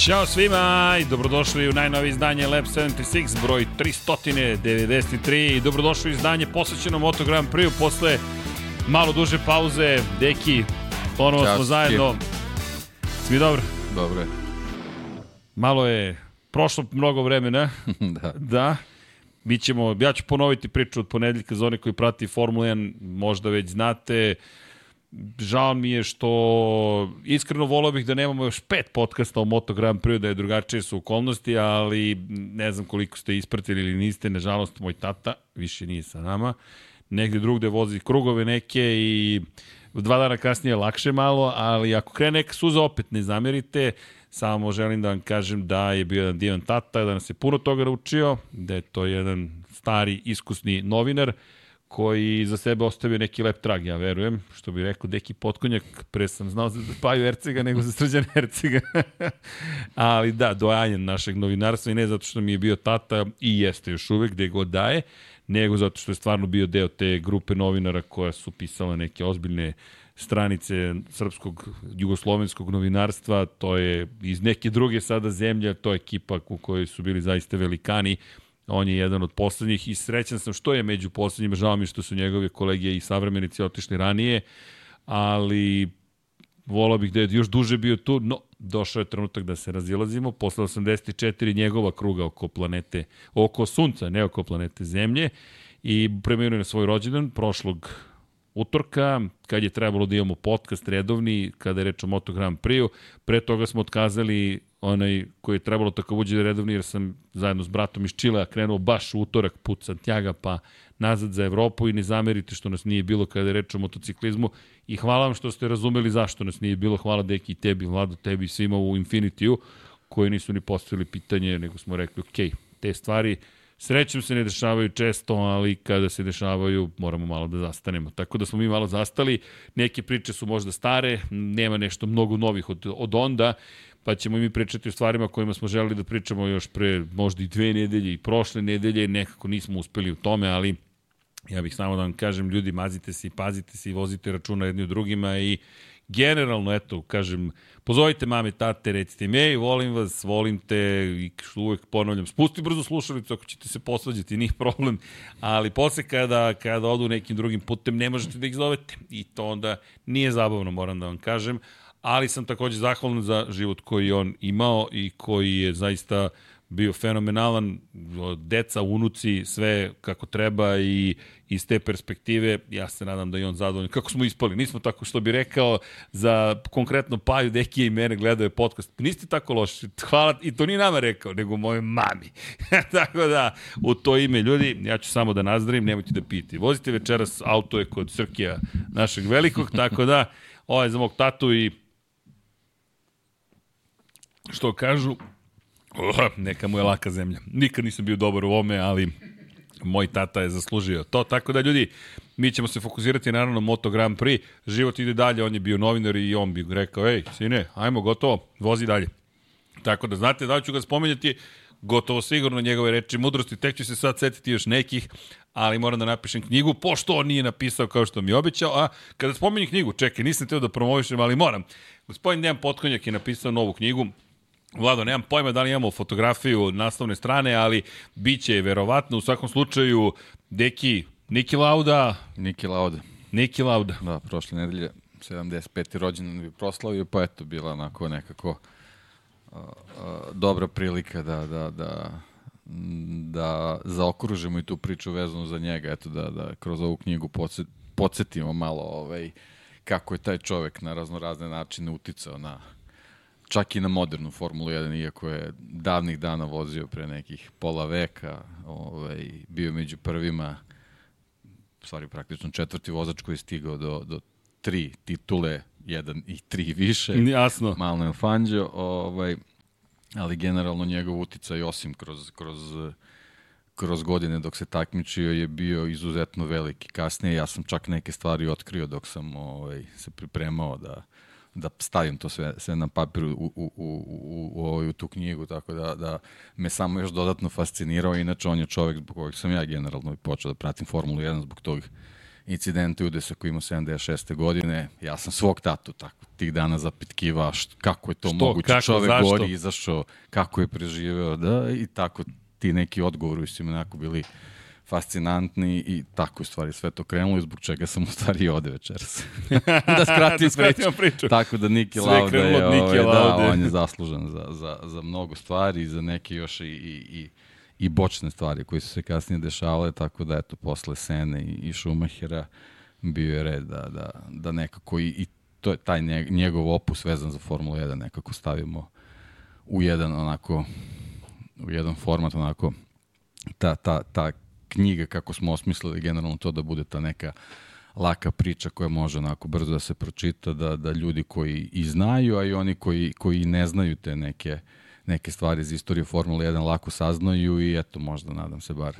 Ćao svima i dobrodošli u najnovije izdanje Lab 76, broj 393 i dobrodošli u izdanje posvećeno Moto Grand Prix posle malo duže pauze. Deki, ponovo Ćao, smo zajedno. Svi dobro? Dobro je. Malo je prošlo mnogo vremena. da. Da. Mi ćemo, ja ću ponoviti priču od ponedeljka za one koji prati Formula 1, možda već znate. Žao mi je što iskreno volao bih da nemamo još pet podcasta o Moto Grand Prix, da je drugačije su okolnosti, ali ne znam koliko ste ispratili ili niste, nažalost moj tata više nije sa nama. Negde drugde vozi krugove neke i dva dana kasnije lakše malo, ali ako krene neka suza opet ne zamerite, samo želim da vam kažem da je bio jedan divan tata, da nas je puno toga naučio, da je to jedan stari, iskusni novinar, koji za sebe ostavio neki lep trag, ja verujem, što bi rekao Deki Potkonjak, pre sam znao za Paju Ercega nego za Srđan Ercega. Ali da, dojanjen našeg novinarstva i ne zato što mi je bio tata i jeste još uvek gde god daje, nego zato što je stvarno bio deo te grupe novinara koja su pisala neke ozbiljne stranice srpskog jugoslovenskog novinarstva, to je iz neke druge sada zemlje, to je ekipa u kojoj su bili zaista velikani, on je jedan od poslednjih i srećan sam što je među poslednjima, žao mi što su njegove kolege i savremenici otišli ranije, ali volao bih da je još duže bio tu, no došao je trenutak da se razilazimo, posle 84 njegova kruga oko planete, oko sunca, ne oko planete Zemlje, i preminuo na svoj rođendan prošlog utorka, kad je trebalo da imamo podcast redovni, kada je reč o Moto Grand Prix-u. Pre toga smo otkazali onaj koji je trebalo tako uđe redovni, jer sam zajedno s bratom iz Čilea krenuo baš u utorak put Santiago, pa nazad za Evropu i ne zamerite što nas nije bilo kada je reč o motociklizmu i hvala vam što ste razumeli zašto nas nije bilo. Hvala Deki i tebi, Vlado, tebi i svima u Infinitiju koji nisu ni postavili pitanje, nego smo rekli, ok, te stvari Srećem se ne dešavaju često, ali kada se dešavaju moramo malo da zastanemo. Tako da smo mi malo zastali, neke priče su možda stare, nema nešto mnogo novih od, od onda, pa ćemo mi pričati o stvarima kojima smo želeli da pričamo još pre možda i dve nedelje i prošle nedelje, nekako nismo uspeli u tome, ali ja bih samo da vam kažem, ljudi, mazite se i pazite se i vozite računa jedni u drugima i generalno, eto, kažem, pozovite mame, tate, recite im, ej, volim vas, volim te, i uvek ponavljam, spusti brzo slušalicu ako ćete se posvađati, nije problem, ali posle kada, kada odu nekim drugim putem, ne možete da ih zovete. I to onda nije zabavno, moram da vam kažem, ali sam takođe zahvalan za život koji on imao i koji je zaista bio fenomenalan, deca, unuci, sve kako treba i iz te perspektive, ja se nadam da i on zadovoljan. Kako smo ispali? Nismo tako što bi rekao za konkretno Paju, Dekije i mene gledao je podcast. Niste tako loši. Hvala, i to nije nama rekao, nego moje mami. tako da, u to ime ljudi, ja ću samo da nazdravim, nemojte da pijete. Vozite večeras, auto je kod Srkija našeg velikog, tako da, ovo je za mog tatu i što kažu, oh, neka mu je laka zemlja. Nikad nisam bio dobar u ome, ali moj tata je zaslužio to. Tako da, ljudi, mi ćemo se fokusirati naravno na Moto Grand Prix. Život ide dalje, on je bio novinar i on bi rekao, ej, sine, ajmo, gotovo, vozi dalje. Tako da, znate, da ću ga spomenjati, gotovo sigurno njegove reči mudrosti, tek ću se sad setiti još nekih, ali moram da napišem knjigu, pošto on nije napisao kao što mi je obećao, a kada spomenju knjigu, čekaj, nisam teo da promovišem, ali moram. Gospodin Dejan Potkonjak je napisao novu knjigu, Vlado, nemam pojma da li imamo fotografiju naslovne strane, ali bit će verovatno u svakom slučaju Deki, Niki Lauda. Niki Lauda. Niki Lauda. Da, prošle nedelje 75. rođendan bi proslavio, pa eto, bila onako nekako uh, uh, dobra prilika da, da, da, da zaokružimo i tu priču vezanu za njega, eto, da, da kroz ovu knjigu podsjetimo malo ovaj, kako je taj čovek na raznorazne načine uticao na čak i na modernu Formulu 1, iako je davnih dana vozio pre nekih pola veka, ovaj, bio među prvima, stvari praktično četvrti vozač koji je stigao do, do tri titule, jedan i tri više. Jasno. Malo je Fangio, ovaj, ali generalno njegov uticaj osim kroz, kroz kroz godine dok se takmičio je bio izuzetno veliki. Kasnije ja sam čak neke stvari otkrio dok sam ovaj, se pripremao da, da stavim to sve, sve na papir u, u, u, u, u, u tu knjigu, tako da, da me samo još dodatno fascinirao. Inače, on je čovek zbog kojeg sam ja generalno počeo da pratim Formulu 1 zbog tog incidente udesa koji ima 76. godine. Ja sam svog tatu tako tih dana zapitkivao što, kako je to Što, moguće. kako, Čovek zašto? gori, izašao, kako je preživeo, da, i tako ti neki odgovori su mi onako bili fascinantni i tako u stvari sve to krenulo i zbog čega sam u stvari i ode večeras. da skratim Da skratimo priču. priču. Tako da Niki Lauda je, ovaj, da, on je zaslužan za, za, za mnogo stvari i za neke još i, i, i, i bočne stvari koje su se kasnije dešavale, tako da eto, posle Sene i, i Schumachera bio je red da, da, da nekako i, i to je taj njeg- njegov opus vezan za Formulu 1 nekako stavimo u jedan onako u jedan format onako ta, ta, ta knjiga kako smo osmislili generalno to da bude ta neka laka priča koja može onako brzo da se pročita, da, da ljudi koji i znaju, a i oni koji, koji ne znaju te neke, neke stvari iz istorije Formule 1 lako saznaju i eto možda nadam se bar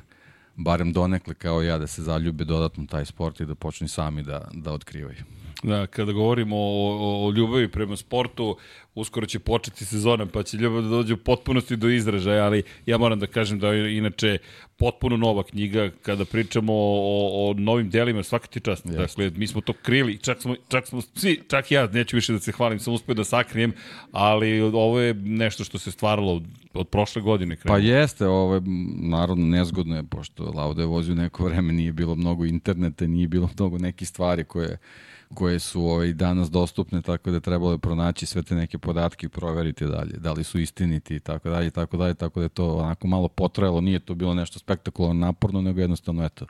barem donekle kao ja da se zaljube dodatno taj sport i da počnu sami da, da otkrivaju. Da, kada govorimo o, o, o ljubavi prema sportu, uskoro će početi sezona, pa će ljubav da dođe u potpunosti do izražaja, ali ja moram da kažem da je inače potpuno nova knjiga kada pričamo o, o novim delima, svaka ti čast. Jeste. Dakle, mi smo to krili, čak smo, čak smo svi, čak ja neću više da se hvalim, sam uspio da sakrijem, ali ovo je nešto što se stvaralo od, prošle godine. Pa krenulo. jeste, ovo je naravno nezgodno je, pošto Lauda je vozio neko vreme, nije bilo mnogo interneta, nije bilo mnogo nekih stvari koje, koje su ovaj, danas dostupne, tako da trebalo je pronaći sve te neke podatke i proveriti dalje, da li su istiniti i tako dalje, tako dalje, tako da je to onako malo potrajalo, nije to bilo nešto spektakularno naporno, nego jednostavno, eto,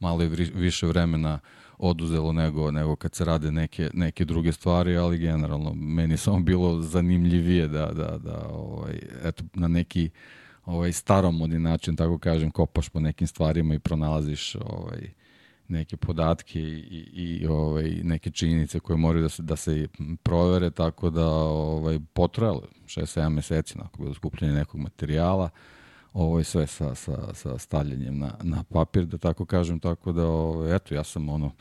malo je više vremena oduzelo nego, nego kad se rade neke, neke druge stvari, ali generalno meni je samo bilo zanimljivije da, da, da ovaj, eto, na neki ovaj, staromodni način, tako kažem, kopaš po nekim stvarima i pronalaziš ovaj, neke podatke i, i, i ovaj, neke činjenice koje moraju da se, da se provere, tako da ovaj, potrajalo 6-7 meseci, onako bilo skupljanje nekog materijala, ovo je sve sa, sa, sa stavljanjem na, na papir, da tako kažem, tako da, ovaj, eto, ja sam ono,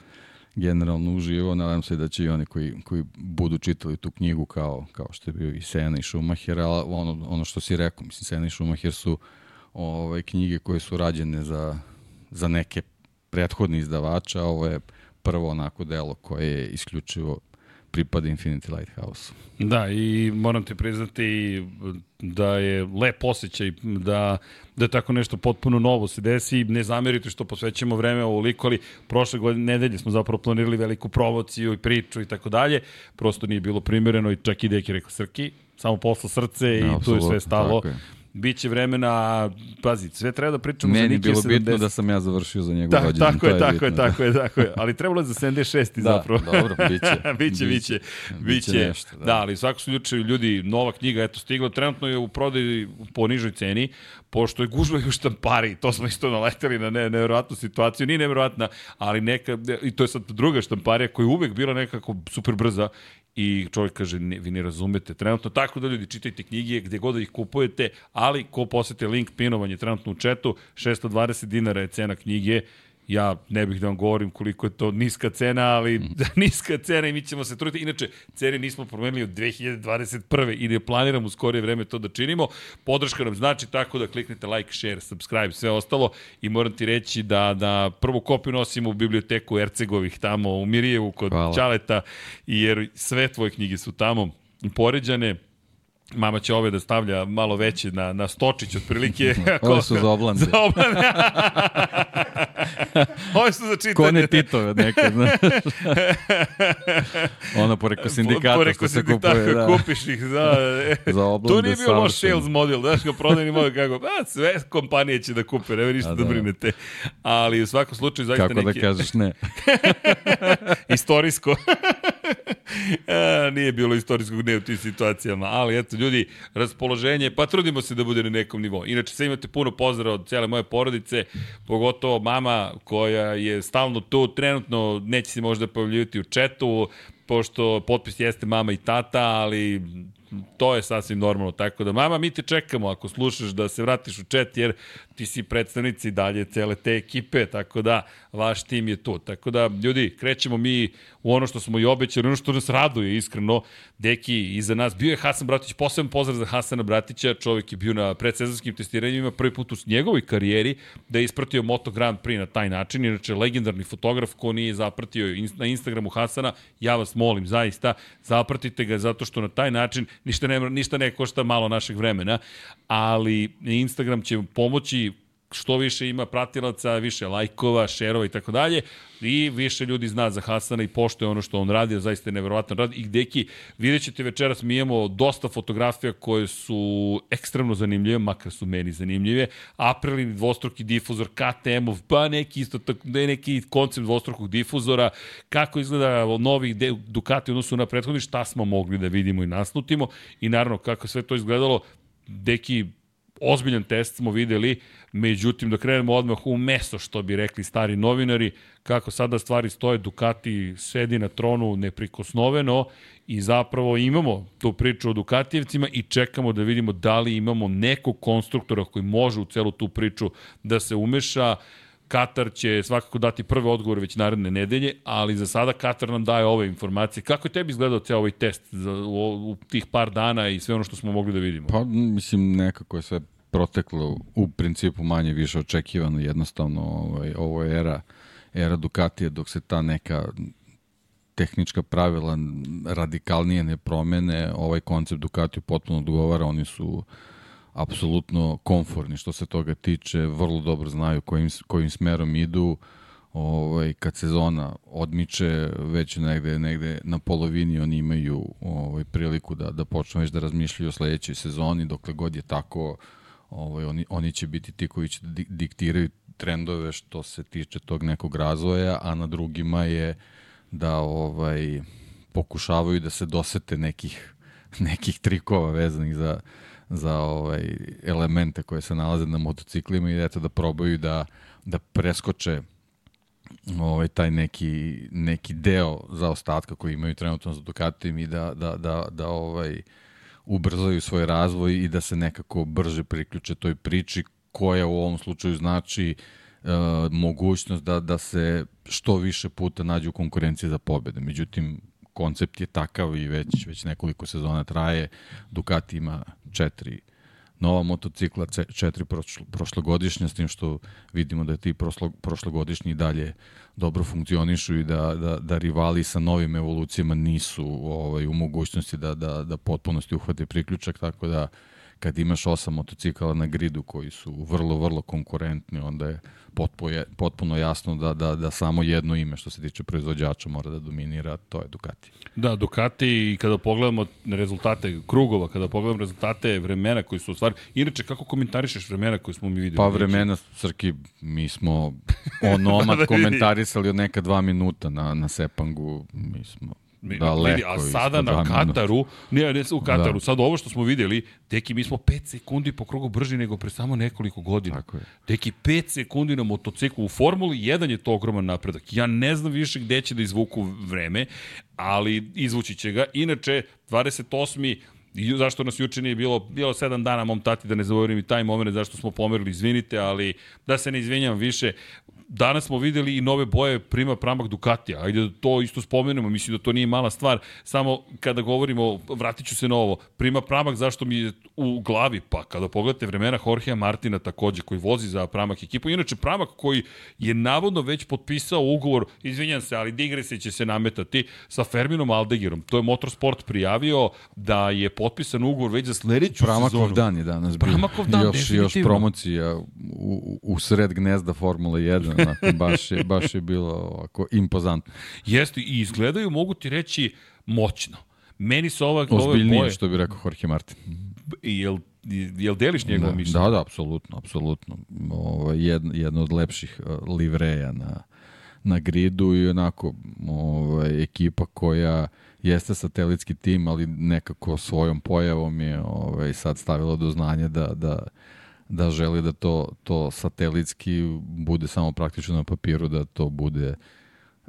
generalno uživo, nadam se da će i oni koji, koji budu čitali tu knjigu kao, kao što je bio i Sena i Schumacher, ali ono, ono što si rekao, mislim, Sena i Schumacher su ovaj, knjige koje su rađene za, za neke prethodni izdavača, ovo je prvo onako delo koje je isključivo pripada Infinity Lighthouse. Da, i moram ti priznati da je lep osjećaj da, da tako nešto potpuno novo se desi. Ne zamerite što posvećamo vreme ovoliko, ali prošle godine, nedelje smo zapravo planirali veliku promociju i priču i tako dalje. Prosto nije bilo primjereno i čak i Deki rekao Srki, samo posla srce i tu je sve stalo. tako je. Biće vremena, pazi, sve treba da pričamo za Meni je Niki bilo 70. bitno da sam ja završio za njegov Da, rođendan. tako je, tako je, bitno, tako je, tako je. Ali trebalo je za 76. Da, zapravo. dobro, biće. biće, biće, biće. nešto, da. da. da, ali u svakom slučaju ljudi, nova knjiga, eto, stigla, trenutno je u prodaji po nižoj ceni, pošto je gužva i u štampari, to smo isto naleteli na ne, nevjerojatnu situaciju, nije nevjerojatna, ali neka, i to je sad druga štamparija koja je uvek bila nekako super brza i čovjek kaže, ne, vi ne razumete trenutno, tako da ljudi čitajte knjige gde god da ih kupujete, ali ko posete link pinovanje trenutno u četu, 620 dinara je cena knjige, ja ne bih da vam govorim koliko je to niska cena, ali Mhm. niska cena i mi ćemo se truditi. Inače, cene nismo promenili od 2021. i ne planiramo u skorije vreme to da činimo. Podrška nam znači tako da kliknete like, share, subscribe, sve ostalo i moram ti reći da, da prvu kopiju nosimo u biblioteku Ercegovih tamo u Mirijevu kod Hvala. Ćaleta, jer sve tvoje knjige su tamo poređane. Mama će ove da stavlja malo veće na, na stočić otprilike. Ove su za oblande. Za oblande. Ove su za čitanje. Kone Titove nekad, znaš. ono poreko sindikata Poreko što se kupuje. Da. kupiš ih za... Za oblande to nije bio loš sales model, znaš, kao prodajni model, kako, a, sve kompanije će da kupe, nema ništa A, da. da. brinete. Ali u svakom slučaju, zaista Kako da neki... kažeš ne. istorijsko. e, nije bilo istorijskog ne u tim situacijama, ali eto, ljudi, raspoloženje, pa trudimo se da bude na nekom nivou. Inače, sve imate puno pozdrava od cijele moje porodice, pogotovo mama koja je stalno tu, trenutno neće se možda pojavljivati u četu, pošto potpis jeste mama i tata, ali to je sasvim normalno. Tako da, mama, mi te čekamo ako slušaš da se vratiš u chat, jer ti si predstavnici dalje cele te ekipe, tako da vaš tim je tu. Tako da, ljudi, krećemo mi u ono što smo i obećali, ono što nas raduje iskreno. Deki, iza nas bio je Hasan Bratić, posebno pozdrav za Hasana Bratića, čovjek je bio na predsezonskim testiranjima, prvi put u njegovoj karijeri da je ispratio Moto Grand Prix na taj način, inače legendarni fotograf ko nije zapratio na Instagramu Hasana, ja vas molim zaista, zapratite ga zato što na taj način ništa ne, ništa ne košta malo našeg vremena, ali Instagram će pomoći što više ima pratilaca, više lajkova, šerova i tako dalje i više ljudi zna za Hasana i pošto je ono što on radi, zaista je neverovatno radi. I deki, vidjet ćete večeras, mi imamo dosta fotografija koje su ekstremno zanimljive, makar su meni zanimljive. Aprilini dvostruki difuzor, KTM-ov, pa neki isto tako, neki koncept dvostrukog difuzora, kako izgleda novi Ducati odnosu na prethodni, šta smo mogli da vidimo i naslutimo i naravno kako sve to izgledalo, deki ozbiljan test smo videli, međutim da krenemo odmah u meso što bi rekli stari novinari, kako sada stvari stoje, Ducati sedi na tronu neprikosnoveno i zapravo imamo tu priču o Dukatijevcima i čekamo da vidimo da li imamo nekog konstruktora koji može u celu tu priču da se umeša. Katar će svakako dati prve odgovore već naredne nedelje, ali za sada Katar nam daje ove informacije. Kako je tebi izgledao ceo ovaj test za, u, u tih par dana i sve ono što smo mogli da vidimo? Pa, mislim, nekako je sve proteklo u principu manje više očekivano, jednostavno ovaj, ovo je era, era Ducatija dok se ta neka tehnička pravila radikalnije ne promene, ovaj koncept Ducatiju potpuno odgovara, oni su apsolutno komforni što se toga tiče, vrlo dobro znaju kojim, kojim smerom idu, ovaj, kad sezona odmiče već negde, negde na polovini oni imaju ovaj, priliku da, da počnu već da razmišljaju o sledećoj sezoni, dokle god je tako ovaj, oni, oni će biti ti koji će da diktiraju trendove što se tiče tog nekog razvoja, a na drugima je da ovaj pokušavaju da se dosete nekih nekih trikova vezanih za za ovaj elemente koje se nalaze na motociklima i eto da probaju da da preskoče ovaj taj neki neki deo zaostatka koji imaju trenutno za Ducatijem i da da da da ovaj ubrzaju svoj razvoj i da se nekako brže priključe toj priči koja u ovom slučaju znači e, mogućnost da, da se što više puta nađu u konkurenciji za pobede. Međutim, koncept je takav i već, već nekoliko sezona traje. Ducati ima četiri nova motocikla, četiri prošlogodišnja, s tim što vidimo da ti prošlo, prošlogodišnji dalje dobro funkcionišu i da, da, da rivali sa novim evolucijama nisu ovaj, u mogućnosti da, da, da potpunosti uhvate priključak, tako da kad imaš osam motocikala na gridu koji su vrlo, vrlo konkurentni, onda je potpuno, potpuno jasno da, da, da samo jedno ime što se tiče proizvođača mora da dominira, to je Ducati. Da, Ducati i kada pogledamo rezultate krugova, kada pogledamo rezultate vremena koji su ostvarili, inače kako komentarišeš vremena koje smo mi videli? Pa vremena, Srki, mi smo onomad da komentarisali od neka dva minuta na, na Sepangu, mi smo Daleko vidi, a sada na Kataru, ne, ne u Kataru, da. sad ovo što smo videli, teki mi smo 5 sekundi po krugu brži nego pre samo nekoliko godina. Tako je. Teki 5 sekundi na motociklu. U Formuli 1 je to ogroman napredak. Ja ne znam više gde će da izvuku vreme, ali izvući će ga. Inače, 28 I zašto nas juče nije bilo, bilo sedam dana mom tati, da ne zaboravim i taj moment zašto smo pomerili, izvinite, ali da se ne izvinjam više, danas smo videli i nove boje prima pramak Ducatija. Ajde da to isto spomenemo, mislim da to nije mala stvar. Samo kada govorimo, vratit ću se na ovo, prima pramak zašto mi je u glavi, pa kada pogledate vremena Jorgea Martina takođe, koji vozi za pramak ekipu. Inače, pramak koji je navodno već potpisao ugovor, izvinjam se, ali Digrese će se nametati sa Ferminom Aldegirom. To je Motorsport prijavio da je potpisan ugovor već za sledeću Pramakov sezonu. dan je danas bio. Pramakov dan, još, još promocija u, u sred gnezda Formule 1 onako, baš, je, baš je bilo ovako impozantno. Jeste, i izgledaju, mogu ti reći, moćno. Meni su ova, Ozbiljnije, ove što bi rekao Jorge Martin. Jel, jel deliš njegovo da, mišljenje? Da, da, apsolutno, apsolutno. Ovo, jedna, jedna od lepših uh, livreja na, na gridu i onako ovaj, ekipa koja jeste satelitski tim, ali nekako svojom pojavom je ovaj, sad stavila do znanja da, da da želi da to, to satelitski bude samo praktično na papiru, da to bude e,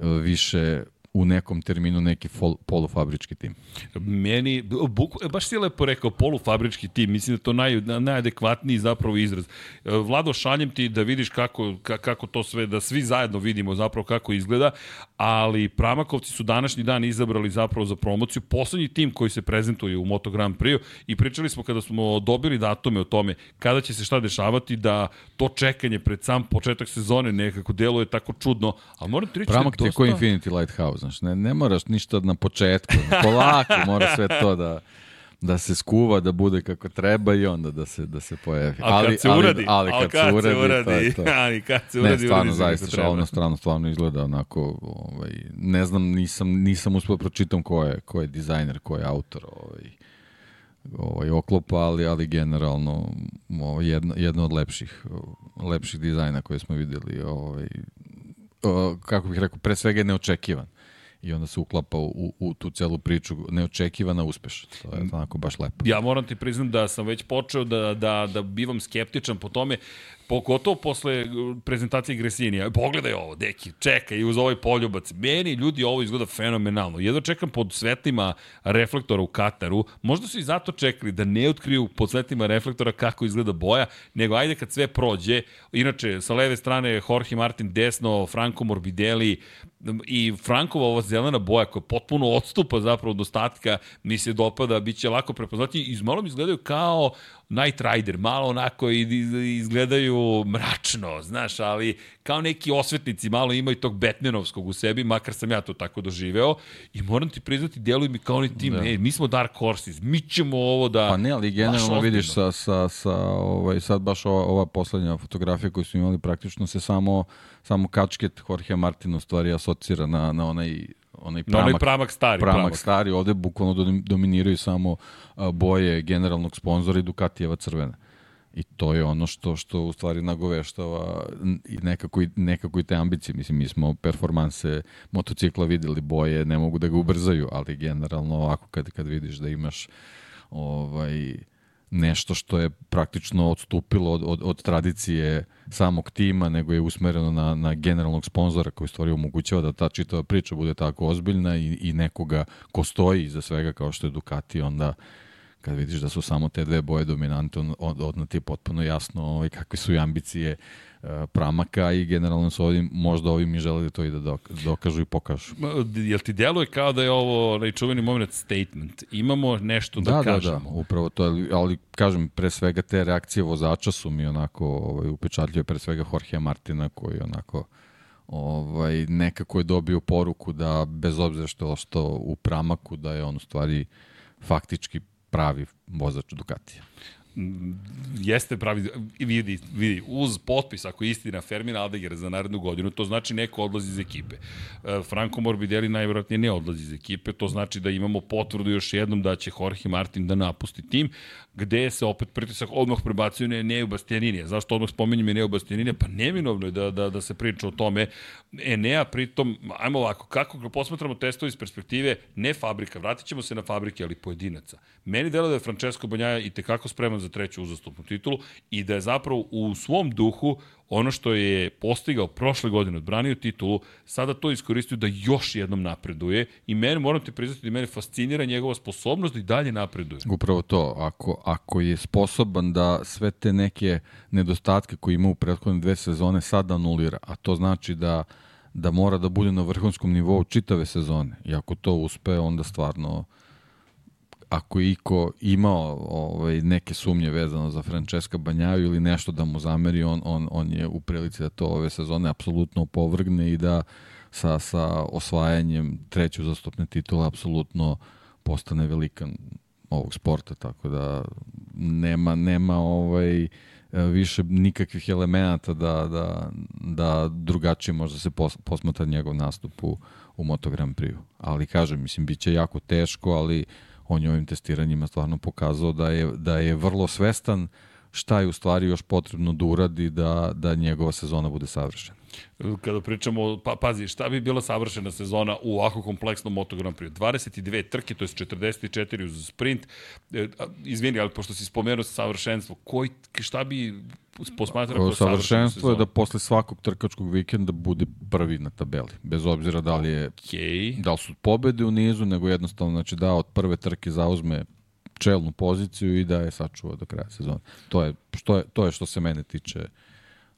više u nekom terminu neki fol, polufabrički tim. Meni, buk, e, baš si lepo rekao, polufabrički tim, mislim da to naj, najadekvatniji zapravo izraz. Vlado, šaljem ti da vidiš kako, kako to sve, da svi zajedno vidimo zapravo kako izgleda, ali Pramakovci su današnji dan izabrali zapravo za promociju poslednji tim koji se prezentuje u Moto Grand Prix i pričali smo kada smo dobili datume o tome kada će se šta dešavati da to čekanje pred sam početak sezone nekako deluje tako čudno, ali moram ti reći Pramak da je dosta... Infinity Lighthouse, znaš, ne, ne moraš ništa na početku, polako mora sve to da da se skuva, da bude kako treba i onda da se da se pojavi. Ali, ali kad se uradi, ali, ali kad, kad se uradi, uradi, to je to. ali kad se uradi, ne, stvarno, zaista, šalno strano, stvarno izgleda onako, ovaj, ne znam, nisam, nisam uspio da pročitam ko je, ko je dizajner, ko je autor ovaj, ovaj oklopa, ali, ali generalno ovaj, jedno, jedno od lepših, lepših dizajna koje smo videli, ovaj, kako bih rekao, pre svega je neočekivan i onda se uklapa u, u tu celu priču neočekivana uspešno. To je onako baš lepo. Ja moram ti priznam da sam već počeo da, da, da bivam skeptičan po tome Pogotovo posle uh, prezentacije Gresinija. Pogledaj ovo, deki, čekaj, uz ovaj poljubac. Meni, ljudi, ovo izgleda fenomenalno. Jedno čekam pod svetlima reflektora u Kataru. Možda su i zato čekali da ne otkriju pod svetlima reflektora kako izgleda boja, nego ajde kad sve prođe. Inače, sa leve strane Jorge Martin desno, Franco Morbidelli, i Frankova ova zelena boja koja potpuno odstupa zapravo od ostatka mi se dopada, bit će lako prepoznati i malo mi izgledaju kao Night Rider, malo onako izgledaju mračno, znaš, ali kao neki osvetnici malo imaju tog Batmanovskog u sebi, makar sam ja to tako doživeo i moram ti priznati, deluju mi kao oni tim, da. e, mi smo Dark Horses, mi ćemo ovo da... Pa ne, ali generalno vidiš sa, sa, sa ovaj, sad baš ova, ova poslednja fotografija koju su imali praktično se samo, samo kačket Jorge Martin u stvari asocira na, na onaj onaj pramak, onaj pramak stari. Pramak, pramak. stari, ovde bukvalno dominiraju samo boje generalnog sponzora i Ducatijeva crvena. I to je ono što što u stvari nagoveštava i nekako i nekako i te ambicije. Mislim mi smo performanse motocikla videli boje, ne mogu da ga ubrzaju, ali generalno ovako kad kad vidiš da imaš ovaj nešto što je praktično odstupilo od, od, od tradicije samog tima, nego je usmereno na, na generalnog sponzora koji stvari omogućava da ta čitava priča bude tako ozbiljna i, i nekoga ko stoji iza svega kao što je Ducati, onda kad vidiš da su samo te dve boje dominante, od, od, ti je potpuno jasno ovaj, kakve su i ambicije E, pramaka i generalno su ovim, možda ovim i žele da to i da dokažu i pokažu. Jel ti djeluje kao da je ovo onaj čuveni moment statement? Imamo nešto da, da kažemo? Da, da, upravo to, ali, ali kažem, pre svega te reakcije vozača su mi onako ovaj, upečatljive, pre svega Jorge Martina koji onako ovaj, nekako je dobio poruku da bez obzira što je ostao u pramaku, da je on u stvari faktički pravi vozač Ducatija jeste pravi, vidi, vidi, uz potpis, ako je istina Fermina Aldegera za narednu godinu, to znači neko odlazi iz ekipe. E, Franco Morbidelli najvjerojatnije ne odlazi iz ekipe, to znači da imamo potvrdu još jednom da će Jorge Martin da napusti tim, gde se opet pritisak odmah prebacuje na Eneu Bastianinija. Zašto odmah spomenjem Eneu Bastianinija? Pa neminovno je da, da, da se priča o tome. Enea pritom, ajmo ovako, kako posmatramo testovi iz perspektive, ne fabrika, vratit se na fabrike, ali pojedinaca. Meni delo da je Francesco Banjaja i tekako spreman za treću uzastupnu titulu i da je zapravo u svom duhu ono što je postigao prošle godine, odbranio titulu, sada to iskoristio da još jednom napreduje i mene, moram ti priznati da mene fascinira njegova sposobnost da i dalje napreduje. Upravo to, ako, ako je sposoban da sve te neke nedostatke koje ima u prethodne dve sezone sada anulira, a to znači da da mora da bude na vrhunskom nivou čitave sezone. I ako to uspe, onda stvarno ako je iko imao ovaj, neke sumnje vezano za Francesca Banjaju ili nešto da mu zameri, on, on, on je u prilici da to ove sezone apsolutno opovrgne i da sa, sa osvajanjem treću zastupne titule apsolutno postane velikan ovog sporta, tako da nema, nema ovaj, više nikakvih elemenata da, da, da drugačije možda se pos, posmatra njegov nastup u, u Moto Grand Prix. Ali kažem, mislim, bit će jako teško, ali on je ovim testiranjima stvarno pokazao da je, da je vrlo svestan šta je u stvari još potrebno da uradi da, da njegova sezona bude savršena. Kada pričamo, pa, pazi, šta bi bila savršena sezona u ovako kompleksnom Moto Grand Prix? 22 trke, to je 44 uz sprint. E, izvini, ali pošto si spomenuo savršenstvo, koji, šta bi posmatrao kao savršenstvo je da posle svakog trkačkog vikenda bude prvi na tabeli, bez obzira da li je okay. da li su pobede u nizu, nego jednostavno znači da od prve trke zauzme čelnu poziciju i da je sačuva do kraja sezone. To je što je to je što se mene tiče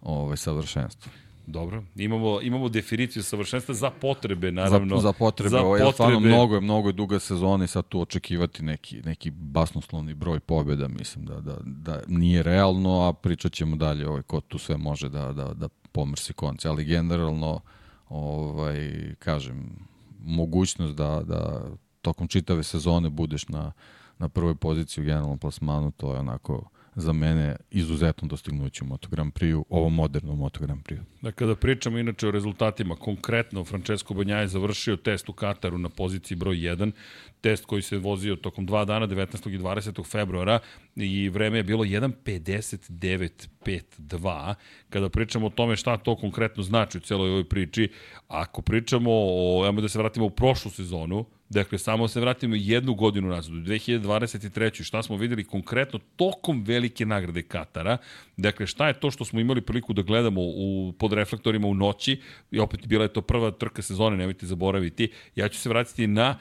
ovaj savršenstva. Dobro, imamo, imamo definiciju savršenstva za potrebe, naravno. Za, za potrebe, za ovo je stvarno mnogo je, mnogo je duga sezona i sad tu očekivati neki, neki basnoslovni broj pobjeda, mislim da, da, da nije realno, a pričat ćemo dalje ovaj, ko tu sve može da, da, da pomrsi konce, ali generalno, ovaj, kažem, mogućnost da, da tokom čitave sezone budeš na, na prvoj poziciji u generalnom plasmanu, to je onako za mene izuzetno dostignuće u Moto Grand Prix, ovom modernom Moto Grand Prix. Da, kada pričamo inače o rezultatima, konkretno Francesco Banja je završio test u Kataru na poziciji broj 1, test koji se vozio tokom dva dana, 19. i 20. februara i vreme je bilo 1.59.52. Kada pričamo o tome šta to konkretno znači u celoj ovoj priči, ako pričamo o, ajmo da se vratimo u prošlu sezonu, Dakle, samo se vratimo jednu godinu nazad, u 2023. Šta smo videli konkretno tokom velike nagrade Katara? Dakle, šta je to što smo imali priliku da gledamo u, pod reflektorima u noći? I opet bila je to prva trka sezone, nemojte zaboraviti. Ja ću se vratiti na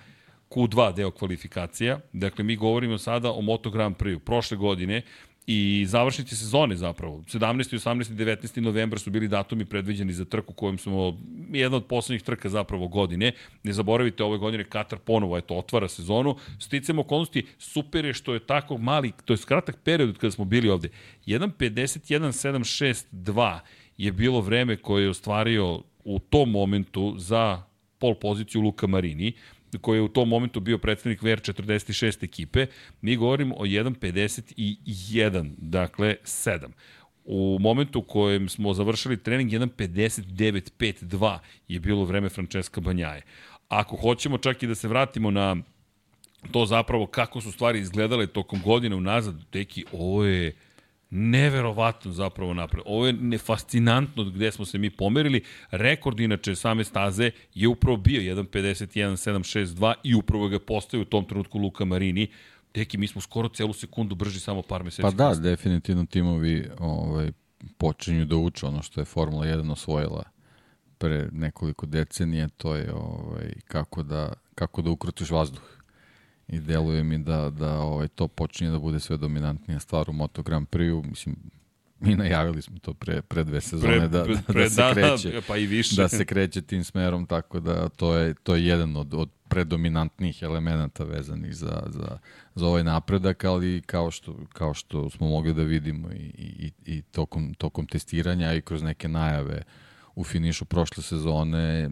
Q2 deo kvalifikacija. Dakle, mi govorimo sada o Moto Grand Prix. Prošle godine i završnici sezone zapravo. 17. 18. 19. novembar su bili datumi predviđeni za trku kojom smo, jedna od poslednjih trka zapravo godine. Ne zaboravite, ove godine Katar ponovo eto, otvara sezonu. Sticam okolnosti, super je što je tako mali, to je kratak period kada smo bili ovde. 1.51.762 je bilo vreme koje je ostvario u tom momentu za pol poziciju Luka Marini koji je u tom momentu bio predstavnik VR46 ekipe, mi govorimo o 1.51, dakle 7. U momentu u kojem smo završili trening 1.59.52 je bilo vreme Francesca Banjaje. Ako hoćemo čak i da se vratimo na to zapravo kako su stvari izgledale tokom godine unazad, teki, ovo je neverovatno zapravo napred. Ovo je nefascinantno gde smo se mi pomerili. Rekord inače same staze je upravo bio 1.51.762 i upravo ga postoji u tom trenutku Luka Marini. Deki, mi smo skoro celu sekundu brži samo par meseci. Pa da, kasnije. definitivno timovi ovaj, počinju da uče ono što je Formula 1 osvojila pre nekoliko decenije, to je ovaj, kako, da, kako da ukrutiš vazduh i deluje mi da, da ovaj, to počinje da bude sve dominantnija stvar u Moto Grand Prix-u. Mislim, mi najavili smo to pre, pre dve sezone pre, da, da, pre, da se da, kreće, pa i više. da se kreće tim smerom, tako da to je, to je jedan od, od predominantnih elemenata vezanih za, za, za ovaj napredak, ali kao što, kao što smo mogli da vidimo i, i, i tokom, tokom testiranja i kroz neke najave u finišu prošle sezone,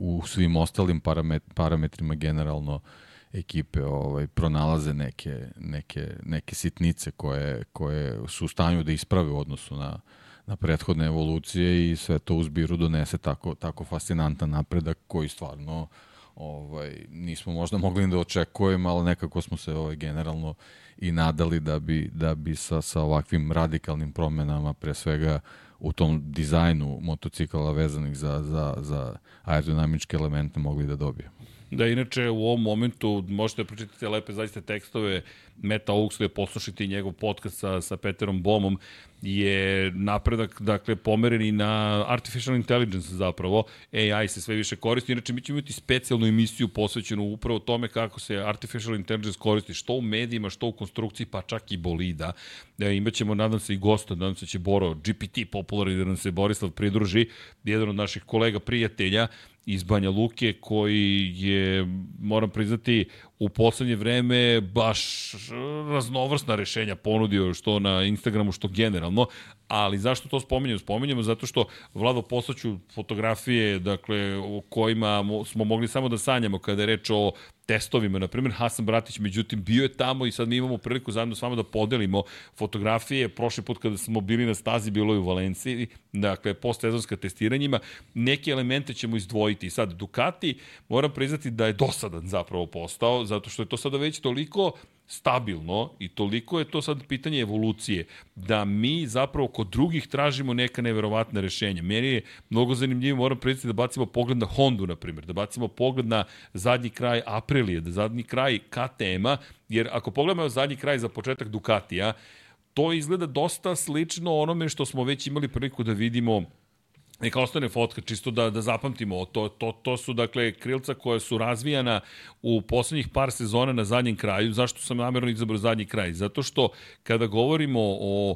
u svim ostalim paramet, parametrima generalno uh, ekipe ovaj pronalaze neke, neke, neke sitnice koje, koje su u stanju da isprave u odnosu na, na prethodne evolucije i sve to u zbiru donese tako, tako fascinantan napredak koji stvarno ovaj, nismo možda mogli da očekujemo, ali nekako smo se ovaj, generalno i nadali da bi, da bi sa, sa ovakvim radikalnim promenama, pre svega u tom dizajnu motocikala vezanih za, za, za aerodinamičke elemente mogli da dobijemo. Da, inače u ovom momentu možete da pročitati lepe zaista tekstove Meta Oaksley, poslušati njegov podcast sa, sa Peterom Bomom, je napredak, dakle, pomereni na artificial intelligence zapravo. AI se sve više koristi. Inače, mi ćemo imati specijalnu emisiju posvećenu upravo tome kako se artificial intelligence koristi, što u medijima, što u konstrukciji, pa čak i bolida. E, imaćemo, nadam se, i gosta, nadam se da će Boro, GPT popularni, da nam se Borislav pridruži, jedan od naših kolega, prijatelja, iz Banja Luke koji je, moram priznati, u poslednje vreme baš raznovrsna rešenja ponudio što na Instagramu, što generalno, ali zašto to spominjamo? Spominjamo zato što Vlado poslaću fotografije dakle, o kojima smo mogli samo da sanjamo kada je reč o testovima. Na primjer, Hasan Bratić, međutim, bio je tamo i sad mi imamo priliku zajedno s vama da podelimo fotografije. Prošli put kada smo bili na stazi, bilo je u Valenciji, dakle, postsezonska testiranjima. Neke elemente ćemo izdvojiti. Sad, Ducati, moram priznati da je dosadan zapravo postao, zato što je to sada već toliko stabilno i toliko je to sad pitanje evolucije, da mi zapravo kod drugih tražimo neka neverovatna rešenja. Meni je mnogo zanimljivo, moram predstaviti da bacimo pogled na Hondu, na primjer, da bacimo pogled na zadnji kraj Aprilije, da zadnji kraj KTM-a, jer ako pogledamo zadnji kraj za početak Ducatija, to izgleda dosta slično onome što smo već imali priliku da vidimo Neka ostane fotka, čisto da, da zapamtimo. To, to, to su, dakle, krilca koja su razvijana u poslednjih par sezona na zadnjem kraju. Zašto sam namjerno izabrao zadnji kraj? Zato što kada govorimo o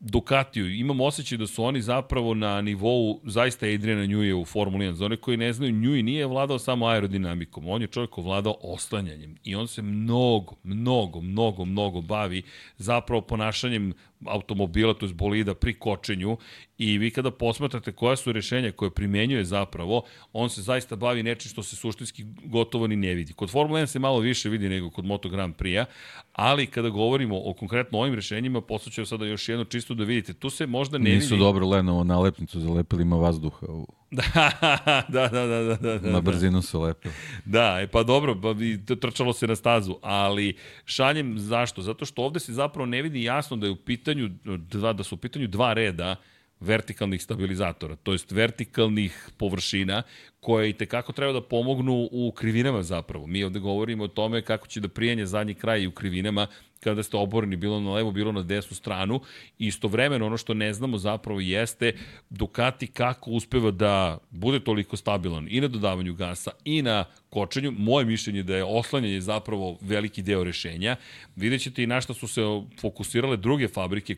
Ducatiju, imam osjećaj da su oni zapravo na nivou zaista Adriana Njuje u Formuli 1. Za one koji ne znaju, Njuj nije vladao samo aerodinamikom, on je čovjek koji vladao oslanjanjem i on se mnogo, mnogo, mnogo, mnogo bavi zapravo ponašanjem automobila, to je bolida pri kočenju i vi kada posmatrate koja su rešenja koje primenjuje zapravo, on se zaista bavi nečim što se suštinski gotovo ni ne vidi. Kod Formula 1 se malo više vidi nego kod Moto Grand Prix-a, ali kada govorimo o konkretno ovim rešenjima, poslućaju sada još jedno čisto da vidite. Tu se možda ne Nisu vidi... dobro Lenovo nalepnicu zalepili, ima vazduha u... da, da, da, da, da, da. Na brzinu su lepili. Da, e pa dobro, pa trčalo se na stazu, ali šaljem zašto? Zato što ovde se zapravo ne vidi jasno da je u pitanju dva, da su u pitanju dva reda vertikalnih stabilizatora, to jest vertikalnih površina koje i tekako treba da pomognu u krivinama zapravo. Mi ovde govorimo o tome kako će da prijenje zadnji kraj u krivinama kada ste oboreni bilo na levo, bilo na desnu stranu. Istovremeno ono što ne znamo zapravo jeste Ducati kako uspeva da bude toliko stabilan i na dodavanju gasa i na kočenju. Moje mišljenje je da je oslanjanje zapravo veliki deo rešenja. Vidjet ćete i na što su se fokusirale druge fabrike.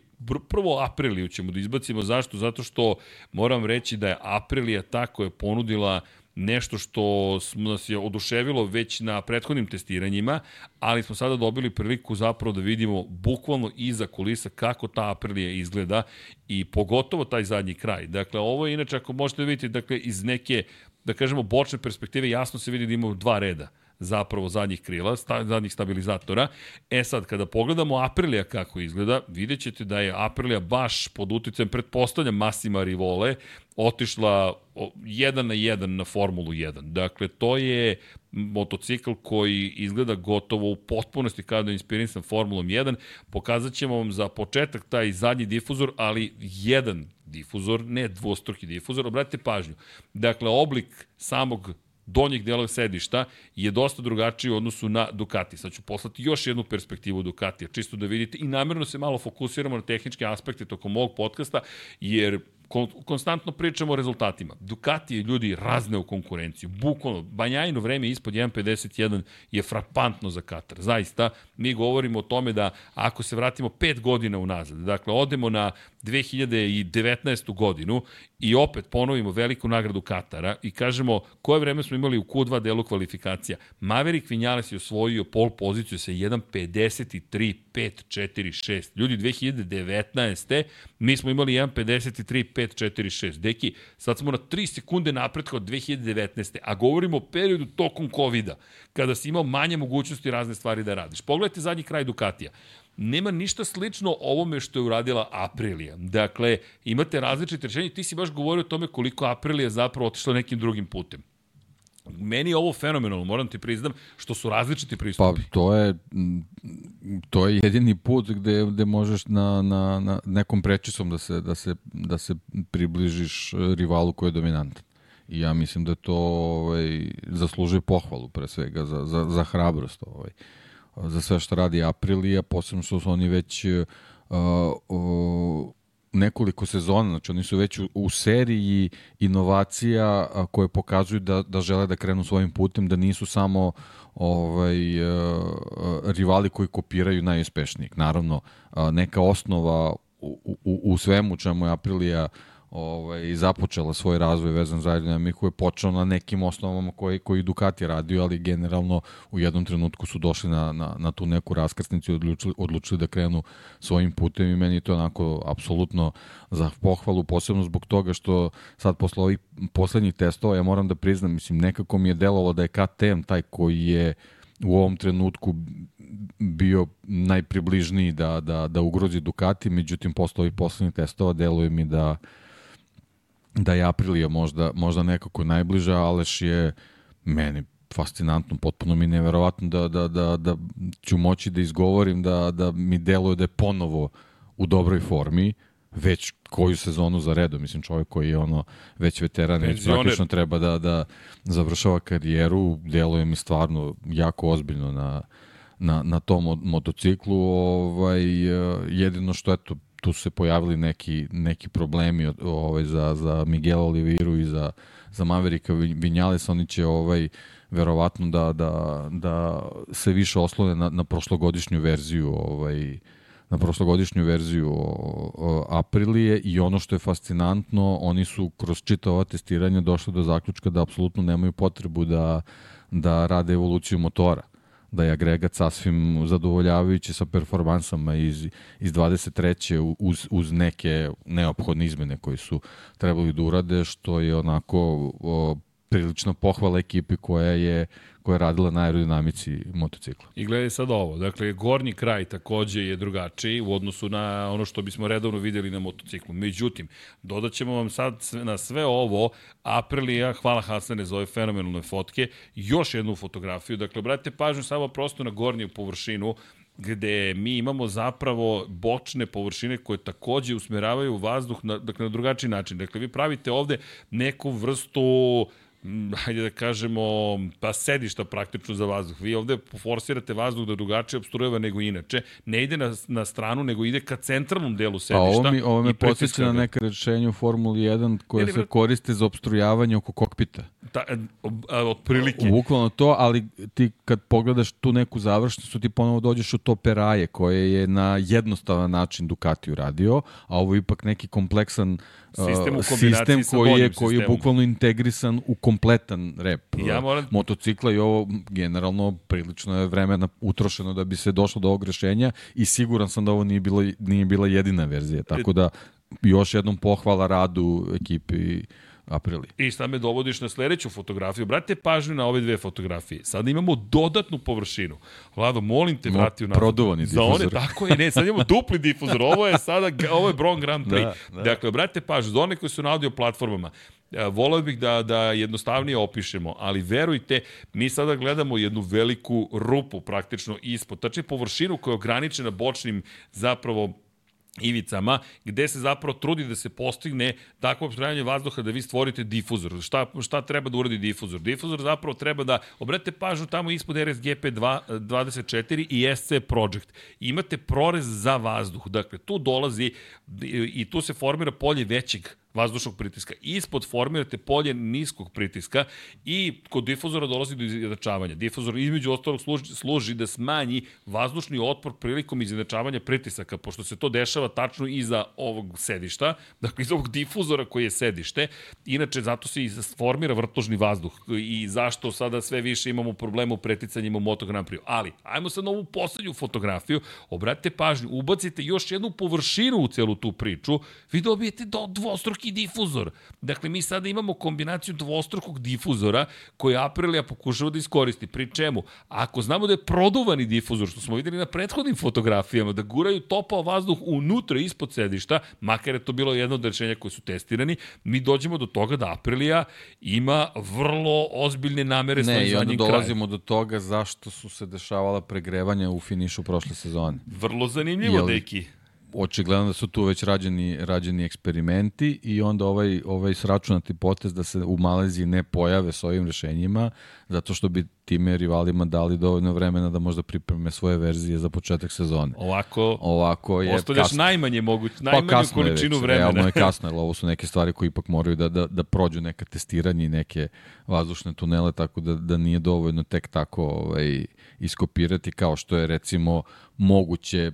Prvo Apriliju ćemo da izbacimo. Zašto? Zato što moram reći da je Aprilija ta koja je ponudila nešto što nas je oduševilo već na prethodnim testiranjima, ali smo sada dobili priliku zapravo da vidimo bukvalno iza kulisa kako ta Aprilija izgleda i pogotovo taj zadnji kraj. Dakle, ovo je inače, ako možete vidjeti, dakle, iz neke, da kažemo, bočne perspektive, jasno se vidi da imamo dva reda zapravo zadnjih krila, sta, zadnjih stabilizatora. E sad, kada pogledamo Aprilija kako izgleda, vidjet ćete da je Aprilija baš pod uticajem, pretpostavljam, Massima Rivole, otišla jedan na jedan na Formulu 1. Dakle, to je motocikl koji izgleda gotovo u potpunosti kada je inspirisan Formulom 1. Pokazat ćemo vam za početak taj zadnji difuzor, ali jedan difuzor, ne dvostruki difuzor. Obratite pažnju. Dakle, oblik samog donjeg dela sedišta je dosta drugačiji u odnosu na Ducati. Sad ću poslati još jednu perspektivu Ducatija, čisto da vidite i namjerno se malo fokusiramo na tehničke aspekte tokom ovog podcasta, jer konstantno pričamo o rezultatima. Ducati je ljudi razne u konkurenciju. Bukvalno, banjajno vreme ispod 1.51 je frapantno za Katar. Zaista, mi govorimo o tome da ako se vratimo 5 godina unazad, dakle, odemo na 2019. godinu i opet ponovimo veliku nagradu Katara i kažemo koje vreme smo imali u Q2 delu kvalifikacija. Maverick Vinales je osvojio pol poziciju sa 1.53 5, 4, 6. Ljudi, 2019. mi smo imali 1.53 5, 4, 6. Deki, sad smo na 3 sekunde napretka od 2019. A govorimo o periodu tokom COVID-a, kada si imao manje mogućnosti razne stvari da radiš. Pogledajte zadnji kraj Ducatija nema ništa slično ovome što je uradila Aprilija. Dakle, imate različite rešenje. Ti si baš govorio o tome koliko Aprilija zapravo otišla nekim drugim putem. Meni je ovo fenomenalno, moram ti priznam, što su različiti pristupi. Pa to je, to je jedini put gde, gde možeš na, na, na nekom prečisom da se, da, se, da se približiš rivalu koji je dominantan. I ja mislim da to ovaj, zaslužuje pohvalu pre svega za, za, za hrabrost. Ovaj. Uh, za sve što radi Aprilija, posebno što su oni već uh, nekoliko sezona, znači oni su već u, u seriji inovacija koje pokazuju da, da žele da krenu svojim putem, da nisu samo ovaj, uh, rivali koji kopiraju najuspešnijeg. Naravno, uh, neka osnova u, u, u svemu čemu je Aprilija uh, ovaj, započela svoj razvoj vezan za aerodinamiku je počeo na nekim osnovama koji, koji Ducati radio, ali generalno u jednom trenutku su došli na, na, na tu neku raskrsnicu i odlučili, odlučili da krenu svojim putem i meni to onako apsolutno za pohvalu, posebno zbog toga što sad posle ovih poslednjih testova ja moram da priznam, mislim, nekako mi je delovalo da je KTM taj koji je u ovom trenutku bio najpribližniji da, da, da ugrozi Ducati, međutim posle ovih poslednjih testova deluje mi da da je Aprilija možda, možda nekako najbliža, Aleš je meni fascinantno, potpuno mi neverovatno da, da, da, da ću moći da izgovorim da, da mi deluje da je ponovo u dobroj formi, već koju sezonu za redom, mislim čovjek koji je ono već veteran, već praktično treba da, da završava karijeru, deluje mi stvarno jako ozbiljno na, na, na tom motociklu, ovaj, jedino što eto, tu su se pojavili neki, neki problemi ovaj, za, za Miguel Oliviru i za, za Maverika Vinjales, oni će ovaj, verovatno da, da, da se više oslone na, na prošlogodišnju verziju ovaj, na prošlogodišnju verziju o, o Aprilije. I ono što je fascinantno, oni su kroz čitava testiranja došli do zaključka da apsolutno nemaju potrebu da, da rade evoluciju motora da je agregat sasvim zadovoljavajući sa performansama iz, iz 23. uz, uz neke neophodne izmene koje su trebali da urade, što je onako o, prilična pohvala ekipi koja je koja je radila na aerodinamici motocikla. I gledaj sad ovo, dakle, gornji kraj takođe je drugačiji u odnosu na ono što bismo redovno videli na motociklu. Međutim, dodat ćemo vam sad na sve ovo Aprilija, hvala Hasane za ove fenomenalne fotke, još jednu fotografiju. Dakle, obratite pažnju samo prosto na gornju površinu, gde mi imamo zapravo bočne površine koje takođe usmeravaju vazduh na, dakle, na drugačiji način. Dakle, vi pravite ovde neku vrstu hajde da kažemo, pa sedišta praktično za vazduh. Vi ovde forsirate vazduh da drugačije obstrujeva nego inače. Ne ide na, na stranu, nego ide ka centralnom delu sedišta. Pa ovo, mi, ovo me podsjeća na neka rečenja u Formuli 1 koje ne, se koriste za obstrujavanje oko kokpita. Ta, od prilike. Bukvalno to, ali ti kad pogledaš tu neku završnicu, ti ponovo dođeš u to peraje koje je na jednostavan način Ducati uradio, a ovo je ipak neki kompleksan sistem, u sistem koji je, koji je bukvalno integrisan u kompletan rep. Ja moram... motocikla i ovo generalno prilično je vremena utrošeno da bi se došlo do ovog rešenja i siguran sam da ovo nije bila, nije bila jedina verzija, tako da još jednom pohvala radu ekipi Aprili. I sad me dovodiš na sledeću fotografiju. Brate pažnju na ove dve fotografije. Sada imamo dodatnu površinu. Vlado, molim te, vrati u nas. Prodovani difuzor. Za one, tako je, ne, sad imamo dupli difuzor. Ovo je sada, ovo je Bron Grand Prix. Da, da. Dakle, brate pažnju, za one koji su na audio platformama, volao bih da, da jednostavnije opišemo, ali verujte, mi sada gledamo jednu veliku rupu praktično ispod, tačnije površinu koja je ograničena bočnim zapravo ivicama, gde se zapravo trudi da se postigne takvo obstrajanje vazduha da vi stvorite difuzor. Šta, šta treba da uradi difuzor? Difuzor zapravo treba da obrate pažnju tamo ispod RSGP 2, 24 i SC Project. Imate prorez za vazduh. Dakle, tu dolazi i tu se formira polje većeg vazdušnog pritiska. Ispod formirate polje niskog pritiska i kod difuzora dolazi do izjednačavanja. Difuzor između ostalog služi, služi da smanji vazdušni otpor prilikom izjednačavanja pritisaka, pošto se to dešava tačno iza ovog sedišta, dakle iz ovog difuzora koji je sedište. Inače, zato se i formira vrtložni vazduh i zašto sada sve više imamo problema u preticanjima u Moto Grand Prix. Ali, ajmo sad na ovu poslednju fotografiju, obratite pažnju, ubacite još jednu površinu u celu tu priču, vi dobijete do dvostruki dvostruki difuzor. Dakle, mi sada imamo kombinaciju dvostrukog difuzora koji Aprilia pokušava da iskoristi. Pri čemu, ako znamo da je produvani difuzor, što smo videli na prethodnim fotografijama, da guraju topao vazduh unutra ispod sedišta, makar je to bilo jedno od rešenja koje su testirani, mi dođemo do toga da Aprilia ima vrlo ozbiljne namere ne, sa zadnjim krajem. Ne, i onda dolazimo do toga zašto su se dešavala pregrevanja u finišu prošle sezone. Vrlo zanimljivo, Jel, deki očigledno da su tu već rađeni, rađeni eksperimenti i onda ovaj, ovaj sračunati potez da se u Maleziji ne pojave s ovim rešenjima, zato što bi time rivalima dali dovoljno vremena da možda pripreme svoje verzije za početak sezone. Ovako, Ovako je ostavljaš kasno. najmanje moguć, pa najmanju pa kasno količinu je već, vremena. Realno je kasno, jer ovo su neke stvari koje ipak moraju da, da, da prođu neka testiranja i neke vazdušne tunele, tako da, da nije dovoljno tek tako ovaj, iskopirati kao što je recimo moguće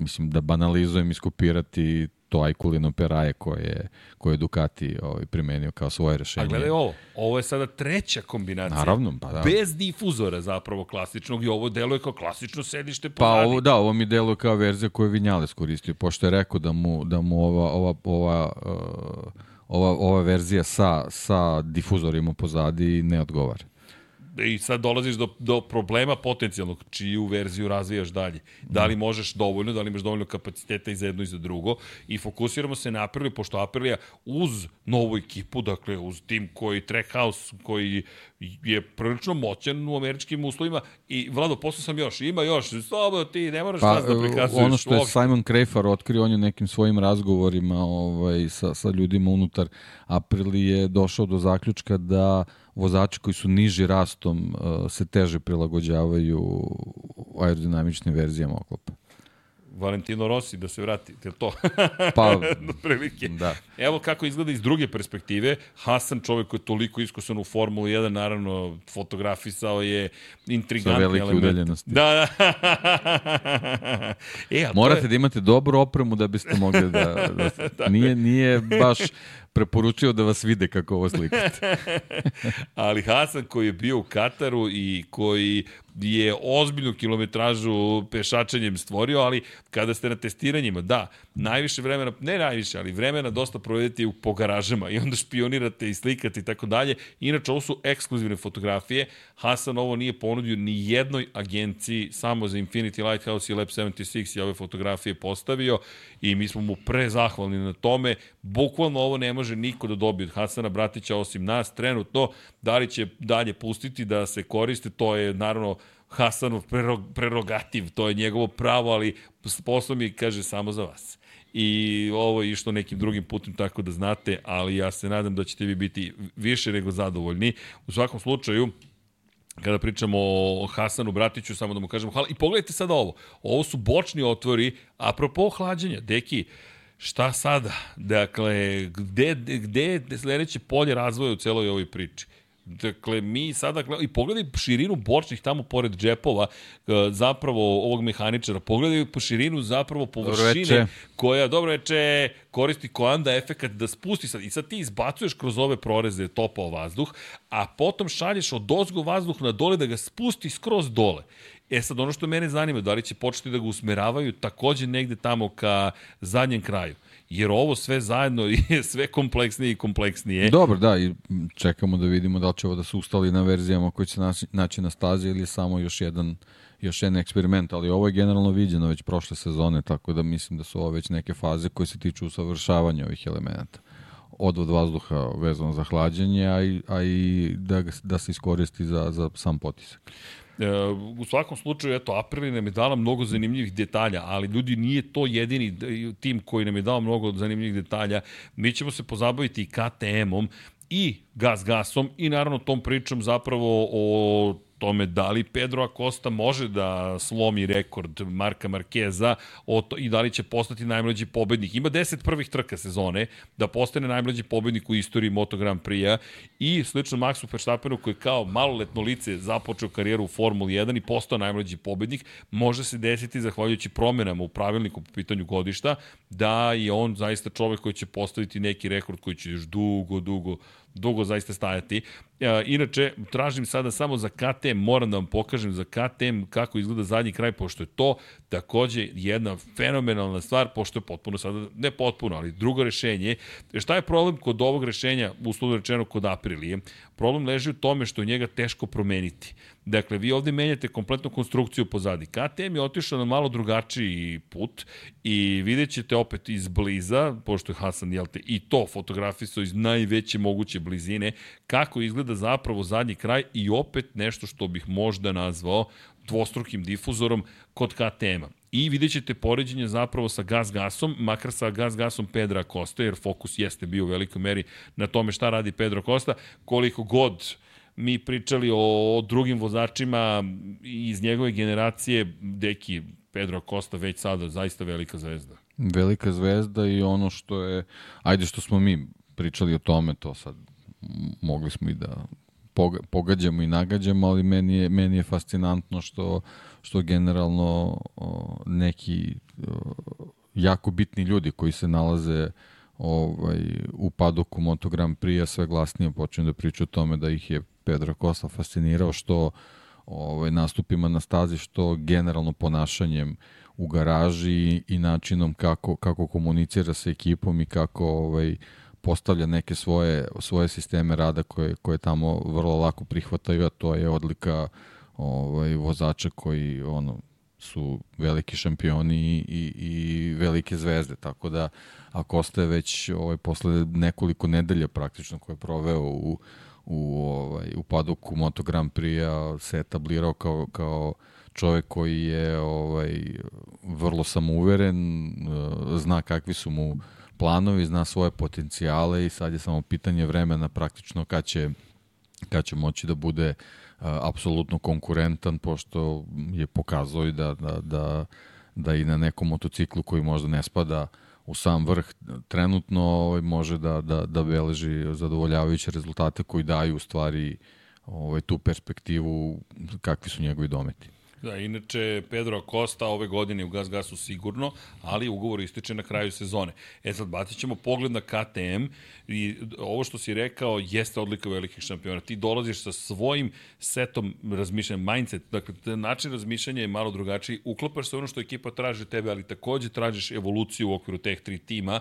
mislim da banalizujem iskopirati to Ajkulino peraje koje, koje je Ducati ovaj, primenio kao svoje rešenje. A gledaj ovo, ovo je sada treća kombinacija. Naravno, pa da. Bez difuzora zapravo klasičnog i ovo deluje kao klasično sedište Pa ovo, da, ovo mi deluje kao verzija koju Vinjales koristio, pošto je rekao da mu, da mu ova, ova, ova, uh, ova, ova verzija sa, sa difuzorima pozadi ne odgovara. I sad dolaziš do, do problema potencijalnog, čiju verziju razvijaš dalje. Da li možeš dovoljno, da li imaš dovoljno kapaciteta i za jedno i za drugo. I fokusiramo se na Apriliju, pošto Aprilija uz novu ekipu, dakle uz tim koji Trackhouse, koji je prilično moćan u američkim uslovima. I Vlado, posle sam još, ima još, slobodno ti ne moraš pa, nas da prikazuješ. Ono što je Simon Krejfar otkrio, on je nekim svojim razgovorima ovaj, sa, sa ljudima unutar Aprilije došao do zaključka da vozači koji su niži rastom uh, se teže prilagođavaju aerodinamičnim verzijama oklopa. Valentino Rossi da se vrati, je to? Pa, do prilike. Da. Evo kako izgleda iz druge perspektive. Hasan, čovek koji je toliko iskusan u Formulu 1, naravno fotografisao je intrigantni element. Sa velike udaljenosti. Da, da. e, Morate je... da imate dobru opremu da biste mogli da... da, da nije, nije baš preporučio da vas vide kako ovo slikate. Ali Hasan koji je bio u Kataru i koji je ozbiljnu kilometražu pešačenjem stvorio, ali kada ste na testiranjima, da, najviše vremena, ne najviše, ali vremena dosta provedete u po garažama i onda špionirate i slikate i tako dalje. Inače, ovo su ekskluzivne fotografije. Hasan ovo nije ponudio ni jednoj agenciji, samo za Infinity Lighthouse i Lab 76 je ove fotografije postavio i mi smo mu prezahvalni na tome. Bukvalno ovo ne može niko da dobije od Hasana Bratića osim nas trenutno. Da li će dalje pustiti da se koriste, to je naravno Hasanov prerogativ, to je njegovo pravo, ali posao mi kaže samo za vas. I ovo je išlo nekim drugim putem, tako da znate, ali ja se nadam da ćete vi biti više nego zadovoljni. U svakom slučaju, kada pričamo o Hasanu Bratiću, samo da mu kažemo hvala. I pogledajte sada ovo. Ovo su bočni otvori, apropo hlađenja. Deki, šta sada? Dakle, gde, gde je sledeće polje razvoja u celoj ovoj priči? Dakle, mi sada, i pogledaj širinu bočnih tamo pored džepova, e, zapravo ovog mehaničara, pogledaj po širinu zapravo površine koja, dobro veče, koristi koanda efekat da spusti sad, i sad ti izbacuješ kroz ove proreze topao vazduh, a potom šalješ od ozgo vazduh na dole da ga spusti skroz dole. E sad, ono što mene zanima, da li će početi da ga usmeravaju takođe negde tamo ka zadnjem kraju jer ovo sve zajedno je sve kompleksnije i kompleksnije. Dobro, da, i čekamo da vidimo da li će ovo da se ustali na verzijama koji će naći, naći na stazi ili je samo još jedan još jedan eksperiment, ali ovo je generalno viđeno već prošle sezone, tako da mislim da su ovo već neke faze koje se tiču usavršavanja ovih elemenata odvod vazduha vezano za hlađenje, a i, a i da, da se iskoristi za, za sam potisak. E, u svakom slučaju, eto, Aprilia nam je dala mnogo zanimljivih detalja, ali ljudi nije to jedini tim koji nam je dao mnogo zanimljivih detalja. Mi ćemo se pozabaviti i KTM-om i Gas Gasom i naravno tom pričom zapravo o tome da li Pedro Acosta može da slomi rekord Marka Markeza o to, i da li će postati najmlađi pobednik. Ima 10 prvih trka sezone da postane najmlađi pobednik u istoriji Moto Grand Prix-a i slično Maxu Verstappenu koji kao maloletno lice započeo karijeru u Formuli 1 i postao najmlađi pobednik, može se desiti zahvaljujući promenama u pravilniku po pitanju godišta da je on zaista čovek koji će postaviti neki rekord koji će još dugo, dugo dugo zaista stajati. E, inače, tražim sada samo za KTM, moram da vam pokažem za KTM kako izgleda zadnji kraj, pošto je to takođe jedna fenomenalna stvar, pošto je potpuno sada, ne potpuno, ali drugo rešenje. Šta je problem kod ovog rešenja, uslovno rečeno kod Aprilije? Problem leži u tome što je njega teško promeniti. Dakle, vi ovde menjate kompletnu konstrukciju pozadi. KTM je otišao na malo drugačiji put i vidjet ćete opet iz bliza, pošto je Hasan, jel te, i to fotografisao iz najveće moguće blizine, kako izgleda zapravo zadnji kraj i opet nešto što bih možda nazvao dvostrukim difuzorom kod KTM-a. I vidjet ćete poređenje zapravo sa gas gasom, makar sa gas gasom Pedra Costa, jer fokus jeste bio u velikoj meri na tome šta radi Pedro Costa, koliko god mi pričali o drugim vozačima iz njegove generacije, deki Pedro Costa već sada zaista velika zvezda. Velika zvezda i ono što je, ajde što smo mi pričali o tome, to sad mogli smo i da pogađamo i nagađamo, ali meni je, meni je fascinantno što, što generalno neki jako bitni ljudi koji se nalaze ovaj, u padoku Moto Grand Prix-a sve glasnije počinju da pričaju o tome da ih je Pedro Costa fascinirao što ovaj, nastupima na stazi, što generalno ponašanjem u garaži i načinom kako, kako komunicira sa ekipom i kako ovaj, postavlja neke svoje, svoje sisteme rada koje, koje tamo vrlo lako prihvataju, a to je odlika ovaj, vozača koji ono, su veliki šampioni i, i, i velike zvezde, tako da ako ostaje već ovaj, posle nekoliko nedelja praktično koje je proveo u, u, ovaj, u padoku Moto Grand Prix-a se etablirao kao, kao čovek koji je ovaj, vrlo samouveren, eh, zna kakvi su mu planovi, zna svoje potencijale i sad je samo pitanje vremena praktično kad će, kad će moći da bude uh, apsolutno konkurentan, pošto je pokazao i da, da, da, da i na nekom motociklu koji možda ne spada u sam vrh trenutno ovaj, može da, da, da beleži zadovoljavajuće rezultate koji daju u stvari ovaj, tu perspektivu kakvi su njegovi dometi. Da, inače, Pedro Acosta ove godine u Gas Gasu sigurno, ali ugovor ističe na kraju sezone. E sad, bacit ćemo pogled na KTM i ovo što si rekao jeste odlika velikih šampiona. Ti dolaziš sa svojim setom razmišljanja, mindset, dakle, način razmišljanja je malo drugačiji, uklapaš se ono što ekipa traži tebe, ali takođe tražiš evoluciju u okviru teh tri tima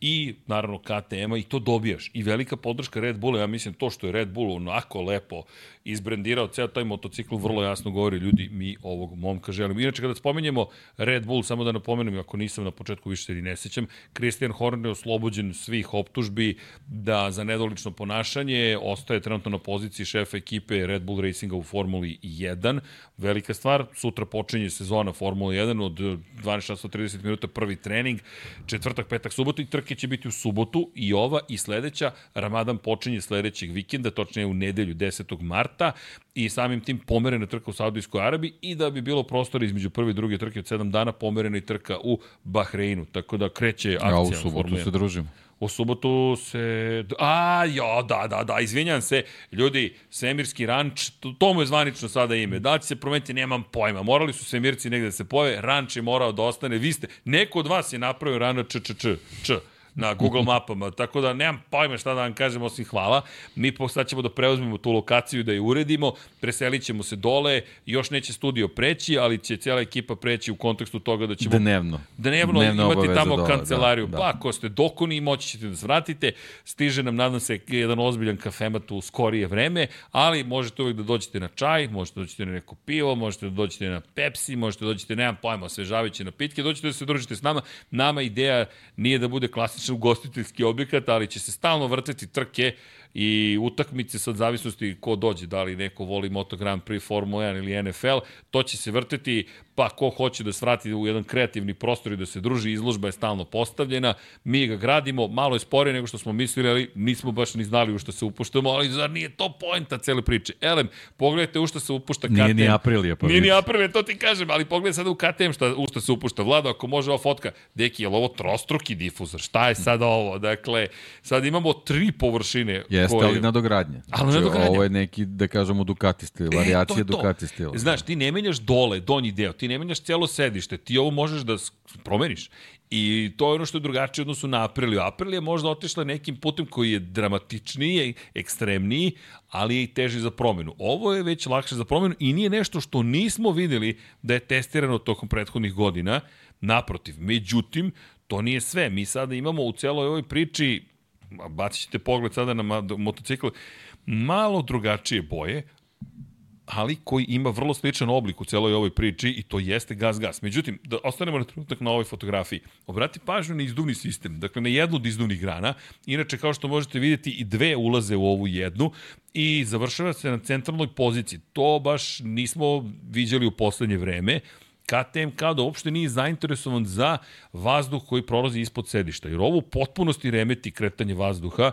i naravno KTM-a i to dobijaš. I velika podrška Red Bulla, ja mislim to što je Red Bull onako lepo izbrendirao ceo taj motocikl, vrlo jasno govori ljudi, mi ovog momka želimo. Inače, kada spomenjemo Red Bull, samo da napomenem, ako nisam na početku više se ne sećam, Christian Horner je oslobođen svih optužbi da za nedolično ponašanje ostaje trenutno na poziciji šefa ekipe Red Bull Racinga u Formuli 1. Velika stvar, sutra počinje sezona Formula 1 od 12.30 minuta prvi trening, četvrtak, petak, subota i trke će biti u subotu i ova i sledeća. Ramadan počinje sledećeg vikenda, točnije u nedelju 10. marta i samim tim pomerena trka u Saudijskoj Arabiji i da bi bilo prostora između prve i druge trke od 7 dana pomerena i trka u Bahreinu. Tako da kreće akcija. Ja, u subotu se družimo. U subotu se... A, ja, da, da, da, izvinjam se. Ljudi, Svemirski ranč, to, to mu je zvanično sada ime. Da će se promeniti, nemam pojma. Morali su Svemirci negde da se pojave, ranč je morao da ostane. Vi ste, neko od vas je napravio rana č, č, č, č na Google mapama, tako da nemam pojma šta da vam kažem osim hvala. Mi sad ćemo da preuzmemo tu lokaciju da je uredimo, preselit ćemo se dole, još neće studio preći, ali će cijela ekipa preći u kontekstu toga da ćemo... Dnevno. Dnevno, Dnevno imati tamo dole, kancelariju. Da, da. Pa ako ste dokoni, moći ćete da svratite. Stiže nam, nadam se, jedan ozbiljan kafemat u skorije vreme, ali možete uvijek da dođete na čaj, možete da dođete na neko pivo, možete da dođete na Pepsi, možete da dođete, nemam pojma, osvežavajuće napitke, dođete da se družite s nama. Nama ideja nije da bude klasična klasičan ugostiteljski objekat, ali će se stalno vrteti trke i utakmice sad zavisnosti ko dođe, da li neko voli Moto Grand Prix, Formula 1 ili NFL, to će se vrteti pa ko hoće da svrati u jedan kreativni prostor i da se druži, izložba je stalno postavljena, mi ga gradimo, malo je sporije nego što smo mislili, ali nismo baš ni znali u što se upuštamo, ali zar nije to poenta cele priče? Elem, pogledajte u što se upušta KTM. Nije ni Aprilija. Pa nije ni Aprilija, to ti kažem, ali pogledaj sada u KTM šta, u što se upušta. Vlado, ako može ova fotka, deki, je li ovo trostruki difuzor? Šta je sada ovo? Dakle, sad imamo tri površine. Jeste, koje... ali nadogradnje. Ali znači, nadogradnje. Ovo je neki, da kažemo, Ducati stil, variacija e, to to. Ducati stil. Znaš, ti ne menjaš dole, donji deo, ti ne menjaš celo sedište, ti ovo možeš da promeniš. I to je ono što je drugačije odnosu na Apriliju. Aprilija je možda otišla nekim putem koji je dramatičniji, ekstremniji, ali je i teži za promenu. Ovo je već lakše za promenu i nije nešto što nismo videli da je testirano tokom prethodnih godina. Naprotiv, međutim, to nije sve. Mi sada imamo u celoj ovoj priči, bacit ćete pogled sada na motocikl, malo drugačije boje, ali koji ima vrlo sličan oblik u celoj ovoj priči i to jeste gas-gas. Međutim, da ostanemo na trenutak na ovoj fotografiji. Obrati pažnju na izduvni sistem, dakle na jednu od izduvnih grana. Inače, kao što možete vidjeti, i dve ulaze u ovu jednu i završava se na centralnoj poziciji. To baš nismo viđali u poslednje vreme. KTM kao da uopšte nije zainteresovan za vazduh koji prolazi ispod sedišta, jer ovo u potpunosti remeti kretanje vazduha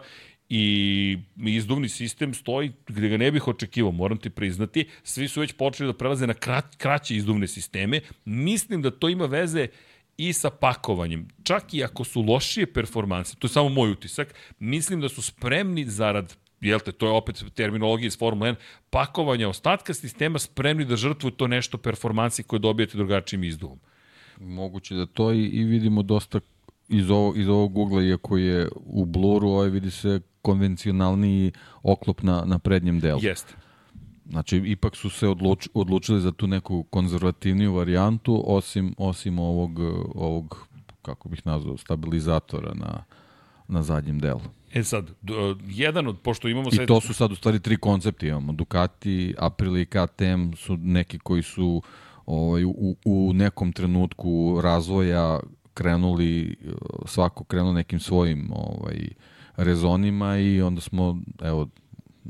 i izduvni sistem stoji gde ga ne bih očekivao, moram ti priznati. Svi su već počeli da prelaze na krat, kraće izduvne sisteme. Mislim da to ima veze i sa pakovanjem. Čak i ako su lošije performanse, to je samo moj utisak, mislim da su spremni zarad jel te, to je opet terminologija iz Formula 1, pakovanja ostatka sistema spremni da žrtvuju to nešto performansi koje dobijete drugačijim izduvom. Moguće da to i, i vidimo dosta iz ovog, iz ovog ugla, iako je u bluru, ovaj vidi se konvencionalniji oklop na, na prednjem delu. Jeste. Znači, ipak su se odluč, odlučili za tu neku konzervativniju varijantu, osim, osim ovog, ovog, kako bih nazvao, stabilizatora na, na zadnjem delu. E sad, d- jedan od, pošto imamo I to su sad u stvari tri koncepta imamo. Ducati, Aprilia i KTM su neki koji su ovaj, u, u nekom trenutku razvoja krenuli, svako krenuo nekim svojim ovaj, rezonima i onda smo, evo,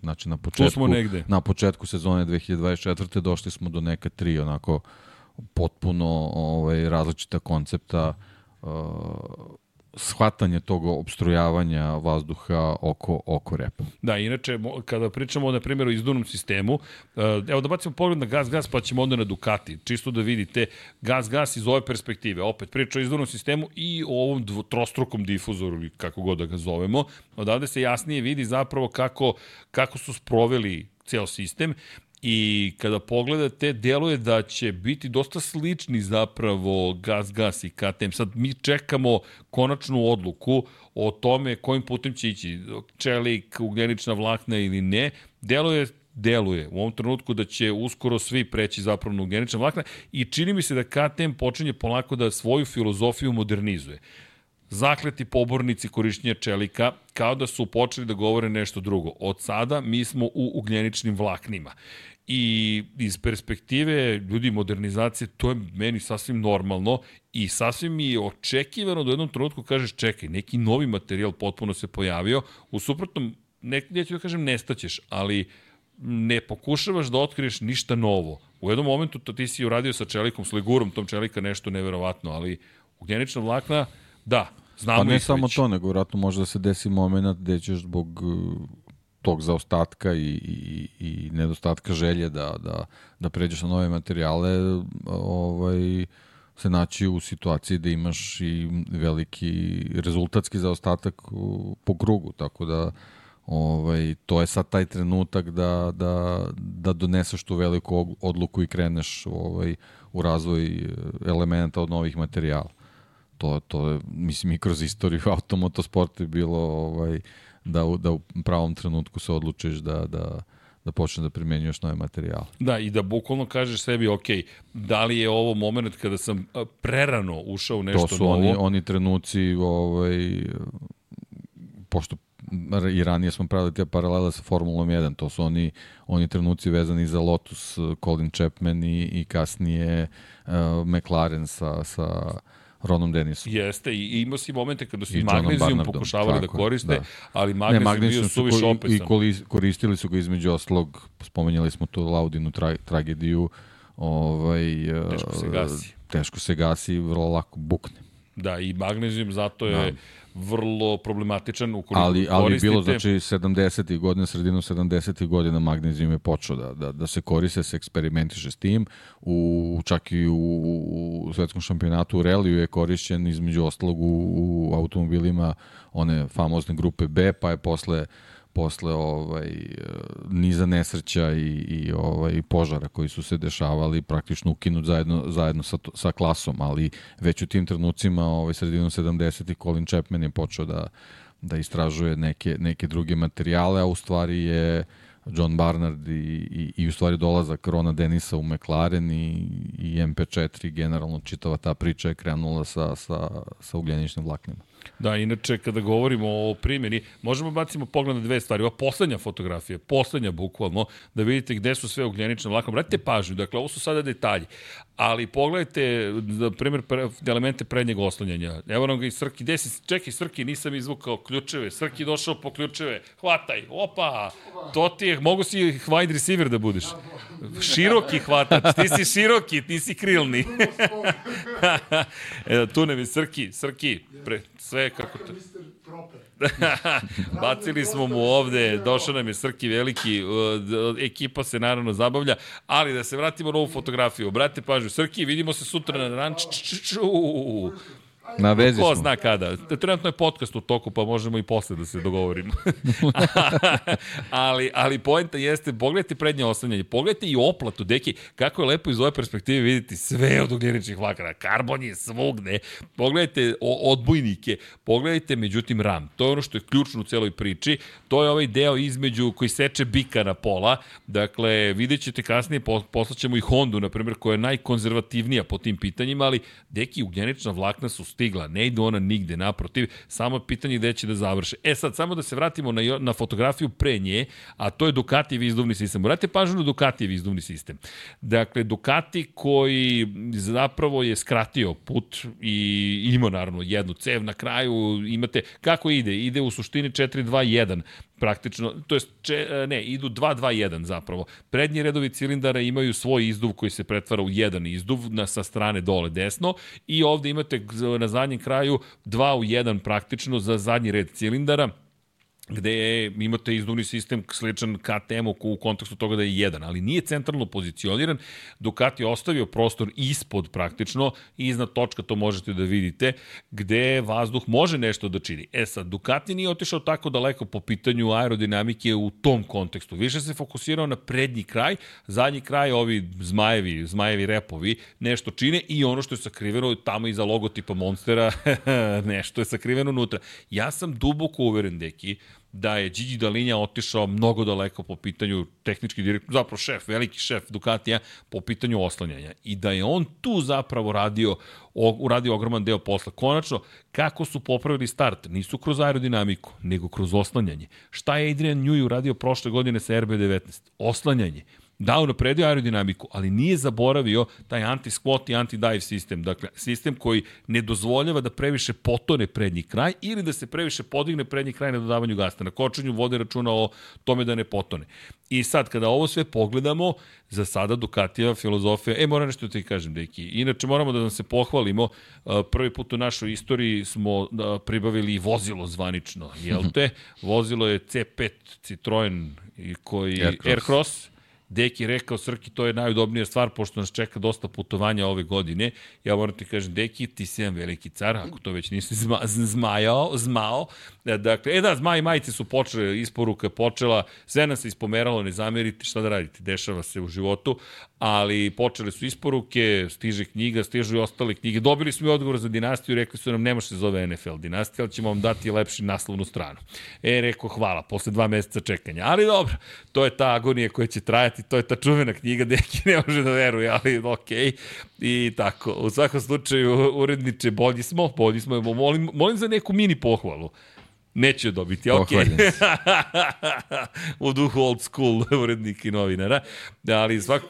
znači na početku, smo negde. na početku sezone 2024. došli smo do neka tri onako potpuno ovaj, različita koncepta uh, shvatanje tog obstrujavanja vazduha oko, oko repa. Da, inače, kada pričamo, na primjer, o izduvnom sistemu, eh, evo da bacimo pogled na gas, pa ćemo onda na Ducati, čisto da vidite gas iz ove perspektive. Opet, priča o izduvnom sistemu i o ovom trostrukom difuzoru, ili kako god da ga zovemo. Odavde se jasnije vidi zapravo kako, kako su sproveli ceo sistem I kada pogledate, deluje da će biti dosta slični zapravo Gas Gas i KTM. Sad mi čekamo konačnu odluku o tome kojim putem će ići čelik, ugljenična vlakna ili ne. Deluje deluje u ovom trenutku da će uskoro svi preći zapravo na ugljenična vlakna i čini mi se da KTM počinje polako da svoju filozofiju modernizuje zakleti pobornici korišćenja čelika kao da su počeli da govore nešto drugo. Od sada mi smo u ugljeničnim vlaknima. I iz perspektive ljudi modernizacije, to je meni sasvim normalno i sasvim mi je očekivano da u jednom trenutku kažeš čekaj, neki novi materijal potpuno se pojavio, u suprotnom, ne, neću da kažem nestaćeš, ali ne pokušavaš da otkriješ ništa novo. U jednom momentu to ti si uradio sa čelikom, s legurom tom čelika nešto neverovatno, ali ugljenična vlakna, da, znamo Pa ne samo već. to, nego vratno može da se desi moment gde ćeš zbog tog zaostatka i, i, i nedostatka želje da, da, da pređeš na nove materijale, ovaj, se naći u situaciji da imaš i veliki rezultatski zaostatak po krugu, tako da ovaj, to je sad taj trenutak da, da, da doneseš tu veliku odluku i kreneš ovaj, u razvoj elementa od novih materijala. To, to je, mislim, i kroz istoriju automotosporta je bilo ovaj, da, u, da u pravom trenutku se odlučiš da, da, da počne da primenjuješ nove materijale. Da, i da bukvalno kažeš sebi, ok, da li je ovo moment kada sam prerano ušao u nešto to su novo? oni, oni trenuci, ovaj, pošto i ranije smo pravili te paralele sa Formulom 1, to su oni, oni trenuci vezani za Lotus, Colin Chapman i, i kasnije uh, McLaren sa, sa Ronom Dennisom. Jeste, i imao si momente kada su i magnezijum pokušavali da koriste, da. ali magnezijum, ne, magnezijum bio suviš ko, opesan. I koristili su ga između oslog, spomenjali smo tu Laudinu tra, tragediju, ovaj, teško se gasi. Teško se gasi, vrlo lako bukne. Da, i magnezijum zato je da. vrlo problematičan ukoliko ali, ali koristite... bilo, znači, 70. godina, sredinu 70. godina magnezijum je počeo da, da, da se koriste, se eksperimentiše s tim. U, čak i u, u svetskom šampionatu u reliju je korišćen između ostalog u, u automobilima one famozne grupe B, pa je posle posle ovaj niza nesreća i, i ovaj požara koji su se dešavali praktično ukinut zajedno zajedno sa sa klasom, ali već u tim trenucima ovaj sredinom 70 Colin Chapman je počeo da da istražuje neke neke druge materijale, a u stvari je John Barnard i, i, i u stvari dolazak Rona Denisa u McLaren i, i MP4 generalno čitava ta priča je krenula sa, sa, sa ugljeničnim vlaknima. Da, inače, kada govorimo o primjeni, možemo bacimo pogled na dve stvari. Ova poslednja fotografija, poslednja bukvalno, da vidite gde su sve ugljenične vlakne. Vratite pažnju, dakle, ovo su sada detalji. Ali pogledajte, na primjer, pre, elemente prednjeg oslanjanja. Evo nam ga i Srki. Gde si? Čekaj, Srki, nisam izvukao ključeve. Srki došao po ključeve. Hvataj. Opa! To ti je, mogu si wide receiver da budeš. Široki hvatač. Ti si široki, ti si krilni. e, tu nam je Srki. Srki, pre, sve kako to... Bacili smo mu ovde, došao nam je Srki Veliki, ekipa se naravno zabavlja, ali da se vratimo na ovu fotografiju. Brate pažnju, Srki, vidimo se sutra na ranč. Na vezi Ko smo. zna kada. Trenutno je podcast u toku, pa možemo i posle da se dogovorimo. ali, ali poenta jeste, pogledajte prednje oslanjanje, pogledajte i oplatu, deki, kako je lepo iz ove perspektive vidjeti sve od ugljeničnih vlakana. Karbon je svugde. Pogledajte odbojnike, pogledajte međutim RAM. To je ono što je ključno u celoj priči. To je ovaj deo između koji seče bika na pola. Dakle, vidjet ćete kasnije, poslaćemo i Hondu, na primjer, koja je najkonzervativnija po tim pitanjima, ali deki ugljenična vlakna su stigla, ne idu ona nigde, naprotiv, samo pitanje gde će da završe. E sad, samo da se vratimo na, na fotografiju pre nje, a to je Ducatijev izduvni sistem. Morate pažnju na Ducatijev izduvni sistem. Dakle, Ducati koji zapravo je skratio put i ima naravno jednu cev na kraju, imate, kako ide? Ide u suštini 4-2-1, praktično, to jest, če, e, ne, idu 2-2-1 zapravo. Prednji redovi cilindara imaju svoj izduv koji se pretvara u jedan izduv na, sa strane dole desno i ovde imate na zadnjem kraju 2 u 1 praktično za zadnji red cilindara gde imate izduvni sistem sličan KTM-u u kontekstu toga da je jedan, ali nije centralno pozicioniran. Ducati je ostavio prostor ispod praktično iznad točka to možete da vidite, gde vazduh može nešto da čini. E sad, Ducati nije otišao tako daleko po pitanju aerodinamike u tom kontekstu. Više se fokusirao na prednji kraj, zadnji kraj ovi zmajevi, zmajevi repovi nešto čine i ono što je sakriveno tamo iza logotipa Monstera, nešto je sakriveno unutra. Ja sam duboko uveren, deki, da je Gigi Dalinja otišao mnogo daleko po pitanju tehnički direktor, zapravo šef, veliki šef Ducatija po pitanju oslanjanja i da je on tu zapravo radio, uradio ogroman deo posla. Konačno, kako su popravili start? Nisu kroz aerodinamiku, nego kroz oslanjanje. Šta je Adrian Newey uradio prošle godine sa RB19? Oslanjanje Da, unapredio aerodinamiku, ali nije zaboravio taj anti-squat i anti-dive sistem. Dakle, sistem koji ne dozvoljava da previše potone prednji kraj ili da se previše podigne prednji kraj na dodavanju gasta. Na kočenju vode računa o tome da ne potone. I sad, kada ovo sve pogledamo, za sada Ducatija filozofija, e, moram nešto da ti kažem, deki. Inače, moramo da nam se pohvalimo, prvi put u našoj istoriji smo pribavili vozilo zvanično, jel te? Vozilo je C5 Citroen koji Aircross, Aircross Deki rekao, Srki, to je najudobnija stvar, pošto nas čeka dosta putovanja ove godine. Ja moram ti kažem, Deki, ti si jedan veliki car, ako to već nisi zma, zmajao, zmao. Dakle, e da, zmaj i majice su počele, isporuka počela, sve nas se ispomeralo, ne zamerite, šta da radite, dešava se u životu, ali počele su isporuke, stiže knjiga, stižu i ostale knjige. Dobili smo i odgovor za dinastiju, rekli su nam, ne može se zove NFL dinastija, ali ćemo vam dati lepši naslovnu stranu. E, rekao, hvala, posle dva meseca čekanja. Ali dobro, to je ta agonija koja će trajati, to je ta čuvena knjiga, deki ne može da veruje, ali okej. Okay. I tako, u svakom slučaju, uredniče, bolji smo, bolji smo, molim, molim za neku mini pohvalu. Neće dobiti, ok. u duhu old school urednika i novinara. Ali svako...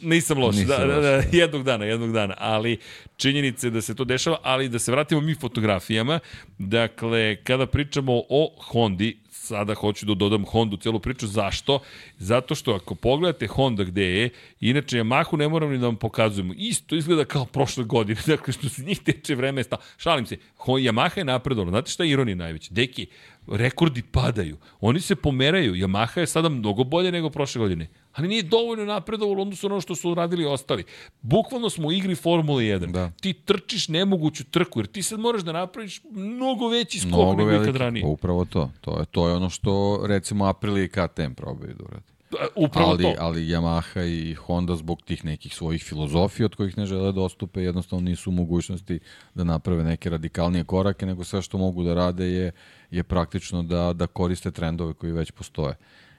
Nisam loš, Nisam da, da, da, jednog dana, jednog dana, ali činjenice da se to dešava, ali da se vratimo mi fotografijama, dakle, kada pričamo o Hondi, sada hoću da dodam Honda u celu priču. Zašto? Zato što ako pogledate Honda gde je, inače Yamahu ne moram ni da vam pokazujemo. Isto izgleda kao prošle godine. Dakle, što se njih teče vreme, sta. šalim se. Yamaha je napredovna. Znate šta je ironija najveća? Deki, rekordi padaju. Oni se pomeraju. Yamaha je sada mnogo bolje nego prošle godine ali nije dovoljno napredovalo odnosno ono što su radili ostali. Bukvalno smo u igri Formule 1. Da. Ti trčiš nemoguću trku, jer ti sad moraš da napraviš mnogo veći skok mnogo nego ikad ranije. Pa upravo to. To je, to je ono što recimo Aprilia i KTM probaju da urade. Upravo ali, to. Ali Yamaha i Honda zbog tih nekih svojih filozofija od kojih ne žele da ostupe, jednostavno nisu u mogućnosti da naprave neke radikalnije korake, nego sve što mogu da rade je, je praktično da, da koriste trendove koji već postoje.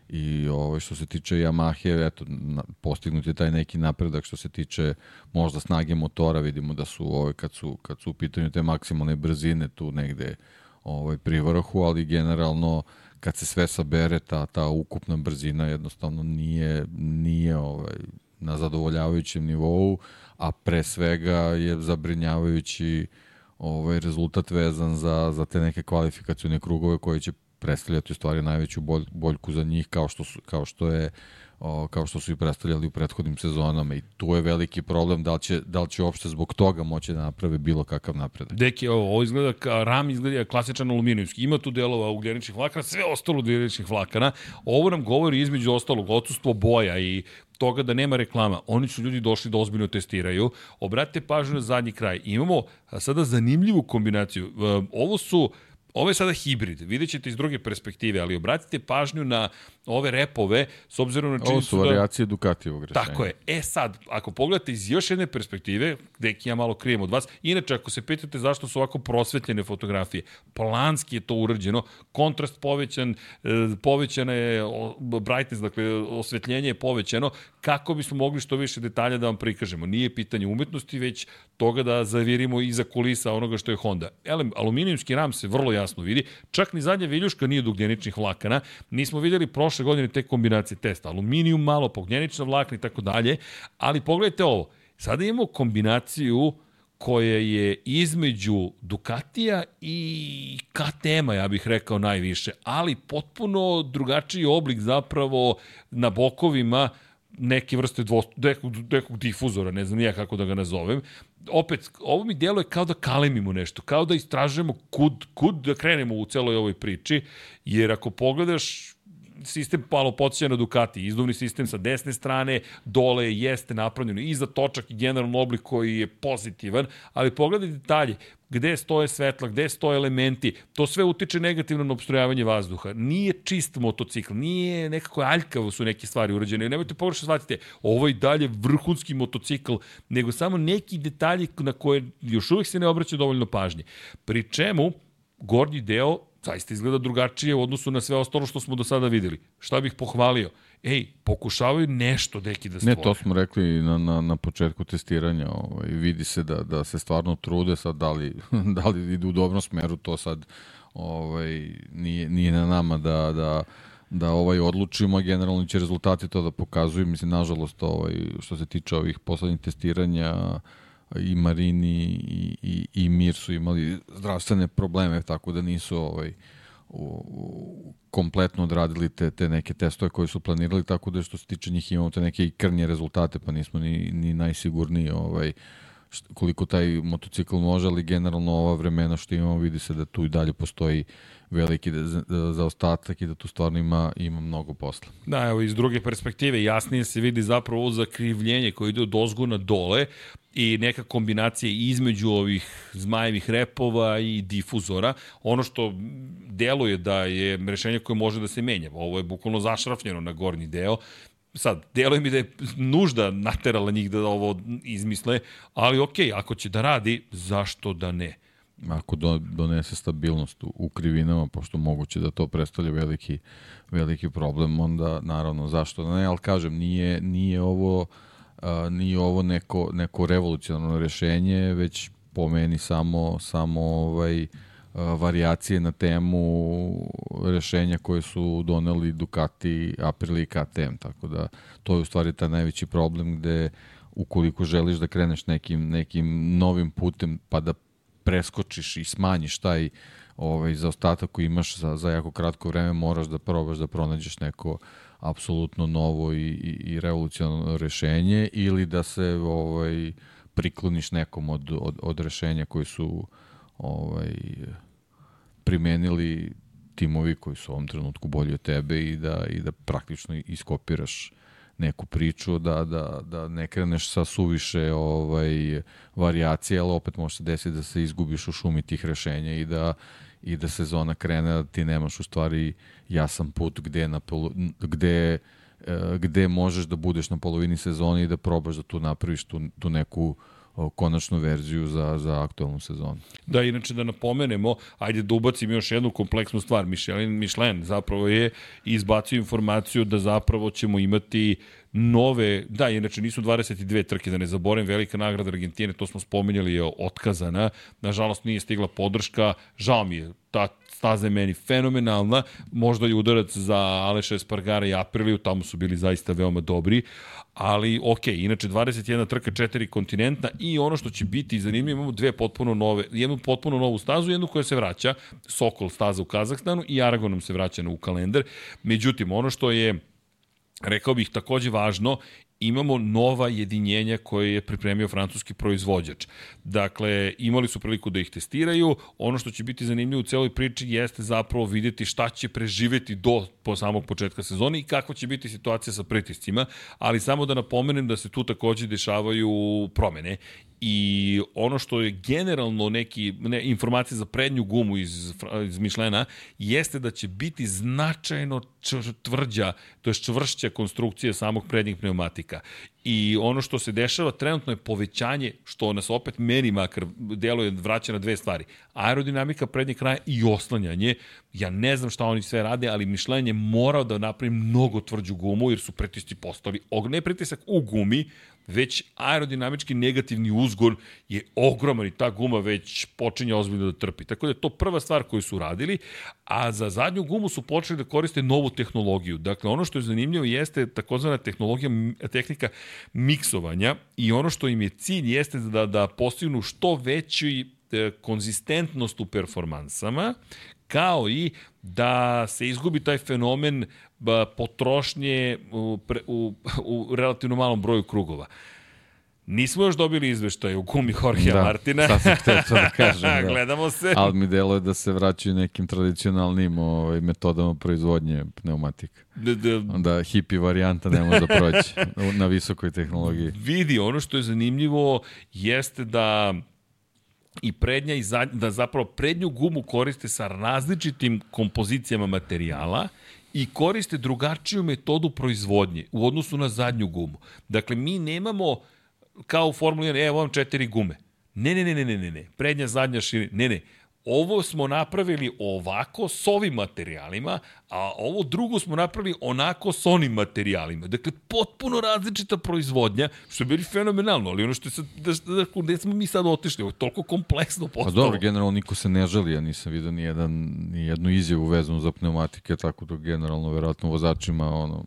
I ovaj, što se tiče Yamahe, eto, postignut je taj neki napredak što se tiče možda snage motora, vidimo da su ovaj, kad su, kad su u pitanju te maksimalne brzine tu negde ovaj, pri vrhu, ali generalno kad se sve sabere, ta, ta ukupna brzina jednostavno nije, nije ovaj, na zadovoljavajućem nivou, a pre svega je zabrinjavajući ovaj rezultat vezan za, za te neke kvalifikacione krugove koje će predstavljati u stvari najveću bolj, boljku za njih kao što, su, kao što je o, kao što su i predstavljali u prethodnim sezonama i tu je veliki problem da li će, da li će uopšte zbog toga moći da naprave bilo kakav napredak. Deki, ovo, ovo izgleda, ka, ram izgleda klasičan aluminijumski, ima tu delova ugljeničnih vlakana, sve ostalo ugljeničnih vlakana, ovo nam govori između ostalog odsustvo boja i toga da nema reklama. Oni su ljudi došli da ozbiljno testiraju. Obratite pažnju na zadnji kraj. Imamo sada zanimljivu kombinaciju. Ovo su Ovo je sada hibrid, vidjet ćete iz druge perspektive, ali obratite pažnju na ove repove, s obzirom na činjenicu Ovo su variacije da... Ducatijevog rešenja. Tako je. E sad, ako pogledate iz još jedne perspektive, gde ja malo krijem od vas, inače ako se pitate zašto su ovako prosvetljene fotografije, planski je to urađeno, kontrast povećan, e, povećana je brightness, dakle osvetljenje je povećano, kako bismo mogli što više detalja da vam prikažemo. Nije pitanje umetnosti, već toga da zavirimo iza kulisa onoga što je Honda. Elem, aluminijumski ram se vrlo jasno vidi, čak ni zadnja viljuška nije od ugljeničnih vlakana, nismo videli prošle godine te kombinacije testa, aluminijum malo, pogljenična vlakna i tako dalje, ali pogledajte ovo, sada imamo kombinaciju koja je između Ducatija i KTM-a, ja bih rekao najviše, ali potpuno drugačiji oblik zapravo na bokovima, neke vrste dvost, nekog, nekog difuzora, ne znam ja kako da ga nazovem. Opet, ovo mi djeluje kao da kalemimo nešto, kao da istražujemo kud, kud da krenemo u celoj ovoj priči, jer ako pogledaš sistem malo podsjeća na Ducati, izduvni sistem sa desne strane, dole jeste napravljeno i za točak i generalno oblik koji je pozitivan, ali pogledajte detalje, gde stoje svetla, gde stoje elementi, to sve utiče negativno na obstrojavanje vazduha. Nije čist motocikl, nije nekako aljkavo su neke stvari urađene. Nemojte pogrešno shvatite, ovo je dalje vrhunski motocikl, nego samo neki detalji na koje još uvijek se ne obraća dovoljno pažnje. Pri čemu, gornji deo zaista izgleda drugačije u odnosu na sve ostalo što smo do sada videli. Šta bih pohvalio? Ej, pokušavaju nešto deki da stvore. Ne, to smo rekli na, na, na početku testiranja. Ovaj, vidi se da, da se stvarno trude sad da li, da li idu u dobrom smeru, to sad ovaj, nije, nije na nama da, da, da ovaj odlučimo, generalno će rezultati to da pokazuju. Mislim, nažalost, ovaj, što se tiče ovih poslednjih testiranja, i Marini i, i, i Mir su imali zdravstvene probleme, tako da nisu ovaj, u, u, kompletno odradili te, te neke testove koje su planirali, tako da što se tiče njih imamo te neke krnje rezultate, pa nismo ni, ni najsigurniji ovaj, koliko taj motocikl može, ali generalno ova vremena što imamo vidi se da tu i dalje postoji veliki zaostatak i da tu stvarno ima, ima mnogo posla. Da, evo iz druge perspektive jasnije se vidi zapravo zakrivljenje koje ide od ozgu na dole, i neka kombinacija između ovih zmajevih repova i difuzora. Ono što deluje da je rešenje koje može da se menja. Ovo je bukvalno zašrafljeno na gornji deo. Sad, deluje mi da je nužda naterala njih da ovo izmisle, ali ok, ako će da radi, zašto da ne? Ako do, donese stabilnost u, u krivinama, pošto moguće da to predstavlja veliki, veliki problem, onda naravno zašto da ne, ali kažem, nije, nije ovo a, nije ovo neko, neko revolucionarno rešenje, već po meni samo, samo ovaj, a, variacije na temu rešenja koje su doneli Ducati, Aprilia i KTM, tako da to je u stvari ta najveći problem gde ukoliko želiš da kreneš nekim, nekim novim putem pa da preskočiš i smanjiš taj ovaj, zaostatak koji imaš za, za jako kratko vreme, moraš da probaš da pronađeš neko uh, apsolutno novo i, i, i revolucionarno rešenje ili da se ovaj prikloniš nekom od, od, od rešenja koji su ovaj primenili timovi koji su u ovom trenutku bolji od tebe i da, i da praktično iskopiraš neku priču, da, da, da ne kreneš sa suviše ovaj, variacije, ali opet može se desiti da se izgubiš u šumi tih rešenja i da, i da sezona krene, da ti nemaš u stvari jasan put gde, na polu, gde, e, gde možeš da budeš na polovini sezone i da probaš da tu napraviš tu, tu neku konačnu verziju za, za aktualnu sezonu. Da, inače da napomenemo, ajde da ubacim još jednu kompleksnu stvar. Michelin, Michelin zapravo je izbacio informaciju da zapravo ćemo imati nove, da, inače nisu 22 trke, da ne zaboravim, velika nagrada Argentine, to smo spominjali, je otkazana. Nažalost nije stigla podrška, žao mi je, ta staza je meni fenomenalna, možda je udarac za Aleša Espargara i Apriliju, tamo su bili zaista veoma dobri, ali ok, inače 21 trka, 4 kontinenta i ono što će biti zanimljivo, imamo dve potpuno nove, jednu potpuno novu stazu, jednu koja se vraća, Sokol staza u Kazahstanu i Aragon nam se vraća u kalendar. Međutim, ono što je rekao bih takođe važno imamo nova jedinjenja koje je pripremio francuski proizvođač. Dakle, imali su priliku da ih testiraju. Ono što će biti zanimljivo u celoj priči jeste zapravo videti šta će preživeti do po samog početka sezone i kako će biti situacija sa pritiscima, ali samo da napomenem da se tu takođe dešavaju promene i ono što je generalno neki ne, informacija za prednju gumu iz, iz Mišlena jeste da će biti značajno tvrđa, to je čvršća konstrukcija samog prednjeg pneumatika. I ono što se dešava trenutno je povećanje, što nas opet meni makar deluje vraća na dve stvari. Aerodinamika prednjeg kraja i oslanjanje. Ja ne znam šta oni sve rade, ali mišljenje morao da napravi mnogo tvrđu gumu, jer su pritisci postali, ne pritisak u gumi, već aerodinamički negativni uzgon je ogroman i ta guma već počinje ozbiljno da trpi. Tako da je to prva stvar koju su radili, a za zadnju gumu su počeli da koriste novu tehnologiju. Dakle, ono što je zanimljivo jeste takozvana tehnologija, tehnika miksovanja i ono što im je cilj jeste da, da postignu što veći e, konzistentnost u performansama, kao i da se izgubi taj fenomen potrošnje u, u, u relativno malom broju krugova. Nismo još dobili izveštaj u gumi Jorge da, Martina. Da, sam htio to da kažem. Da. Gledamo se. Ali mi deluje da se vraćaju nekim tradicionalnim ovaj, metodama proizvodnje pneumatika. Da, da. Onda hipi varijanta ne može da proći na visokoj tehnologiji. Vidi, ono što je zanimljivo jeste da i prednja i zadnja, da zapravo prednju gumu koriste sa različitim kompozicijama materijala i koriste drugačiju metodu proizvodnje u odnosu na zadnju gumu. Dakle, mi nemamo kao u Formuli 1, evo vam četiri gume. Ne, ne, ne, ne, ne, ne, prednja, zadnja, širina, ne, ne ovo smo napravili ovako s ovim materijalima, a ovo drugo smo napravili onako s onim materijalima. Dakle, potpuno različita proizvodnja, što je bili fenomenalno, ali ono što je sad, da, da, gde smo mi sad otišli, ovo je toliko kompleksno postalo. Pa dobro, generalno niko se ne želi, ja nisam vidio ni, jedan, ni jednu izjavu vezanu za pneumatike, tako da generalno, verovatno, vozačima, ono,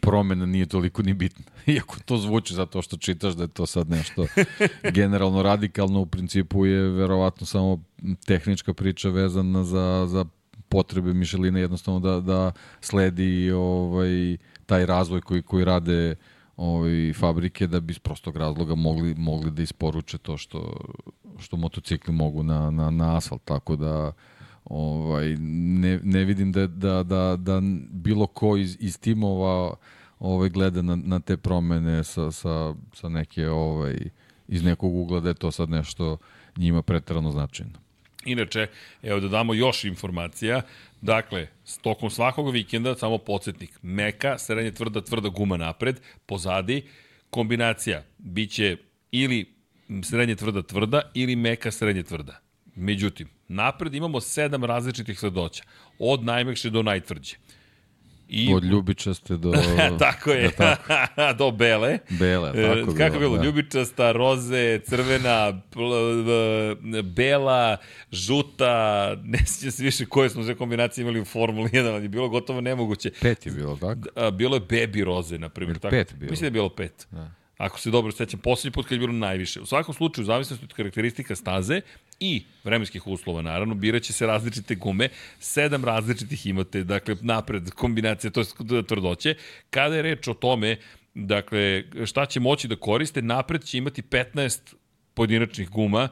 promena nije toliko ni bitna. Iako to zvuči zato što čitaš da je to sad nešto generalno radikalno, u principu je verovatno samo tehnička priča vezana za, za potrebe Mišelina jednostavno da, da sledi ovaj, taj razvoj koji, koji rade ovaj, fabrike da bi iz prostog razloga mogli, mogli da isporuče to što, što motocikli mogu na, na, na asfalt, tako da ovaj, ne, ne vidim da, da, da, da bilo ko iz, iz timova ovaj, gleda na, na te promene sa, sa, sa neke ovaj, iz nekog ugla da je to sad nešto njima pretarano značajno. Inače, evo da damo još informacija. Dakle, tokom svakog vikenda, samo podsjetnik, meka, srednje tvrda, tvrda guma napred, pozadi, kombinacija biće ili srednje tvrda tvrda ili meka srednje tvrda. Međutim, napred imamo sedam različitih tvrdoća, od najmekše do najtvrđe. I... Od ljubičaste do... tako je, da, tako. do bele. Bele, e, tako Kako je bilo? Da. Ljubičasta, roze, crvena, bela, žuta, ne sjećam se više koje smo sve kombinacije imali u Formuli 1, ali je bilo gotovo nemoguće. Pet je bilo, tako? Bilo je baby roze, na primjer. Tako. Pet bilo. Mislim da je bilo pet. Da. Ako se dobro sećam, poslednji put kad je bilo najviše. U svakom slučaju, u zavisnosti od karakteristika staze i vremenskih uslova, naravno, biraće se različite gume, sedam različitih imate, dakle, napred kombinacija, to je tvrdoće. Kada je reč o tome, dakle, šta će moći da koriste, napred će imati 15 pojedinačnih guma,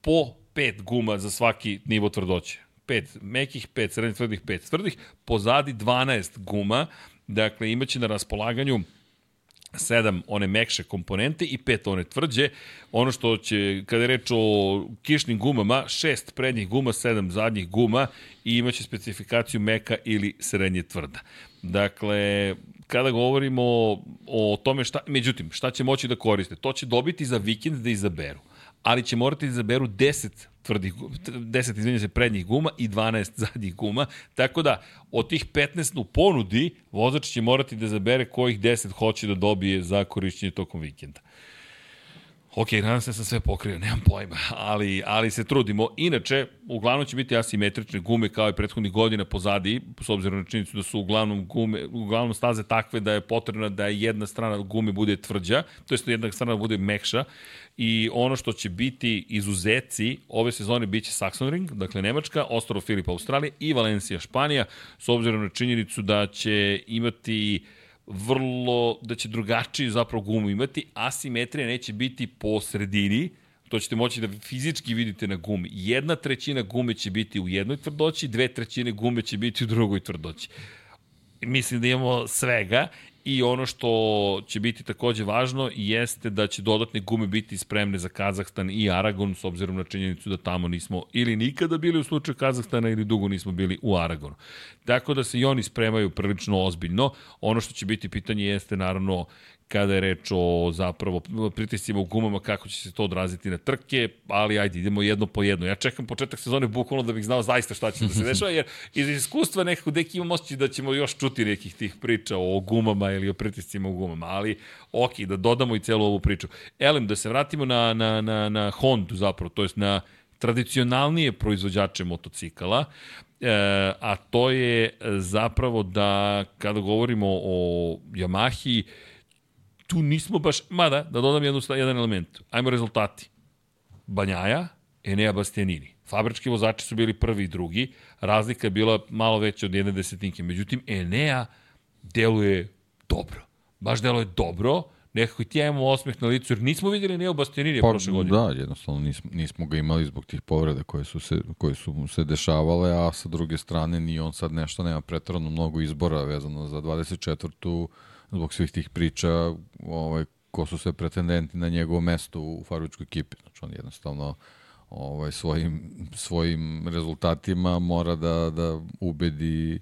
po 5 guma za svaki nivo tvrdoće. 5 mekih, 5 srednjih tvrdih, 5 tvrdih, pozadi 12 guma, dakle, imaće na raspolaganju sedam one mekše komponente i pet one tvrđe. Ono što će, kada je reč o kišnim gumama, šest prednjih guma, sedam zadnjih guma i imaće specifikaciju meka ili srednje tvrda. Dakle, kada govorimo o tome šta, međutim, šta će moći da koriste, to će dobiti za vikend da izaberu ali će morati da izaberu 10 tvrdih, 10, izvinja se, prednjih guma i 12 zadnjih guma, tako da od tih 15 u ponudi, vozač će morati da zabere kojih 10 hoće da dobije za korišćenje tokom vikenda. Ok, nadam se da sam sve pokrio, nemam pojma, ali, ali se trudimo. Inače, uglavnom će biti asimetrične gume kao i prethodnih godina pozadi, s obzirom na činjenicu da su uglavnom, gume, uglavnom staze takve da je potrebna da jedna strana gume bude tvrđa, to da jedna strana bude mekša i ono što će biti izuzeci ove sezone biće Saxonring, dakle Nemačka, Ostrovo Filipa Australija i Valencija Španija, s obzirom na činjenicu da će imati vrlo, da će drugačiju zapravo gumu imati, asimetrija neće biti po sredini, to ćete moći da fizički vidite na gumi. Jedna trećina gume će biti u jednoj tvrdoći, dve trećine gume će biti u drugoj tvrdoći. Mislim da imamo svega I ono što će biti takođe važno jeste da će dodatne gume biti spremne za Kazahstan i Aragon, s obzirom na činjenicu da tamo nismo ili nikada bili u slučaju Kazahstana ili dugo nismo bili u Aragonu. Tako da se i oni spremaju prilično ozbiljno. Ono što će biti pitanje jeste naravno kada je reč o zapravo pritiscima u gumama, kako će se to odraziti na trke, ali ajde, idemo jedno po jedno. Ja čekam početak sezone bukvalno da bih znao zaista šta će da se dešava, jer iz iskustva nekako deki imam osjećaj da ćemo još čuti nekih tih priča o gumama ili o pritiscima u gumama, ali ok, da dodamo i celu ovu priču. Elem, da se vratimo na, na, na, na Hondu zapravo, to jest na tradicionalnije proizvođače motocikala, e, a to je zapravo da kada govorimo o Yamahi, tu nismo baš, mada, da dodam jednu, jedan element. Ajmo rezultati. Banjaja, Enea Bastianini. Fabrički vozači su bili prvi i drugi, razlika je bila malo veća od jedne desetinke. Međutim, Enea deluje dobro. Baš deluje dobro, nekako i ti imamo osmeh na licu, jer nismo videli Neo Bastianini pa, prošle godine. Da, jednostavno nismo, nismo ga imali zbog tih povreda koje su, se, koje su se dešavale, a sa druge strane ni on sad nešto nema pretrano mnogo izbora vezano za 24 zbog svih tih priča ovaj, ko su sve pretendenti na njegovo mesto u fabričkoj ekipi. Znači on jednostavno ovaj, svojim, svojim rezultatima mora da, da ubedi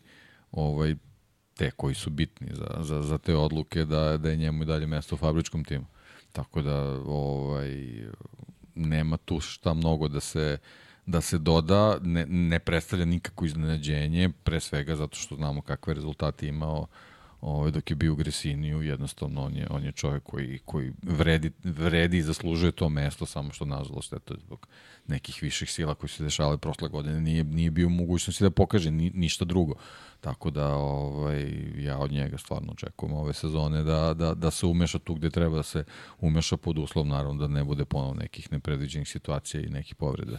ovaj, te koji su bitni za, za, za te odluke da, da je njemu i dalje mesto u fabričkom timu. Tako da ovaj, nema tu šta mnogo da se da se doda, ne, ne predstavlja nikako iznenađenje, pre svega zato što znamo kakve rezultate imao ovaj, dok je bio u Gresiniju, jednostavno on je, on je čovjek koji, koji vredi, vredi i zaslužuje to mesto, samo što nažalost eto, zbog nekih viših sila koji se dešavali prošle godine nije, nije bio mogućnosti da pokaže ni, ništa drugo. Tako da ovaj, ja od njega stvarno očekujem ove sezone da, da, da se umeša tu gde treba da se umeša pod uslov, naravno da ne bude ponovo nekih nepredviđenih situacija i nekih povreda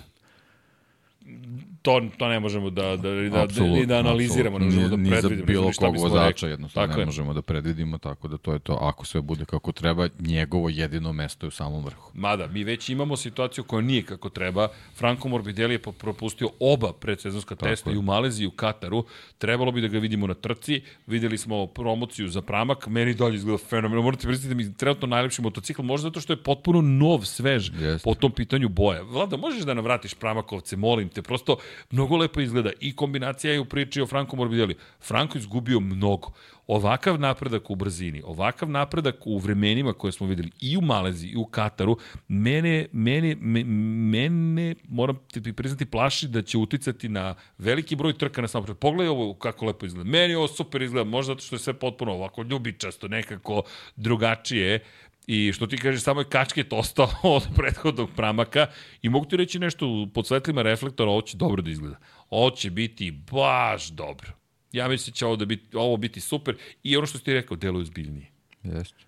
to, to ne možemo da, da, da, da, da analiziramo, ne možemo da predvidimo. Ni za bilo kog vozača jednostavno tako ne je. možemo da predvidimo, tako da to je to. Ako sve bude kako treba, njegovo jedino mesto je u samom vrhu. Mada, mi već imamo situaciju koja nije kako treba. Franco Morbidelli je propustio oba predsezonska testa je. i u Maleziji i u Kataru. Trebalo bi da ga vidimo na trci. Videli smo promociju za pramak. Meni dalje izgleda fenomenalno. Morate priznati da mi trenutno najlepši motocikl, možda zato što je potpuno nov, svež Jeste. po tom pitanju boja. Vlada, možeš da nam vratiš pramakovce, molim te, prosto mnogo lepo izgleda i kombinacija je u priči o Franko Morbidelli. Franko izgubio mnogo. Ovakav napredak u brzini, ovakav napredak u vremenima koje smo videli i u Maleziji i u Kataru, mene, mene, mene moram ti priznati, plaši da će uticati na veliki broj trka na samopred. Pogledaj ovo kako lepo izgleda. Meni ovo super izgleda, možda zato što je sve potpuno ovako ljubičasto, nekako drugačije. I što ti kažeš, samo je kačket ostao od prethodnog pramaka i mogu ti reći nešto, pod svetlima reflektora ovo će dobro da izgleda. Ovo će biti baš dobro. Ja mislim da će ovo, da biti, ovo biti super i ono što ti rekao, deluje zbiljnije. Jeste.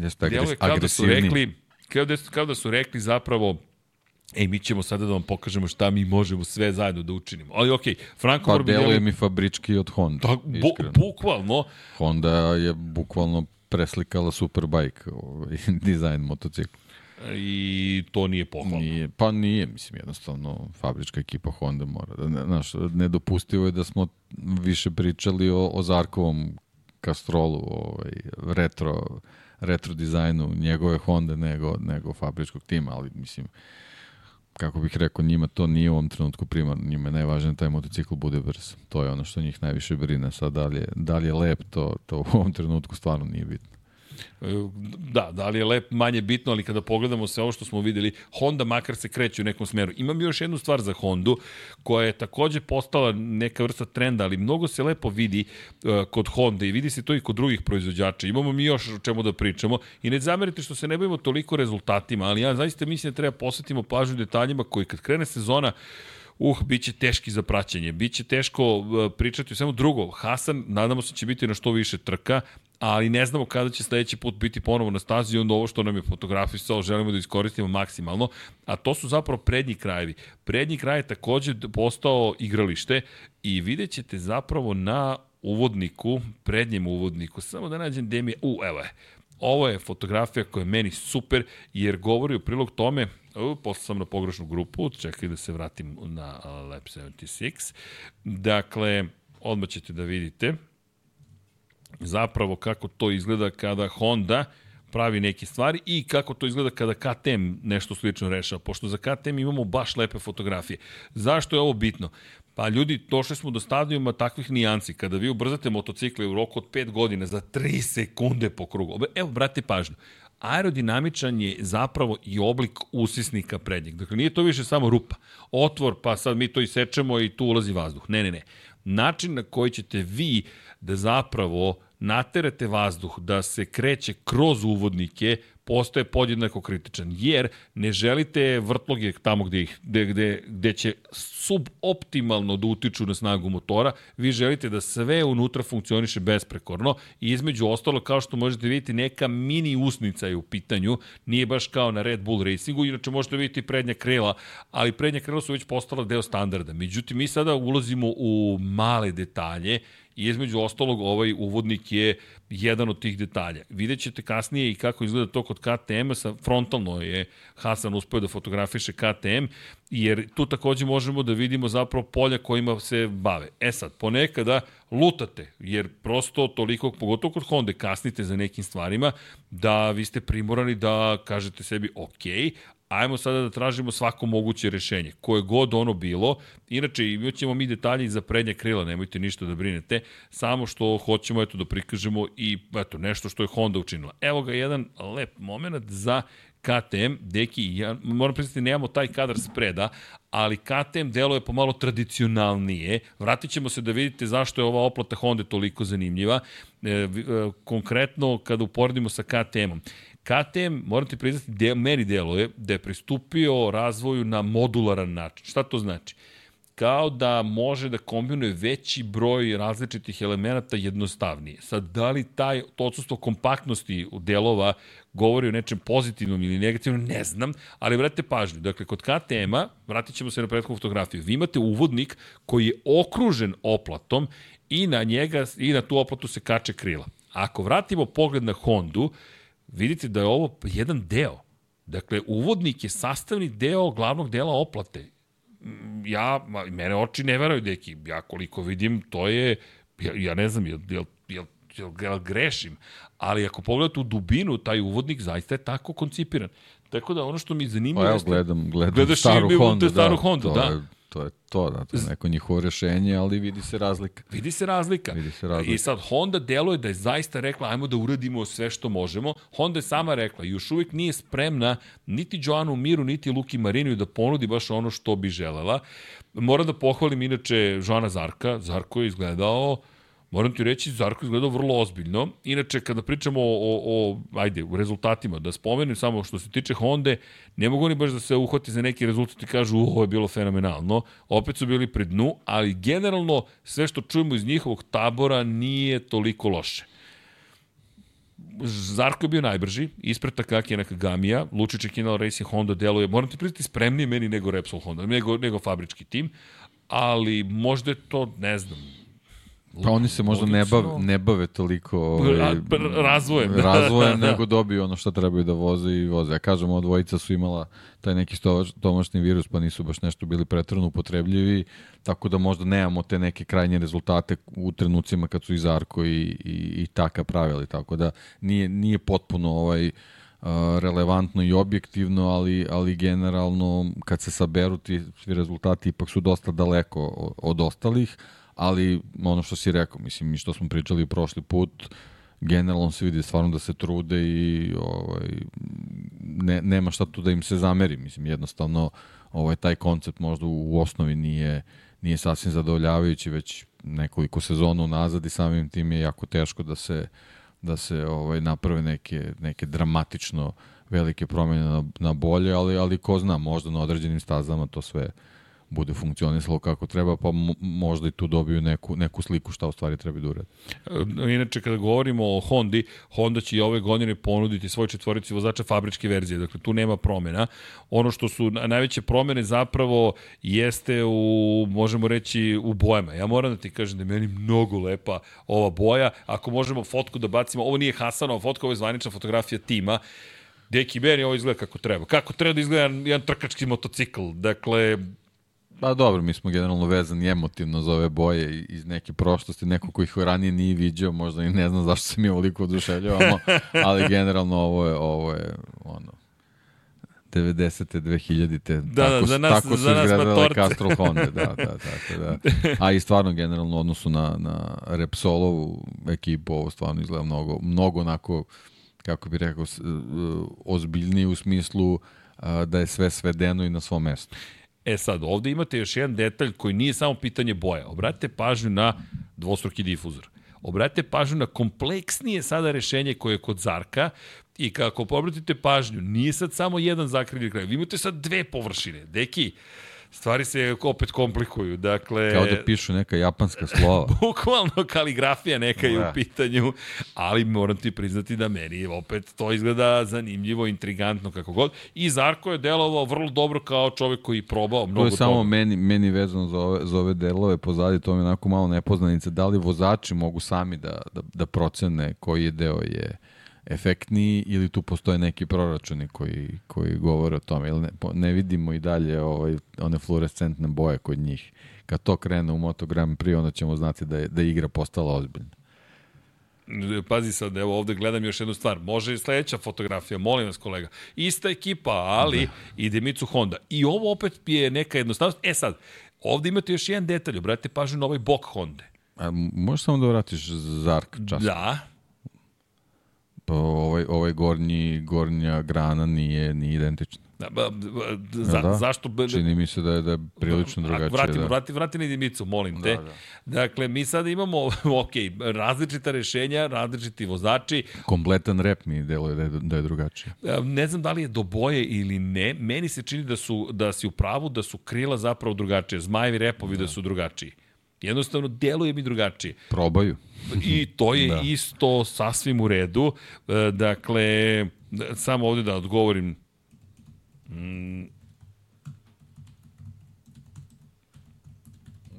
Jeste agres, kao da su rekli, kao da, kao da su rekli zapravo, Ej, mi ćemo sada da vam pokažemo šta mi možemo sve zajedno da učinimo. Ali okej, okay, Franko pa, Morbidelli... deluje mi fabrički od Honda. Tak, bu, bukvalno. Honda je bukvalno preslikala Superbike, ovaj, dizajn motocikla. I to nije pohvalno. Nije, pa nije, mislim, jednostavno fabrička ekipa Honda mora da, znaš, nedopustivo je da smo više pričali o, o Zarkovom Castrolu, ovaj, retro, retro dizajnu njegove Honda nego, nego fabričkog tima, ali mislim, kako bih rekao, njima to nije u ovom trenutku primarno, njima je najvažnije da taj motocikl bude brz. To je ono što njih najviše brine. Sad, da li je, da li je lep, to, to u ovom trenutku stvarno nije bitno. Da, da li je lep manje bitno, ali kada pogledamo sve ovo što smo videli, Honda makar se kreće u nekom smeru. Imam još jednu stvar za Hondu, koja je takođe postala neka vrsta trenda, ali mnogo se lepo vidi uh, kod Honda i vidi se to i kod drugih proizvođača. Imamo mi još o čemu da pričamo i ne zamerite što se ne bavimo toliko rezultatima, ali ja zaista mislim da treba posvetimo pažnju detaljima koji kad krene sezona uh, bit će teški za praćenje, bit će teško uh, pričati o svemu drugo. Hasan, nadamo se, će biti na što više trka, ali ne znamo kada će sledeći put biti ponovo na stazi i onda ovo što nam je fotografisao želimo da iskoristimo maksimalno, a to su zapravo prednji krajevi. Prednji kraj je takođe postao igralište i vidjet ćete zapravo na uvodniku, prednjem uvodniku, samo da nađem gde mi je, u, evo je, ovo je fotografija koja je meni super, jer govori u prilog tome, u, posle sam na pogrešnu grupu, čekaj da se vratim na Lab 76, dakle, odmah ćete da vidite zapravo kako to izgleda kada Honda pravi neke stvari i kako to izgleda kada KTM nešto slično rešava, pošto za KTM imamo baš lepe fotografije. Zašto je ovo bitno? Pa ljudi, došli smo do stadijuma takvih nijanci. Kada vi ubrzate motocikle u roku od 5 godina za 3 sekunde po krugu. Evo, brate, pažnju. Aerodinamičan je zapravo i oblik usisnika prednjeg. Dakle, nije to više samo rupa. Otvor, pa sad mi to isečemo i tu ulazi vazduh. Ne, ne, ne. Način na koji ćete vi da zapravo naterate vazduh da se kreće kroz uvodnike, postoje podjednako kritičan, jer ne želite vrtloge tamo gde, ih, gde, gde, gde će suboptimalno da utiču na snagu motora, vi želite da sve unutra funkcioniše besprekorno i između ostalo, kao što možete vidjeti, neka mini usnica je u pitanju, nije baš kao na Red Bull Racingu, inače možete vidjeti prednja krela, ali prednja krela su već postala deo standarda. Međutim, mi sada ulazimo u male detalje, I između ostalog, ovaj uvodnik je jedan od tih detalja. Vidjet ćete kasnije i kako izgleda to kod KTM-a, sa frontalno je Hasan uspeo da fotografiše KTM, jer tu takođe možemo da vidimo zapravo polja kojima se bave. E sad, ponekada lutate, jer prosto toliko, pogotovo kod Honda, kasnite za nekim stvarima, da vi ste primorani da kažete sebi, ok, ajmo sada da tražimo svako moguće rešenje, koje god ono bilo. Inače, imat ćemo mi detalje za prednje krila, nemojte ništa da brinete, samo što hoćemo eto, da prikažemo i eto, nešto što je Honda učinila. Evo ga jedan lep moment za KTM, deki, ja moram priznati, nemamo taj kadar spreda, ali KTM deluje pomalo tradicionalnije. Vratit ćemo se da vidite zašto je ova oplata Honda toliko zanimljiva. E, e, konkretno, kada uporedimo sa KTM-om. KTM, moram ti priznati, de, meni deluje da je pristupio razvoju na modularan način. Šta to znači? kao da može da kombinuje veći broj različitih elemenata jednostavnije. Sad, da li taj to odsustvo kompaktnosti delova govori o nečem pozitivnom ili negativnom, ne znam, ali vratite pažnju. Dakle, kod KTM-a, vratit ćemo se na prethodnu fotografiju, vi imate uvodnik koji je okružen oplatom i na njega i na tu oplatu se kače krila. Ako vratimo pogled na Hondu, vidite da je ovo jedan deo. Dakle, uvodnik je sastavni deo glavnog dela oplate. Ja, mene oči ne veraju, deki. Ja koliko vidim, to je, ja, ja ne znam, jel, jel, jel, jel, jel grešim, ali ako pogledate u dubinu, taj uvodnik zaista je tako koncipiran. Tako da ono što mi zanima... Pa ja gledam, gledam staru Hondu, staru da, Hondu, da to je to, da, to je neko njihovo rešenje, ali vidi se razlika. Vidi se razlika. Vidi se razlika. I sad Honda deluje da je zaista rekla ajmo da uradimo sve što možemo. Honda je sama rekla, još uvijek nije spremna niti Joanu Miru, niti Luki Mariniju da ponudi baš ono što bi želela. Moram da pohvalim inače Joana Zarka. Zarko je izgledao moram ti reći, Zarko izgledao vrlo ozbiljno. Inače, kada pričamo o, o, o ajde, u rezultatima, da spomenem samo što se tiče Honda, ne mogu oni baš da se uhvati za neki rezultat i kažu ovo je bilo fenomenalno. Opet su bili pri dnu, ali generalno sve što čujemo iz njihovog tabora nije toliko loše. Zarko je bio najbrži, ispred Takaki Nakagamija, Lučić je Kinal Racing Honda deluje, moram ti priznati, spremnije meni nego Repsol Honda, nego, nego fabrički tim, ali možda je to, ne znam, Pa oni se možda ne bave, ne bave toliko ovaj, razvojem, razvojem nego dobiju ono što trebaju da voze i voze. Ja kažem, ova dvojica su imala taj neki stomačni virus, pa nisu baš nešto bili pretrano upotrebljivi, tako da možda nemamo te neke krajnje rezultate u trenucima kad su i Zarko i, i, i Taka pravili, tako da nije, nije potpuno ovaj, relevantno i objektivno, ali, ali generalno kad se saberu ti svi rezultati ipak su dosta daleko od ostalih, ali ono što si rekao, mislim, i što smo pričali u prošli put, generalno se vidi stvarno da se trude i ovaj, ne, nema šta tu da im se zameri. Mislim, jednostavno ovaj, taj koncept možda u, osnovi nije, nije sasvim zadovoljavajući, već nekoliko sezona nazad i samim tim je jako teško da se da se ovaj naprave neke neke dramatično velike promene na, na bolje, ali ali ko zna, možda na određenim stazama to sve bude funkcionisalo kako treba, pa možda i tu dobiju neku, neku sliku šta u stvari treba da uradi. E, inače, kada govorimo o Hondi, Honda će i ove godine ponuditi svoj četvorici vozača fabričke verzije, dakle tu nema promena. Ono što su najveće promene zapravo jeste u, možemo reći, u bojama. Ja moram da ti kažem da je meni mnogo lepa ova boja. Ako možemo fotku da bacimo, ovo nije Hasanova fotka, ovo je zvanična fotografija tima. Deki, meni ovo izgleda kako treba. Kako treba da izgleda jedan, jedan trkački motocikl. Dakle, Pa dobro, mi smo generalno vezani emotivno za ove boje iz neke prošlosti, neko ko ih ranije nije viđao, možda i ne znam zašto se mi ovoliko oduševljavamo, ali generalno ovo je, ovo je ono, 90. 2000. Da, tako, da, za nas, tako su za nas izgledale Castrol Honda, da, da, tako da. A i stvarno generalno u odnosu na, na Repsolovu ekipu ovo stvarno izgleda mnogo, mnogo onako, kako bih rekao, ozbiljniji u smislu da je sve svedeno i na svom mestu. E sad, ovde imate još jedan detalj koji nije samo pitanje boja. Obratite pažnju na dvostruki difuzor. Obratite pažnju na kompleksnije sada rešenje koje je kod Zarka i kako obratite pažnju, nije sad samo jedan zakrilji kraj. Vi imate sad dve površine. Deki, stvari se opet komplikuju. Dakle, Kao da pišu neka japanska slova. bukvalno kaligrafija neka je u da. pitanju, ali moram ti priznati da meni opet to izgleda zanimljivo, intrigantno, kako god. I Zarko je delovao vrlo dobro kao čovek koji je probao mnogo To je samo meni, meni vezano za ove, za ove delove pozadi, to mi je onako malo nepoznanica. Da li vozači mogu sami da, da, da procene koji je deo je efektniji ili tu postoje neki proračuni koji, koji govore o tome. Ili ne, ne vidimo i dalje ovaj, one fluorescentne boje kod njih. Kad to krene u Moto Grand Prix, onda ćemo znati da je, da je igra postala ozbiljna. Pazi sad, evo ovde gledam još jednu stvar. Može i sledeća fotografija, molim vas kolega. Ista ekipa, ali da. i Demicu Honda. I ovo opet je neka jednostavnost. E sad, ovde imate još jedan detalj, obratite pažnju na ovaj bok Honda. A, možeš samo da vratiš Zark čas? Da, ovaj, ovaj gornji, gornja grana nije, nije identična. Da, ba, za, da? zašto? Čini mi se da je, da je prilično drugačije. Vrati, da. vrati, vrati na jedinicu, molim te. Da, da. Dakle, mi sada imamo, ok, različita rešenja, različiti vozači. Kompletan rep mi deluje da je, da je drugačije. Ne znam da li je do boje ili ne, meni se čini da su, da si u pravu da su krila zapravo drugačije, zmajevi repovi da, da su drugačiji. Jednostavno, deluje mi drugačije. Probaju. I to je da. isto sasvim u redu. E, dakle, samo ovde da odgovorim.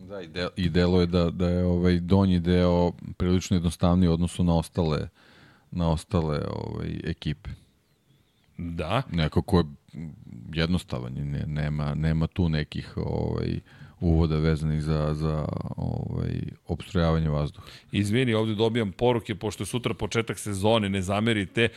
Da, i, de, i delo je da, da je ovaj donji deo prilično jednostavniji u odnosu na ostale na ostale ovaj, ekipe. Da. Neko ko je jednostavan, ne, nema, nema tu nekih ovaj, uvoda vezanih za, za ovaj, obstrojavanje vazduha. Izvini, ovde dobijam poruke, pošto je sutra početak sezone, ne zamerite,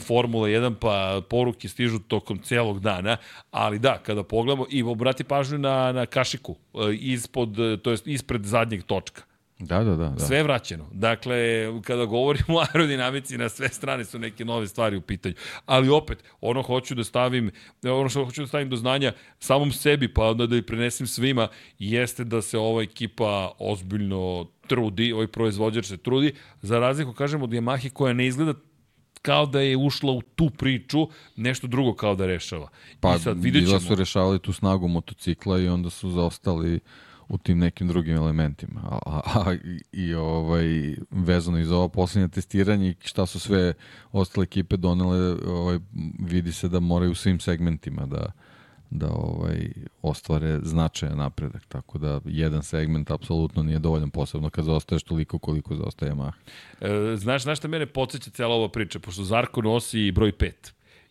Formula 1, pa poruke stižu tokom celog dana, ali da, kada pogledamo, i obrati pažnju na, na kašiku, e, ispod, to jest ispred zadnjeg točka Da, da, da, da. Sve je vraćeno. Dakle, kada govorimo o aerodinamici, na sve strane su neke nove stvari u pitanju. Ali opet, ono hoću da stavim, ono što hoću da stavim do znanja samom sebi, pa onda da i prenesem svima, jeste da se ova ekipa ozbiljno trudi, ovaj proizvođač se trudi, za razliku, kažemo, od Yamahe koja ne izgleda kao da je ušla u tu priču, nešto drugo kao da rešava. Pa, I sad, vidjet ćemo. su rešavali tu snagu motocikla i onda su zaostali u tim nekim drugim elementima. A, a, a i ovaj, vezano i za ovo poslednje testiranje i šta su sve ostale ekipe donele, ovaj, vidi se da moraju u svim segmentima da, da ovaj ostvare značajan napredak. Tako da jedan segment apsolutno nije dovoljan posebno kad zaostaješ toliko koliko zaostaje Yamaha. E, znaš, znaš šta mene podsjeća cijela ova priča, pošto Zarko nosi broj 5.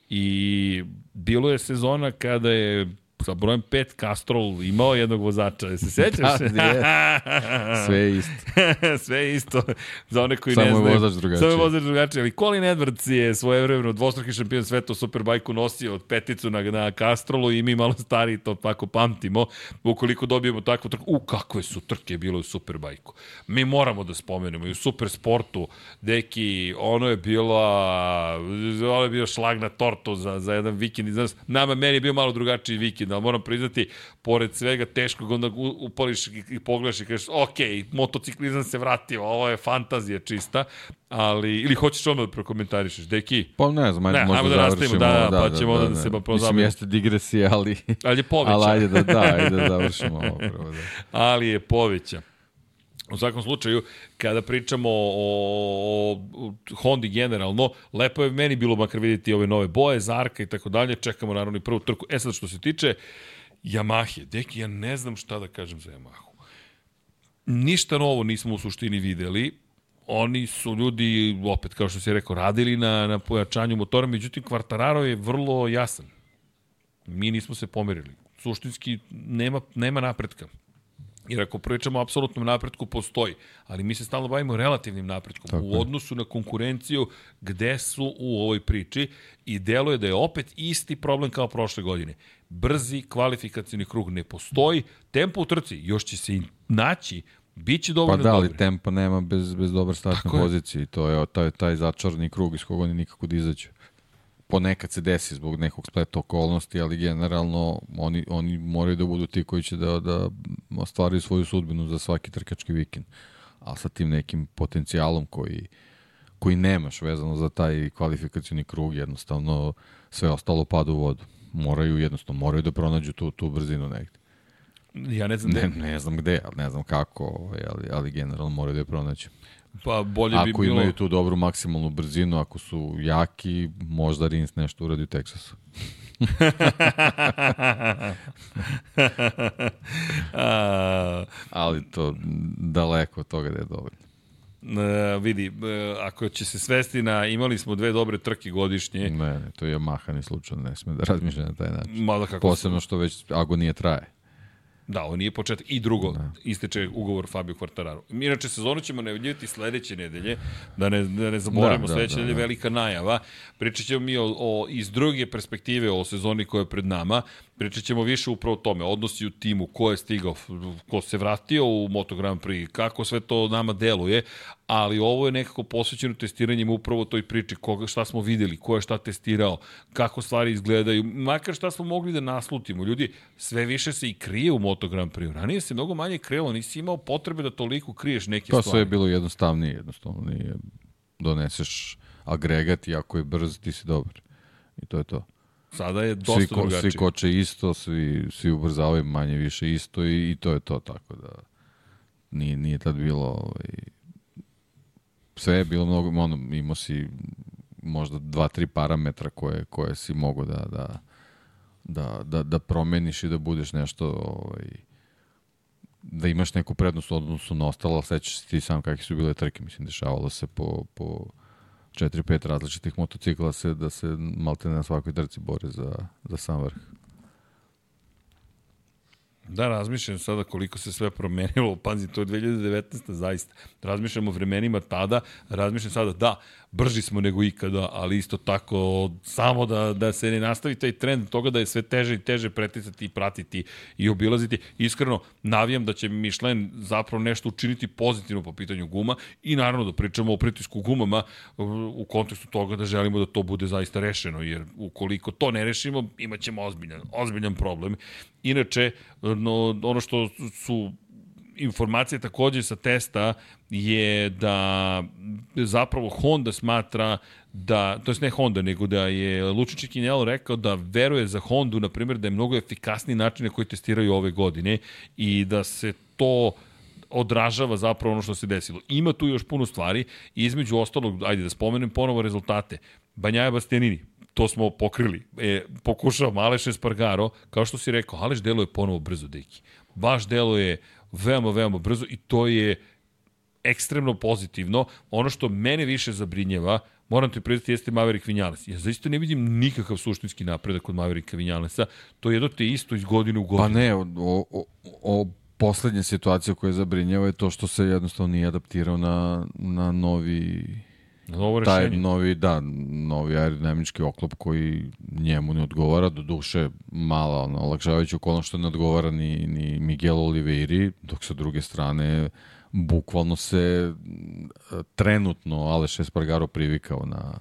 I bilo je sezona kada je sa brojem 5 Castrol imao jednog vozača, se sećaš? Da, Sve je isto. Sve je isto. Za one koji Samo ne znaju. Samo je vozač drugačiji. Samo je vozač drugačiji. Ali Colin Edwards je svojevremeno dvostruki šampion sveta u Superbajku nosio od peticu na, na Castrolu i mi malo stari to tako pamtimo. Ukoliko dobijemo takvu trku, u kakve su trke bilo u Superbajku. Mi moramo da spomenemo i u Supersportu, deki, ono je bila, ono je bio šlag na tortu za, za jedan vikend. Nama, meni je bio malo drugačiji vikend, ali moram priznati, pored svega teškog, onda upališ i, i pogledaš i kažeš, ok, motociklizam se vratio, ovo je fantazija čista, ali, ili hoćeš ono da prokomentarišeš, deki? Pa ne znam, ajde, ne, možda da nastavimo, da, da, pa ćemo da, da, da, se pozabavimo. Mislim, jeste digresija, ali... Ali je poveća. ali ajde da, da, ajde da završimo ovo prvo. Da. Ali je poveća. U svakom slučaju, kada pričamo o, o Hondi generalno, lepo je meni bilo makar vidjeti ove nove boje, Zarka i tako dalje, čekamo naravno i prvu trku. E sad što se tiče Yamahe, deki, ja ne znam šta da kažem za Yamahu. Ništa novo nismo u suštini videli, oni su ljudi, opet kao što si rekao, radili na, na pojačanju motora, međutim Quartararo je vrlo jasan. Mi nismo se pomerili. Suštinski nema, nema napretka. Jer ako pričamo o apsolutnom napretku, postoji. Ali mi se stalno bavimo relativnim napretkom Tako u odnosu na konkurenciju gde su u ovoj priči i deluje da je opet isti problem kao prošle godine. Brzi kvalifikacijni krug ne postoji, tempo u trci još će se i naći, Biće dobro. Pa da, ali tempa nema bez, bez dobar startne pozicije. To je taj, taj začarni krug iz koga oni nikako da izađu ponekad se desi zbog nekog spleta okolnosti, ali generalno oni, oni moraju da budu ti koji će da, da ostvaraju svoju sudbinu za svaki trkački vikend. A sa tim nekim potencijalom koji, koji nemaš vezano za taj kvalifikacioni krug, jednostavno sve ostalo pada u vodu. Moraju jednostavno, moraju da pronađu tu, tu brzinu negde. Ja ne znam ne, ne znam gde, ne znam kako, ovaj, ali, ali generalno moraju da je pronađu. Pa bolje ako bi bilo... Ako imaju tu dobru maksimalnu brzinu, ako su jaki, možda Rins nešto uradi u Teksasu. Ali to daleko od toga da je dovoljno. Uh, vidi, ako će se svesti na imali smo dve dobre trke godišnje. Ne, ne to je mahani slučaj, ne sme da razmišlja na taj način. Mada kako Posebno što već agonija traje. Da, ovo nije početak. I drugo, da. isteče ugovor Fabio Quartararo. Inače, sezonu ćemo najavljivati sledeće nedelje, da ne, da ne zaboravimo, da, sledeće da, nedelje da. velika najava. Pričat ćemo mi o, o, iz druge perspektive o sezoni koja je pred nama. Pričat ćemo više upravo o tome, odnosi u timu, ko je stigao, ko se vratio u Moto Grand Prix, kako sve to nama deluje, ali ovo je nekako posvećeno testiranjem upravo toj priči, koga, šta smo videli, ko je šta testirao, kako stvari izgledaju, makar šta smo mogli da naslutimo. Ljudi, sve više se i krije u Moto Grand Prix. Ranije se mnogo manje krilo, nisi imao potrebe da toliko kriješ neke to stvari. To sve je bilo jednostavnije, jednostavno nije doneseš agregat i ako je brz, ti si dobar. I to je to. Sada je dosta svi ko, drugačije. Svi koče isto, svi, svi ubrzavaju manje više isto i, i to je to, tako da nije, nije tad bilo ovaj, sve je bilo mnogo, ono, imao si možda dva, tri parametra koje, koje si mogo da, da, da, da, da promeniš i da budeš nešto ovaj, da imaš neku prednost u odnosu na ostalo, ali sećaš se ti sam kakve su bile trke, mislim, dešavalo se po, po 4-5 različitih motocikla se, da se malte na svakoj trci bore za, za sam vrh. Da, razmišljam sada koliko se sve promenilo. Pazi, to je 2019. zaista. Razmišljam o vremenima tada, razmišljam sada, da, brži smo nego ikada, ali isto tako samo da, da se ne nastavi taj trend toga da je sve teže i teže preticati i pratiti i obilaziti. Iskreno, navijam da će Michelin zapravo nešto učiniti pozitivno po pitanju guma i naravno da pričamo o pritisku gumama u kontekstu toga da želimo da to bude zaista rešeno, jer ukoliko to ne rešimo, imaćemo ozbiljan, ozbiljan problem. Inače, no, ono što su informacija takođe sa testa je da zapravo Honda smatra da, to je ne Honda, nego da je Lučić Čikinjelo rekao da veruje za Hondu, na primjer, da je mnogo efikasniji način na koji testiraju ove godine i da se to odražava zapravo ono što se desilo. Ima tu još puno stvari, između ostalog, ajde da spomenem ponovo rezultate. Banjaja Bastianini, to smo pokrili. E, pokušao Maleš Espargaro, kao što si rekao, Aleš deluje ponovo brzo, deki. Baš deluje veoma, veoma brzo i to je ekstremno pozitivno. Ono što mene više zabrinjeva, moram ti priznati, jeste Maverick Vinales. Ja zaista ne vidim nikakav suštinski napredak kod Mavericka Vinalesa. To je jedno te isto iz godine u godinu. Pa ne, o, o, o poslednja situacija koja zabrinjava je to što se jednostavno nije adaptirao na, na novi Novo rešenje. Taj novi, da, novi aerodinamički oklop koji njemu ne odgovara, do duše mala ono, olakšavajuća okolnost što ne odgovara ni, ni Miguel Oliveiri, dok sa druge strane bukvalno se trenutno Aleš Espargaro privikao na,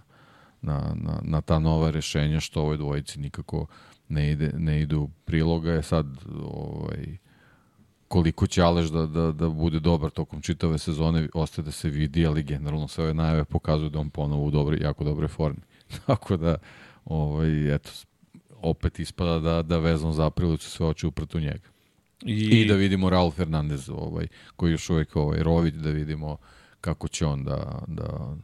na, na, na ta nova rešenja što ovoj dvojici nikako ne, ide, ne idu priloga je sad ovaj, koliko će Aleš da, da, da bude dobar tokom čitave sezone ostaje da se vidi, ali generalno sve ove najave pokazuju da on ponovo u dobre, jako dobre formi. Tako da, ovaj, eto, opet ispada da, da vezan za Aprilicu sve oči upratu njega. I... I da vidimo Raul Fernandez, ovaj, koji još uvijek ovaj, Rović, da vidimo kako će on da, da,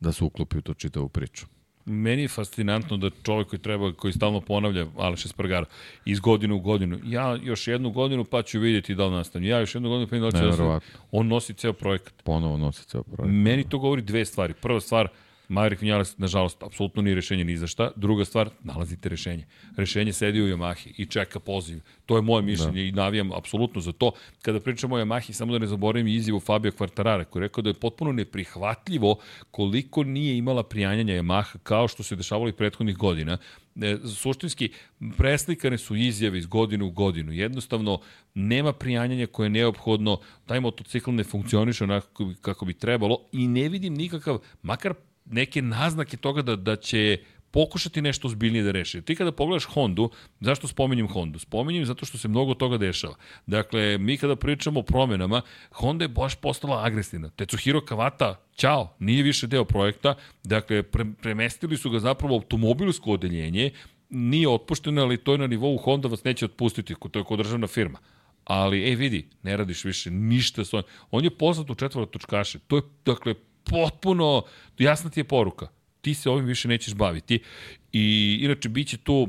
da se uklopi u to čitavu priču. Meni je fascinantno da čovjek koji treba, koji stalno ponavlja Aleš Espargaro iz godine u godinu, ja još jednu godinu pa ću vidjeti da li nastavim. Ja još jednu godinu pa da ću da On nosi ceo projekat. Ponovo nosi ceo projekat. Meni to govori dve stvari. Prva stvar, Maverick Vinales, nažalost, apsolutno nije rešenje ni za šta. Druga stvar, nalazite rešenje. Rešenje sedi u Yamahi i čeka poziv. To je moje mišljenje da. i navijam apsolutno za to. Kada pričamo o Yamahi, samo da ne zaboravim izjavu Fabio Quartarara, koji je rekao da je potpuno neprihvatljivo koliko nije imala prijanjanja Yamaha kao što se dešavalo i prethodnih godina. E, suštinski, preslikane su izjave iz godine u godinu. Jednostavno, nema prijanjanja koje je neophodno, taj motocikl ne funkcioniše onako kako bi trebalo i ne vidim nikakav, makar neke naznake toga da, da će pokušati nešto ozbiljnije da reši. Ti kada pogledaš Hondu, zašto spominjem Hondu? Spominjem zato što se mnogo toga dešava. Dakle, mi kada pričamo o promenama, Honda je baš postala agresivna. Tetsuhiro Kawata, ćao, nije više deo projekta. Dakle, pre, premestili su ga zapravo automobilsko odeljenje, nije otpušteno, ali to je na nivou Honda vas neće otpustiti, to je kod državna firma. Ali, ej vidi, ne radiš više ništa s On je poznat u četvorotočkaše. To je, dakle, potpuno, jasna ti je poruka. Ti se ovim više nećeš baviti. I inače, bit će tu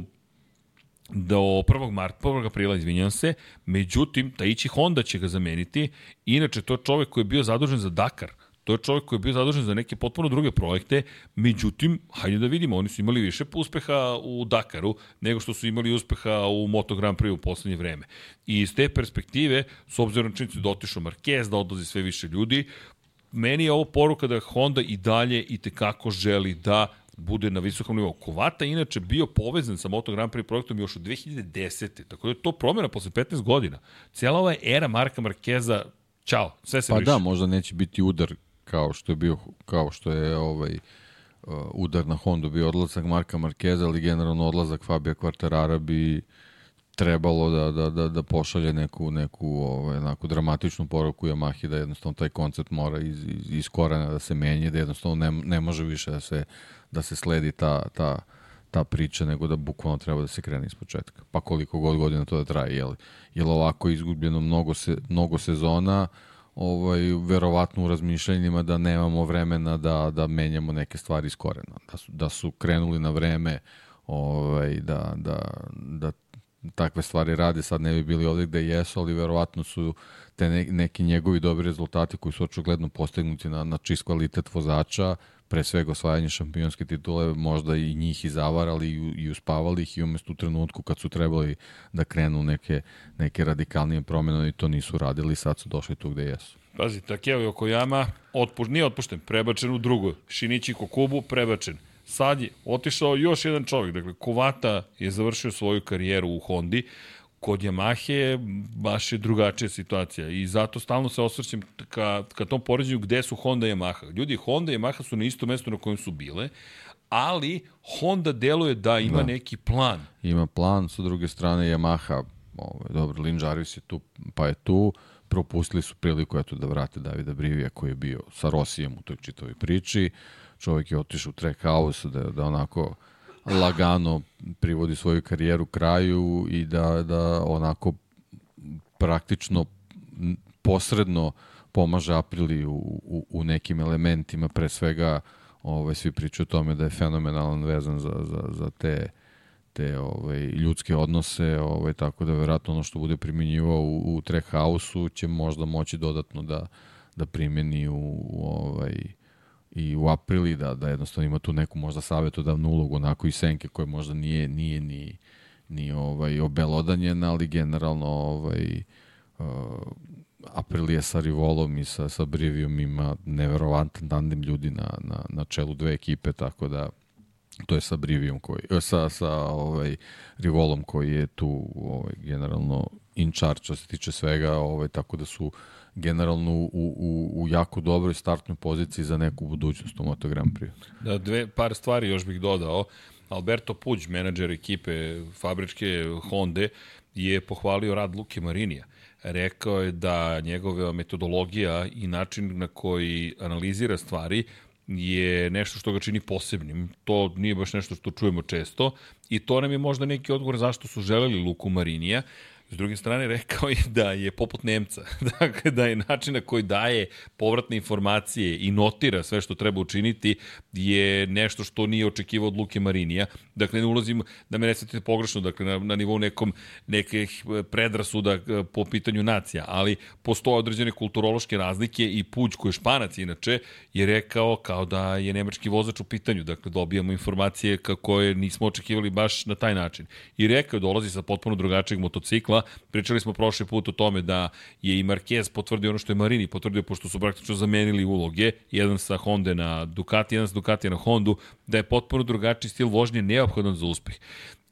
do 1. marta, 1. aprila, izvinjam se, međutim, Taichi Honda će ga zameniti. Inače, to je čovek koji je bio zadužen za Dakar. To je čovjek koji je bio zadužen za neke potpuno druge projekte, međutim, hajde da vidimo, oni su imali više uspeha u Dakaru nego što su imali uspeha u Moto Grand Prix u poslednje vreme. I iz te perspektive, s obzirom na činjenicu da otišao Marquez, da odlazi sve više ljudi, meni je ovo poruka da Honda i dalje i tekako želi da bude na visokom nivou. Kovata inače bio povezan sa Moto Grand Prix projektom još od 2010. Tako da je to promjena posle 15 godina. Cijela ova era Marka Markeza, čao, sve se pa. Pa da, možda neće biti udar kao što je bio, kao što je ovaj uh, udar na Hondu bio odlazak Marka Markeza, ali generalno odlazak Fabija Quartarara bi trebalo da, da, da, da pošalje neku, neku ovaj, neku dramatičnu poruku Yamahi da jednostavno taj koncept mora iz, iz, iz korena da se menje, da jednostavno ne, ne može više da se, da se sledi ta, ta, ta priča, nego da bukvalno treba da se krene iz početka. Pa koliko god godina to da traje, jel, jel ovako izgubljeno mnogo, se, mnogo sezona, ovaj, verovatno u razmišljanjima da nemamo vremena da, da menjamo neke stvari iz korena. Da su, da su krenuli na vreme ovaj, da, da, da takve stvari radi, sad ne bi bili ovde gde jesu, ali verovatno su te ne, neki njegovi dobri rezultati koji su očigledno postignuti na, na čist kvalitet vozača, pre svega osvajanje šampionske titule, možda i njih i zavarali i, i uspavali ih i umesto u trenutku kad su trebali da krenu neke, neke radikalnije promjene i to nisu radili, sad su došli tu gde jesu. Pazi, Takeo Yokoyama otpuš, nije otpušten, prebačen u drugo. Shinichi Kokubu prebačen. Sad je otišao još jedan čovjek, dakle Kovata je završio svoju karijeru u Hondi, kod Yamahe baš je drugačija situacija i zato stalno se osvrćem ka, ka tom poređenju gde su Honda i Yamaha. Ljudi, Honda i Yamaha su na isto mesto na kojem su bile, ali Honda deluje da ima da. neki plan. Ima plan, sa druge strane Yamaha, ovaj, dobro, Lin Jarvis je tu, pa je tu, propustili su priliku eto, da vrate Davida Brivija koji je bio sa Rosijem u toj čitovi priči. Uh, čovjek je otišao u track house, da, da onako lagano privodi svoju karijeru kraju i da, da onako praktično posredno pomaže Aprili u, u, u nekim elementima, pre svega ovaj, svi pričaju o tome da je fenomenalan vezan za, za, za te te ovaj, ljudske odnose, ovaj, tako da verovatno ono što bude primjenjivao u, u track house-u će možda moći dodatno da, da primjeni u, u ovaj, i u aprili da, da jednostavno ima tu neku možda savjetodavnu ulogu onako i senke koje možda nije, nije ni, ni ovaj, obelodanjena, ali generalno ovaj, uh, Aprilije sa Rivolom i sa, sa Brivijom ima neverovatan tandem ljudi na, na, na čelu dve ekipe, tako da to je sa Brivijom koji, e, sa, sa ovaj, Rivolom koji je tu ovaj, generalno in charge što se tiče svega, ovaj, tako da su generalno u, u, u jako dobroj startnoj poziciji za neku budućnost u Moto Grand Prix. Da, dve, par stvari još bih dodao. Alberto Puđ, menadžer ekipe fabričke Honda, je pohvalio rad Luke Marinija. Rekao je da njegova metodologija i način na koji analizira stvari je nešto što ga čini posebnim. To nije baš nešto što čujemo često i to nam je možda neki odgovor zašto su želeli Luku Marinija. S druge strane, rekao je da je poput Nemca, dakle da je način na koji daje povratne informacije i notira sve što treba učiniti je nešto što nije očekivao od Luke Marinija. Dakle, ne ulazim, da me ne svetite pogrešno, dakle, na, na nivou nekom, nekih predrasuda eh, po pitanju nacija, ali postoje određene kulturološke razlike i Puć, koji je španac inače, je rekao kao da je nemački vozač u pitanju, dakle, dobijamo informacije kako je nismo očekivali baš na taj način. I rekao dolazi sa potpuno drugačijeg motocikla, Pričali smo prošli put o tome da je i Marquez potvrdio ono što je Marini potvrdio, pošto su praktično zamenili uloge, jedan sa Honda na Ducati, jedan sa Ducati na Hondu, da je potpuno drugačiji stil vožnje neophodan za uspeh.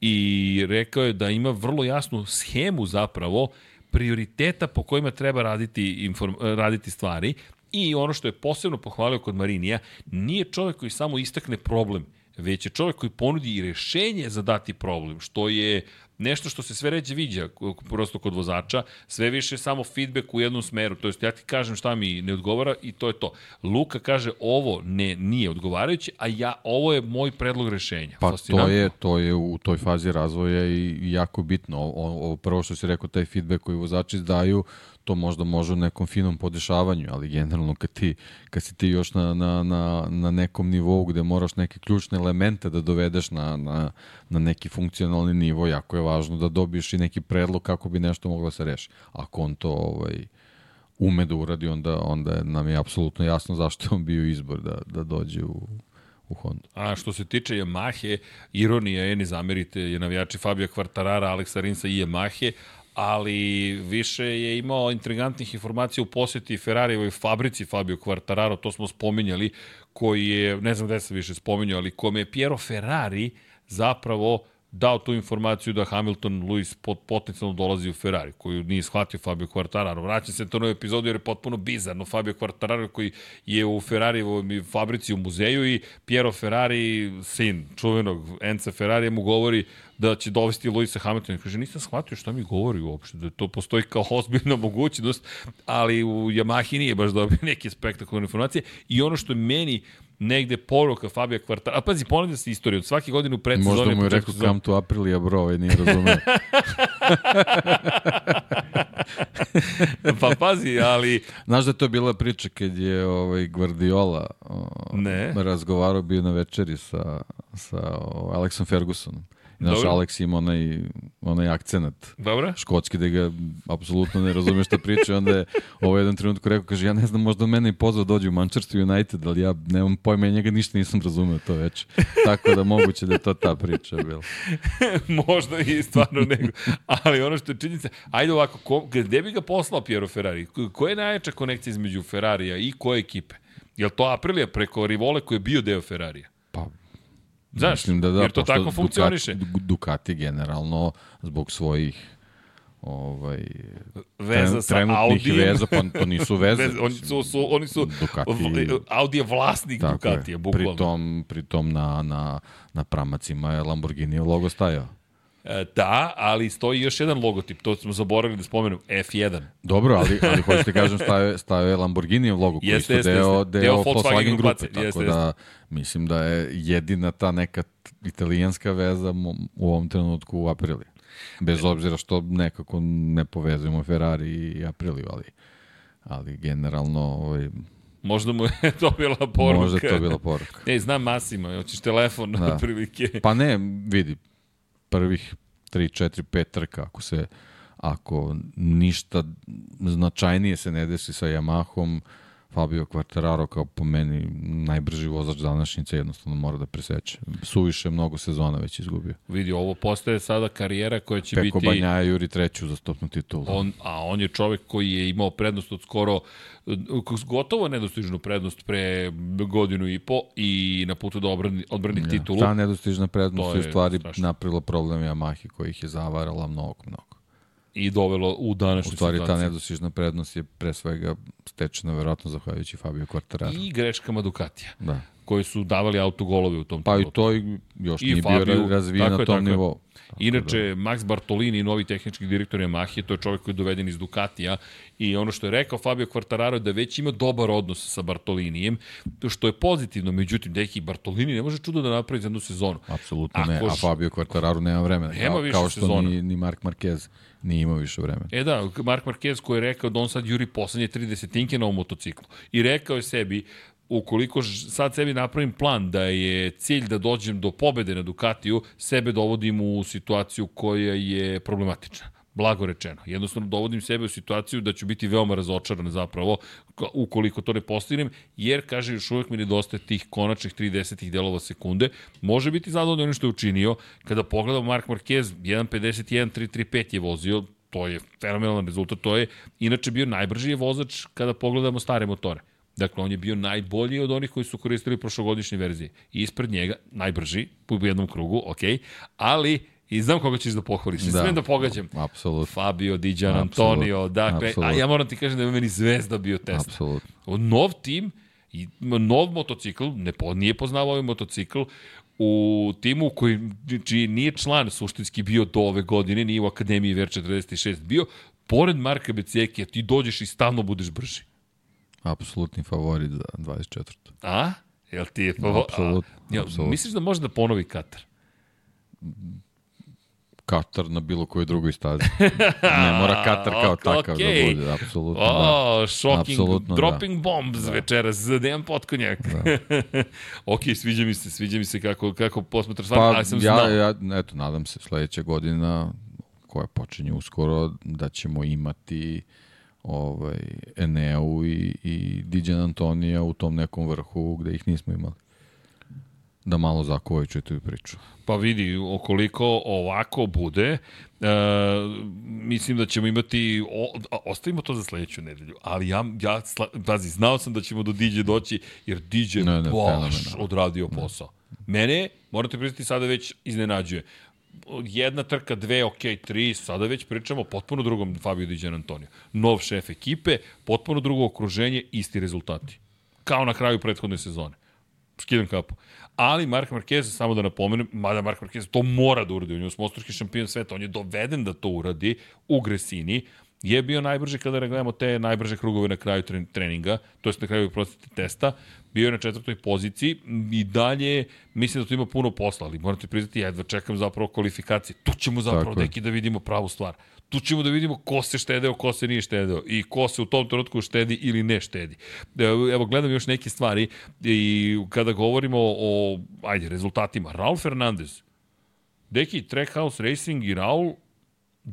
I rekao je da ima vrlo jasnu schemu zapravo prioriteta po kojima treba raditi, inform, raditi stvari i ono što je posebno pohvalio kod Marinija, nije čovek koji samo istakne problem, već je čovek koji ponudi i rešenje za dati problem, što je nešto što se sve ređe viđa prosto kod vozača, sve više samo feedback u jednom smeru, to jest ja ti kažem šta mi ne odgovara i to je to. Luka kaže ovo ne nije odgovarajuće, a ja ovo je moj predlog rešenja. Pa to je, to je u toj fazi razvoja i jako bitno. Ovo prvo što si rekao, taj feedback koji vozači daju, to možda može u nekom finom podešavanju, ali generalno kad, ti, kad si ti još na, na, na, na nekom nivou gde moraš neke ključne elemente da dovedeš na, na, na neki funkcionalni nivo, jako je važno da dobiješ i neki predlog kako bi nešto moglo da se reši. Ako on to ovaj, ume da uradi, onda, onda nam je apsolutno jasno zašto je on bio izbor da, da dođe u, u Honda. A što se tiče Yamahe, ironija je, ne zamerite, je navijači Fabio Quartarara, Aleksa Rinsa i Yamahe, ali više je imao intrigantnih informacija u poseti Ferrarijevoj fabrici Fabio Quartararo, to smo spominjali, koji je, ne znam gde se više spominjao, ali kome je Piero Ferrari zapravo dao tu informaciju da Hamilton Lewis pot, potencijalno dolazi u Ferrari, koju nije shvatio Fabio Quartararo. Vraćam se to na epizodu jer je potpuno bizarno. Fabio Quartararo koji je u Ferrari fabrici u muzeju i Piero Ferrari, sin čuvenog Enza Ferrari, mu govori da će dovesti Luisa Hamiltona. Kaže, nisam shvatio šta mi govori uopšte, da to postoji kao ozbiljna mogućnost, ali u Yamahi nije baš dobio neke spektakularne informacije. I ono što je meni negde poruka Fabio Quartararo. A pazi, ponavlja se istoriju. Svake godine u predsezoni... Možda mu je rekao kam tu Aprilia, bro, ovaj nije razumeo. pa pazi, ali... Znaš da je to bila priča kad je ovaj Guardiola o, ne. razgovarao bio na večeri sa, sa o, Alexom Fergusonom. Znaš, Dobro. Alex ima onaj, onaj akcenat Dobro. škotski da ga apsolutno ne razume šta priča. Onda je ovo jedan trenutku rekao, kaže, ja ne znam, možda mene i pozvao dođe u Manchester United, ali ja nemam pojma, ja njega ništa nisam razumeo to već. Tako da moguće da je to ta priča bila. možda i stvarno nego. Ali ono što je činjenica, ajde ovako, ko, gde bi ga poslao Piero Ferrari? Koja je najjača konekcija između Ferrarija i koje ekipe? Je li to Aprilia preko Rivole koji je bio deo Ferrarija? Pa Znaš, Mislim da da, jer to tako funkcioniše. Ducati, Ducati generalno zbog svojih ovaj veza sa Audi veza pa to nisu veze. Vez, oni su, su oni su Ducati, Audi je vlasnik Ducatija bukvalno. Pritom pritom na na na pramacima je Lamborghini logo stajao E, da, ali stoji još jedan logotip, to smo zaboravili da spomenu, F1. Dobro, ali, ali hoćete kažem stavio, stavio je Lamborghini logo, koji jeste, jeste, deo, deo, deo Volkswagen, Volkswagen grupe, grupe, tako jeste, da mislim da je jedina ta neka italijanska veza u ovom trenutku u Apriliji. Bez obzira što nekako ne povezujemo Ferrari i Apriliju, ali, ali generalno ovaj, Možda mu je to bila poruka. Možda je to bila poruka. Ej, znam Masima, hoćeš telefon da. prilike. Pa ne, vidi, prvih 3, 4, 5 trka, ako se ako ništa značajnije se ne desi sa Yamahom, Fabio Quartararo kao po meni najbrži vozač današnjice jednostavno mora da preseće. Suviše mnogo sezona već izgubio. Vidi, ovo postaje sada karijera koja će Peko biti... Peko Banjaja juri treću za stopnu titulu. On, a on je čovek koji je imao prednost od skoro gotovo nedostižnu prednost pre godinu i po i na putu da odbrani, odbrani ja, titulu. Ta nedostižna prednost je u stvari strašno. napravila problem Yamahi koji ih je zavarala mnogo, mnogo. I dovelo u U današnju stvari, ta situaciju. nedostižna prednost je pre svega stečena verovatno zahvaljujući Fabio Quartararo. I greškama Ducatija, Da. Koji su davali autogolove u tom Pa i to još I nije Fabio, bio razvijen na tom nivou. Tako Inače, da. Max Bartolini, novi tehnički direktor Yamahe, to je čovjek koji je doveden iz Ducatija i ono što je rekao Fabio Quartararo je da već ima dobar odnos sa Bartolinijem, to što je pozitivno, međutim, deki, Bartolini ne može čudo da napravi za jednu sezonu. Apsolutno ne, Ako a Fabio Quartararo nema vremena. Nema kao, više kao što ni, ni Mark Marquez nije imao više vremena. E da, Mark Marquez koji je rekao da on sad juri poslednje tri desetinke na ovom motociklu. I rekao je sebi, ukoliko sad sebi napravim plan da je cilj da dođem do pobede na Ducatiju, sebe dovodim u situaciju koja je problematična blago rečeno. Jednostavno dovodim sebe u situaciju da ću biti veoma razočaran zapravo ko- ukoliko to ne postignem, jer, kaže, još uvek mi nedostaje tih konačnih 3 desetih delova sekunde. Može biti zadovoljno ono što je učinio. Kada pogledam Mark Marquez, 1.51, 3.35 je vozio, to je fenomenalan rezultat, to je inače bio najbrži vozač kada pogledamo stare motore. Dakle, on je bio najbolji od onih koji su koristili prošlogodišnje verzije. I ispred njega, najbrži, u jednom krugu, ok, ali i znam koga ćeš da pohvališ. Da. Smem da pogađam. Apsolutno. Fabio, Diđan, Apsolutno. Antonio, dakle, a Apsolutno. ja moram ti kažem da je meni zvezda bio Tesla. Apsolutno. Nov tim, i nov motocikl, ne po, nije poznavao ovaj motocikl, u timu koji čiji nije član suštinski bio do ove godine, nije u Akademiji Ver 46 bio, pored Marka Becekija ti dođeš i stalno budeš brži. Apsolutni favorit za 24. A? Jel ti je pavo... Apsolutno, A, jel, apsolutno. misliš da može da ponovi Katar? Katar na bilo kojoj drugoj stazi. ne mora Katar kao Ok, takav okej. da bude, apsolutno da. O, shocking, Apsolutno da. dropping bombs večeras za Dejan Potkonjak. Da. ok, sviđa mi se, sviđa mi se kako, kako posmatraš stvar, Pa ali sam ja, znao. ja, eto, nadam se sledeća godina koja počinje uskoro da ćemo imati ovaj, Eneu i, i Diđan Antonija u tom nekom vrhu gde ih nismo imali. Da malo zakuvaju čitaju priču. Pa vidi, okoliko ovako bude, e, mislim da ćemo imati, o, ostavimo to za sledeću nedelju, ali ja, ja sla, pazi, znao sam da ćemo do DJ doći, jer DJ Ne, ne, baš fenomenalno. odradio posao. Mene, morate priznati, sada već iznenađuje. Jedna trka, dve, ok, tri, sada već pričamo potpuno drugom Fabio Diđan Antonio. Nov šef ekipe, potpuno drugo okruženje, isti rezultati. Kao na kraju prethodne sezone skidam kapu. Ali Mark Marquez, samo da napomenem, mada Mark Marquez to mora da uradi, on je osmostruki šampion sveta, on je doveden da to uradi u Gresini, je bio najbrži kada gledamo te najbrže krugove na kraju tren- treninga, to jest na kraju prostite testa, bio je na četvrtoj poziciji i dalje mislim da tu ima puno posla, ali morate priznati, ja jedva čekam zapravo kvalifikacije. Tu ćemo zapravo, Tako je. deki, da vidimo pravu stvar. Tu ćemo da vidimo ko se štedeo, ko se nije štedeo i ko se u tom trenutku štedi ili ne štedi. Evo, evo, gledam još neke stvari i kada govorimo o, ajde, rezultatima. Raul Fernandez, Deki, Trackhouse Racing i Raul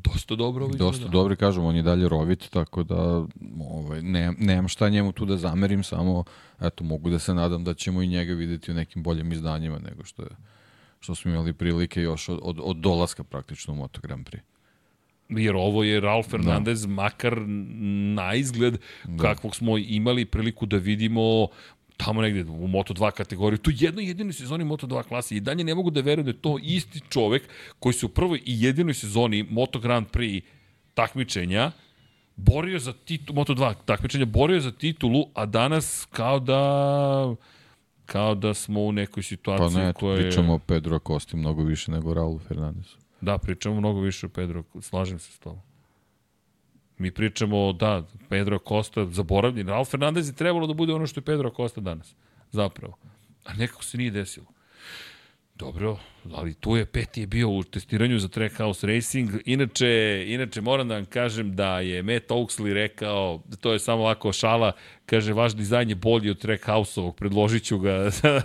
dosta dobro ovo Dosta izgleda. dobri, kažem, on je dalje rovit, tako da ovaj, ne, nemam šta njemu tu da zamerim, samo eto, mogu da se nadam da ćemo i njega videti u nekim boljim izdanjima nego što je što smo imali prilike još od, od, od dolaska praktično u Moto Grand Prix. Jer ovo je Raul Fernandez, da. makar na izgled da. kakvog smo imali priliku da vidimo tamo negde u Moto2 kategoriji, tu jednoj jedinoj sezoni Moto2 klase i dalje ne mogu da verujem da je to isti čovek koji se u prvoj i jedinoj sezoni Moto Grand Prix takmičenja borio za titulu, Moto2 takmičenja, borio za titulu, a danas kao da kao da smo u nekoj Pa situaciji ne, koja je... pričamo o Pedro Acosti mnogo više nego Raulu Fernandezu. Da, pričamo mnogo više o Pedro, slažem se s tobom. Mi pričamo, da, Pedro Costa zaboravljen. Raul Fernandez je trebalo da bude ono što je Pedro Costa danas, zapravo. A nekako se nije desilo. Dobro, ali tu je peti je bio u testiranju za Trackhouse Racing. Inače, inače moram da vam kažem da je Matt Oaksley rekao, to je samo ovako šala, kaže vaš dizajn je bolji od Trackhouse-ovog, predložit ću ga za,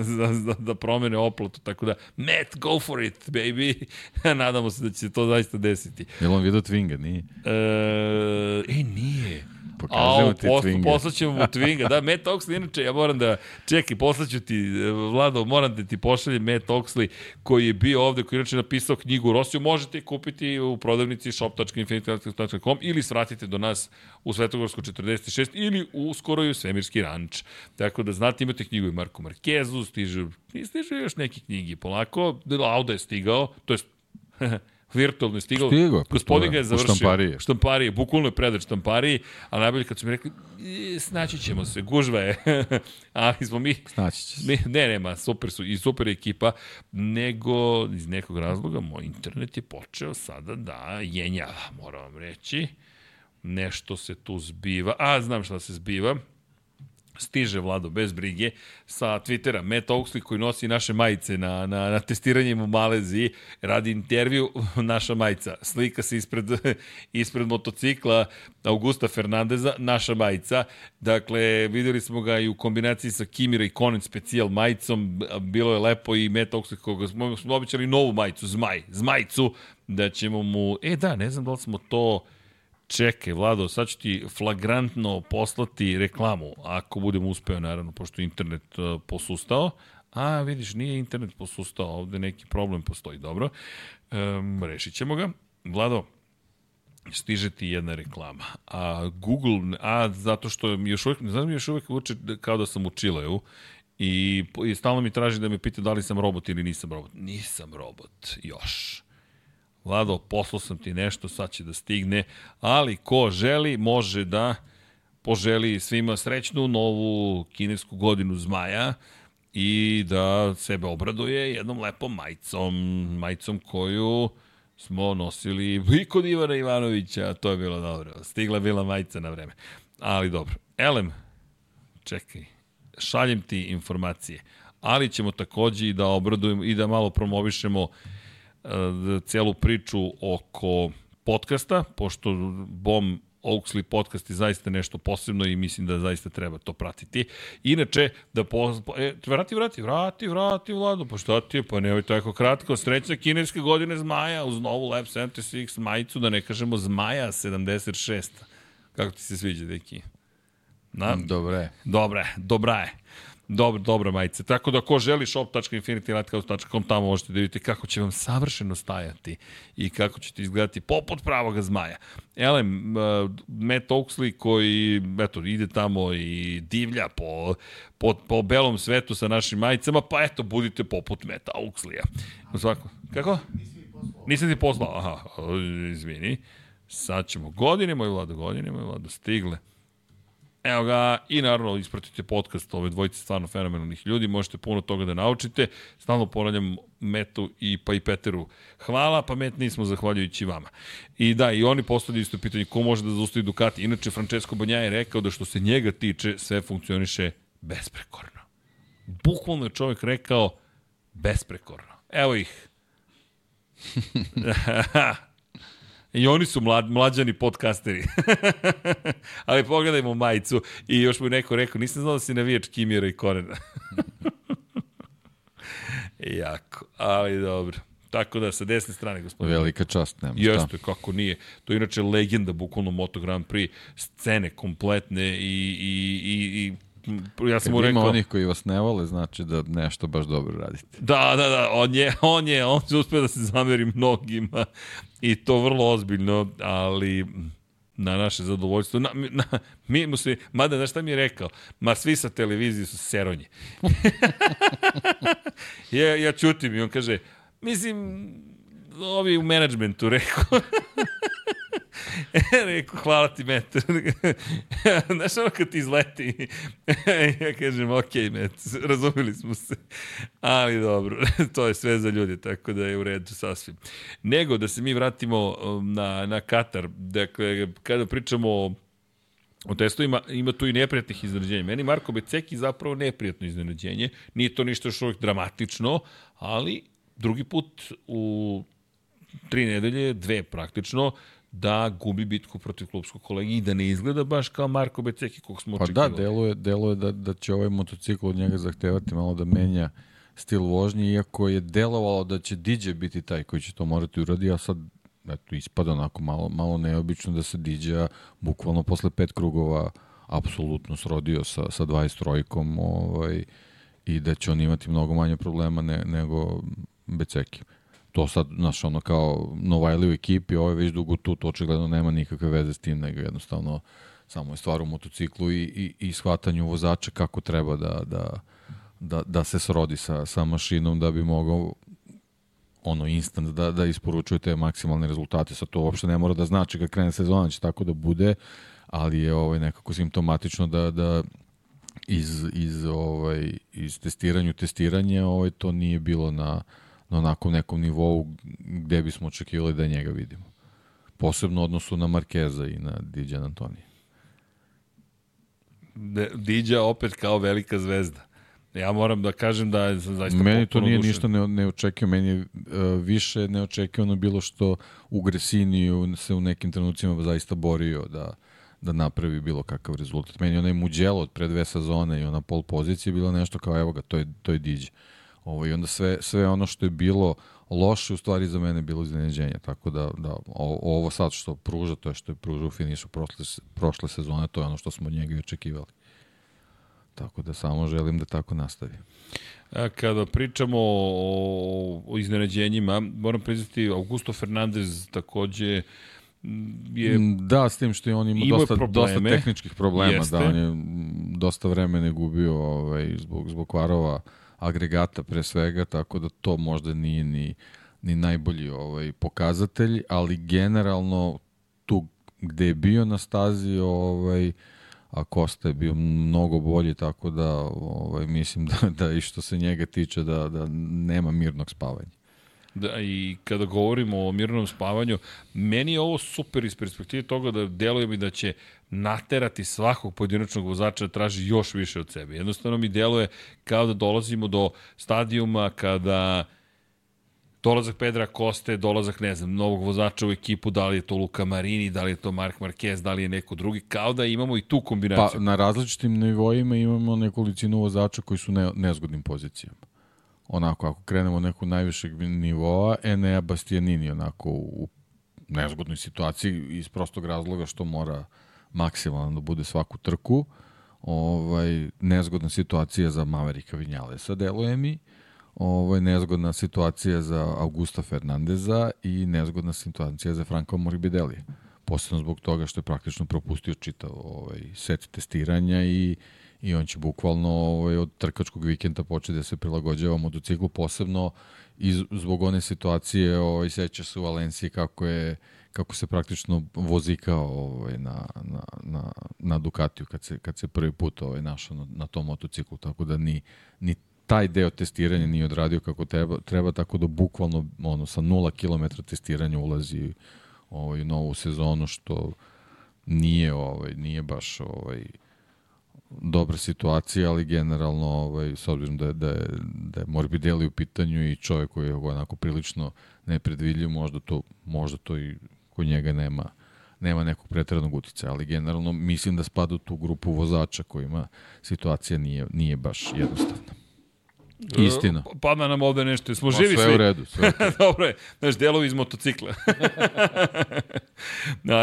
za, za, da promene oplatu, tako da Matt, go for it, baby. Nadamo se da će se to zaista desiti. Je li on vidio Twinga? Nije. E, e nije. Pokažemo Au, ti Twinga. Poslaćemo mu Twinga. Da, Matt Oxley, inače, ja moram da, čekaj, poslaću ti, Vlado, moram da ti pošaljem Matt Oxley, koji je bio ovde, koji je inače napisao knjigu Rosiju, možete kupiti u prodavnici shop.infinity.com ili svratite do nas u Svetogorsku 46 ili u skoro i u Svemirski ranč. Tako da znate, imate knjigu i Marko Markezu, stiže, stiže još neke knjigi polako, Lauda je stigao, to je virtualno je stigao. Stigao je, Gospodin ga je završio. štampariji. Štamparije, bukvalno je predat štampariji, a najbolje kad su mi rekli, "E, snaći ćemo se, gužva je. Ali smo mi Snaći će se. Ne, nema, super su i super ekipa, nego iz nekog razloga moj internet je počeo sada da jenjava, moram vam reći. Nešto se tu zbiva. A, znam šta se zbiva. Stiže Vlado bez brige sa Twittera. Matt Oaksley koji nosi naše majice na, na, na testiranjem u Maleziji radi intervju naša majica. Slika se ispred, ispred motocikla Augusta Fernandeza naša majica. Dakle videli smo ga i u kombinaciji sa Kimira i Conan specijal majicom. Bilo je lepo i Matt Oaksley koga smo, smo običali novu majicu Zmaj, Zmajcu da ćemo mu, e da ne znam da li smo to Čekaj, Vlado, sad ću ti flagrantno poslati reklamu, ako budem uspeo, naravno, pošto internet uh, posustao. A, vidiš, nije internet posustao, ovde neki problem postoji, dobro. Um, rešit ćemo ga. Vlado, stiže ti jedna reklama. A Google, a zato što još uvijek, ne znam, još uvijek uče kao da sam u Čileu, I, I stalno mi traži da me pita da li sam robot ili nisam robot. Nisam robot, još. Vlado, poslao sam ti nešto, sad će da stigne, ali ko želi, može da poželi svima srećnu novu kinesku godinu zmaja i da sebe obraduje jednom lepom majicom, majicom koju smo nosili i kod Ivana Ivanovića, to je bilo dobro. Stigla bila majica na vreme. Ali dobro. Elem, čekaj, šaljem ti informacije, ali ćemo takođe i da obradujemo i da malo promovišemo uh, celu priču oko podcasta, pošto Bom Oaksley podcast je zaista nešto posebno i mislim da zaista treba to pratiti. Inače, da po... E, vrati, vrati, vrati, vrati, Vlado, pa šta ti je, pa nemoj tako kratko. Srećna kineske godine zmaja uz novu Lab 76 majicu, da ne kažemo zmaja 76. Kako ti se sviđa, deki? Na? Dobre. Dobre, dobra je. Dobro, dobro majice. Tako da ko želi shop.infinitylighthouse.com tamo možete da vidite kako će vam savršeno stajati i kako ćete izgledati poput pravoga zmaja. Elem, uh, Matt Oaksley koji eto, ide tamo i divlja po, po, po belom svetu sa našim majicama, pa eto, budite poput Matt Oaksleya. Svako, kako? Nisam ti poslao. Aha, izvini. Sad ćemo godine, moj vlado, godine, moj vlado, stigle. Evo ga, i naravno ispratite podcast ove dvojice stvarno fenomenalnih ljudi, možete puno toga da naučite. Stalno ponavljam Metu i pa i Peteru. Hvala, pa Met nismo zahvaljujući vama. I da, i oni postavljaju isto pitanje ko može da zaustavi Ducati. Inače, Francesco Banja je rekao da što se njega tiče, sve funkcioniše besprekorno. Bukvalno je čovjek rekao besprekorno. Evo ih. I oni su mlad, mlađani podcasteri. Ali pogledajmo majicu i još mu neko rekao, nisam znao da si navijač Kimira i Korena. jako, ali dobro. Tako da, sa desne strane, gospodin. Velika čast, nema šta. Jeste, kako nije. To je inače legenda, bukvalno Moto Grand Prix, scene kompletne i, i, i, i ja sam mu rekao... ima onih koji vas ne vole, znači da nešto baš dobro radite. Da, da, da, on je, on je, on se uspio da se zameri mnogima i to vrlo ozbiljno, ali na naše zadovoljstvo. Na, na, mi mu se, mada, znaš šta mi je rekao? Ma svi sa televizije su seronje. ja, ja čutim i on kaže, mislim, ovi u menadžmentu, rekao. Rekao, hvala ti, Met. Znaš ono kad ti izleti? ja kažem, ok, Met, razumili smo se. Ali dobro, to je sve za ljudi, tako da je u redu sasvim. Nego, da se mi vratimo na, na Katar, dakle, kada pričamo o O testovima ima tu i neprijatnih iznenađenja. Meni Marko Beceki zapravo neprijatno iznenađenje. Nije to ništa što uvijek dramatično, ali drugi put u tri nedelje, dve praktično, da gubi bitku protiv klubskog kolegi i da ne izgleda baš kao Marko Beceki kog smo očekivali. Pa da, deluje, deluje da, da će ovaj motocikl od njega zahtevati malo da menja stil vožnje, iako je delovalo da će DJ biti taj koji će to morati uradi, a sad eto, ispada onako malo, malo neobično da se DJ bukvalno posle pet krugova apsolutno srodio sa, sa 20 trojkom ovaj, i da će on imati mnogo manje problema ne, nego Beceki to sad, znaš, ono kao Novajli u ekipi, ovo je već dugo tu, to očigledno nema nikakve veze s tim, nego jednostavno samo je stvar u motociklu i, i, i shvatanju vozača kako treba da, da, da, da se srodi sa, sa mašinom da bi mogao ono instant da, da isporučuju te maksimalne rezultate. Sad to uopšte ne mora da znači kad krene sezona će tako da bude, ali je ovaj nekako simptomatično da, da iz, iz, ovaj, iz testiranja u testiranje ovaj, to nije bilo na, na onakvom nekom nivou gde bismo očekivali da njega vidimo. Posebno odnosu na Markeza i na Diđan Antonija. Diđa opet kao velika zvezda. Ja moram da kažem da je zaista Meni to nije dušen. ništa ne, ne očekio, meni je uh, više neočekivano bilo što u Gresiniju se u nekim trenucima zaista borio da, da napravi bilo kakav rezultat. Meni onaj muđelo od pre dve sezone i ona pol pozicije bilo nešto kao evo ga, to je, to je diđe. Ovo, I onda sve, sve ono što je bilo loše u stvari za mene bilo iznenađenje. Tako da, da ovo sad što pruža, to je što je pruža u finišu prošle, prošle sezone, to je ono što smo od njega i očekivali. Tako da samo želim da tako nastavi. A kada pričamo o, o iznenađenjima, moram priznati, Augusto Fernandez takođe je... Mm, da, s tim što je on ima dosta, dosta tehničkih problema, da, Jeste. da, on je dosta vremena gubio ovaj, zbog, zbog kvarova agregata pre svega, tako da to možda nije ni, ni najbolji ovaj, pokazatelj, ali generalno tu gde je bio na stazi ovaj, a Kosta je bio mnogo bolji, tako da ovaj, mislim da, da i što se njega tiče da, da nema mirnog spavanja. Da, i kada govorimo o mirnom spavanju, meni je ovo super iz perspektive toga da deluje mi da će naterati svakog pojedinačnog vozača da traži još više od sebe. Jednostavno mi deluje kao da dolazimo do stadijuma kada dolazak Pedra Koste, dolazak, ne znam, novog vozača u ekipu, da li je to Luka Marini, da li je to Mark Marquez, da li je neko drugi, kao da imamo i tu kombinaciju. Pa na različitim nivoima imamo nekolicinu vozača koji su ne, nezgodnim pozicijama. Onako, ako krenemo neku najvišeg nivoa, Enea Bastianini onako u nezgodnoj situaciji iz prostog razloga što mora maksimalno da bude svaku trku. Ovaj, nezgodna situacija za Maverika Vinjalesa, deluje mi. Ovaj, nezgodna situacija za Augusta Fernandeza i nezgodna situacija za Franka Morbidelija. Posebno zbog toga što je praktično propustio čitav ovaj, set testiranja i, i on će bukvalno ovaj, od trkačkog vikenda početi da se prilagođava motociklu, posebno i zbog one situacije, ovaj, seća se u Valenciji kako je kako se praktično vozikao ovaj, na, na, na, na Ducatiju kad se, kad se prvi put ovaj, našao na, na tom motociklu, tako da ni, ni taj deo testiranja nije odradio kako treba, treba tako da bukvalno ono, sa 0 km testiranja ulazi ovaj, u novu sezonu, što nije, ovaj, nije baš ovaj, dobra situacija, ali generalno, ovaj, s obzirom da je, da je, da je Morbidelli u pitanju i čovjek koji je onako prilično nepredvidljiv, možda to, možda to i kod njega nema nema nekog pretrednog uticaja, ali generalno mislim da spada u tu grupu vozača kojima situacija nije, nije baš jednostavna. Istina. Pada nam ovde nešto, smo živi sve svi. u redu, sve. Dobro je, znaš, delovi iz motocikla.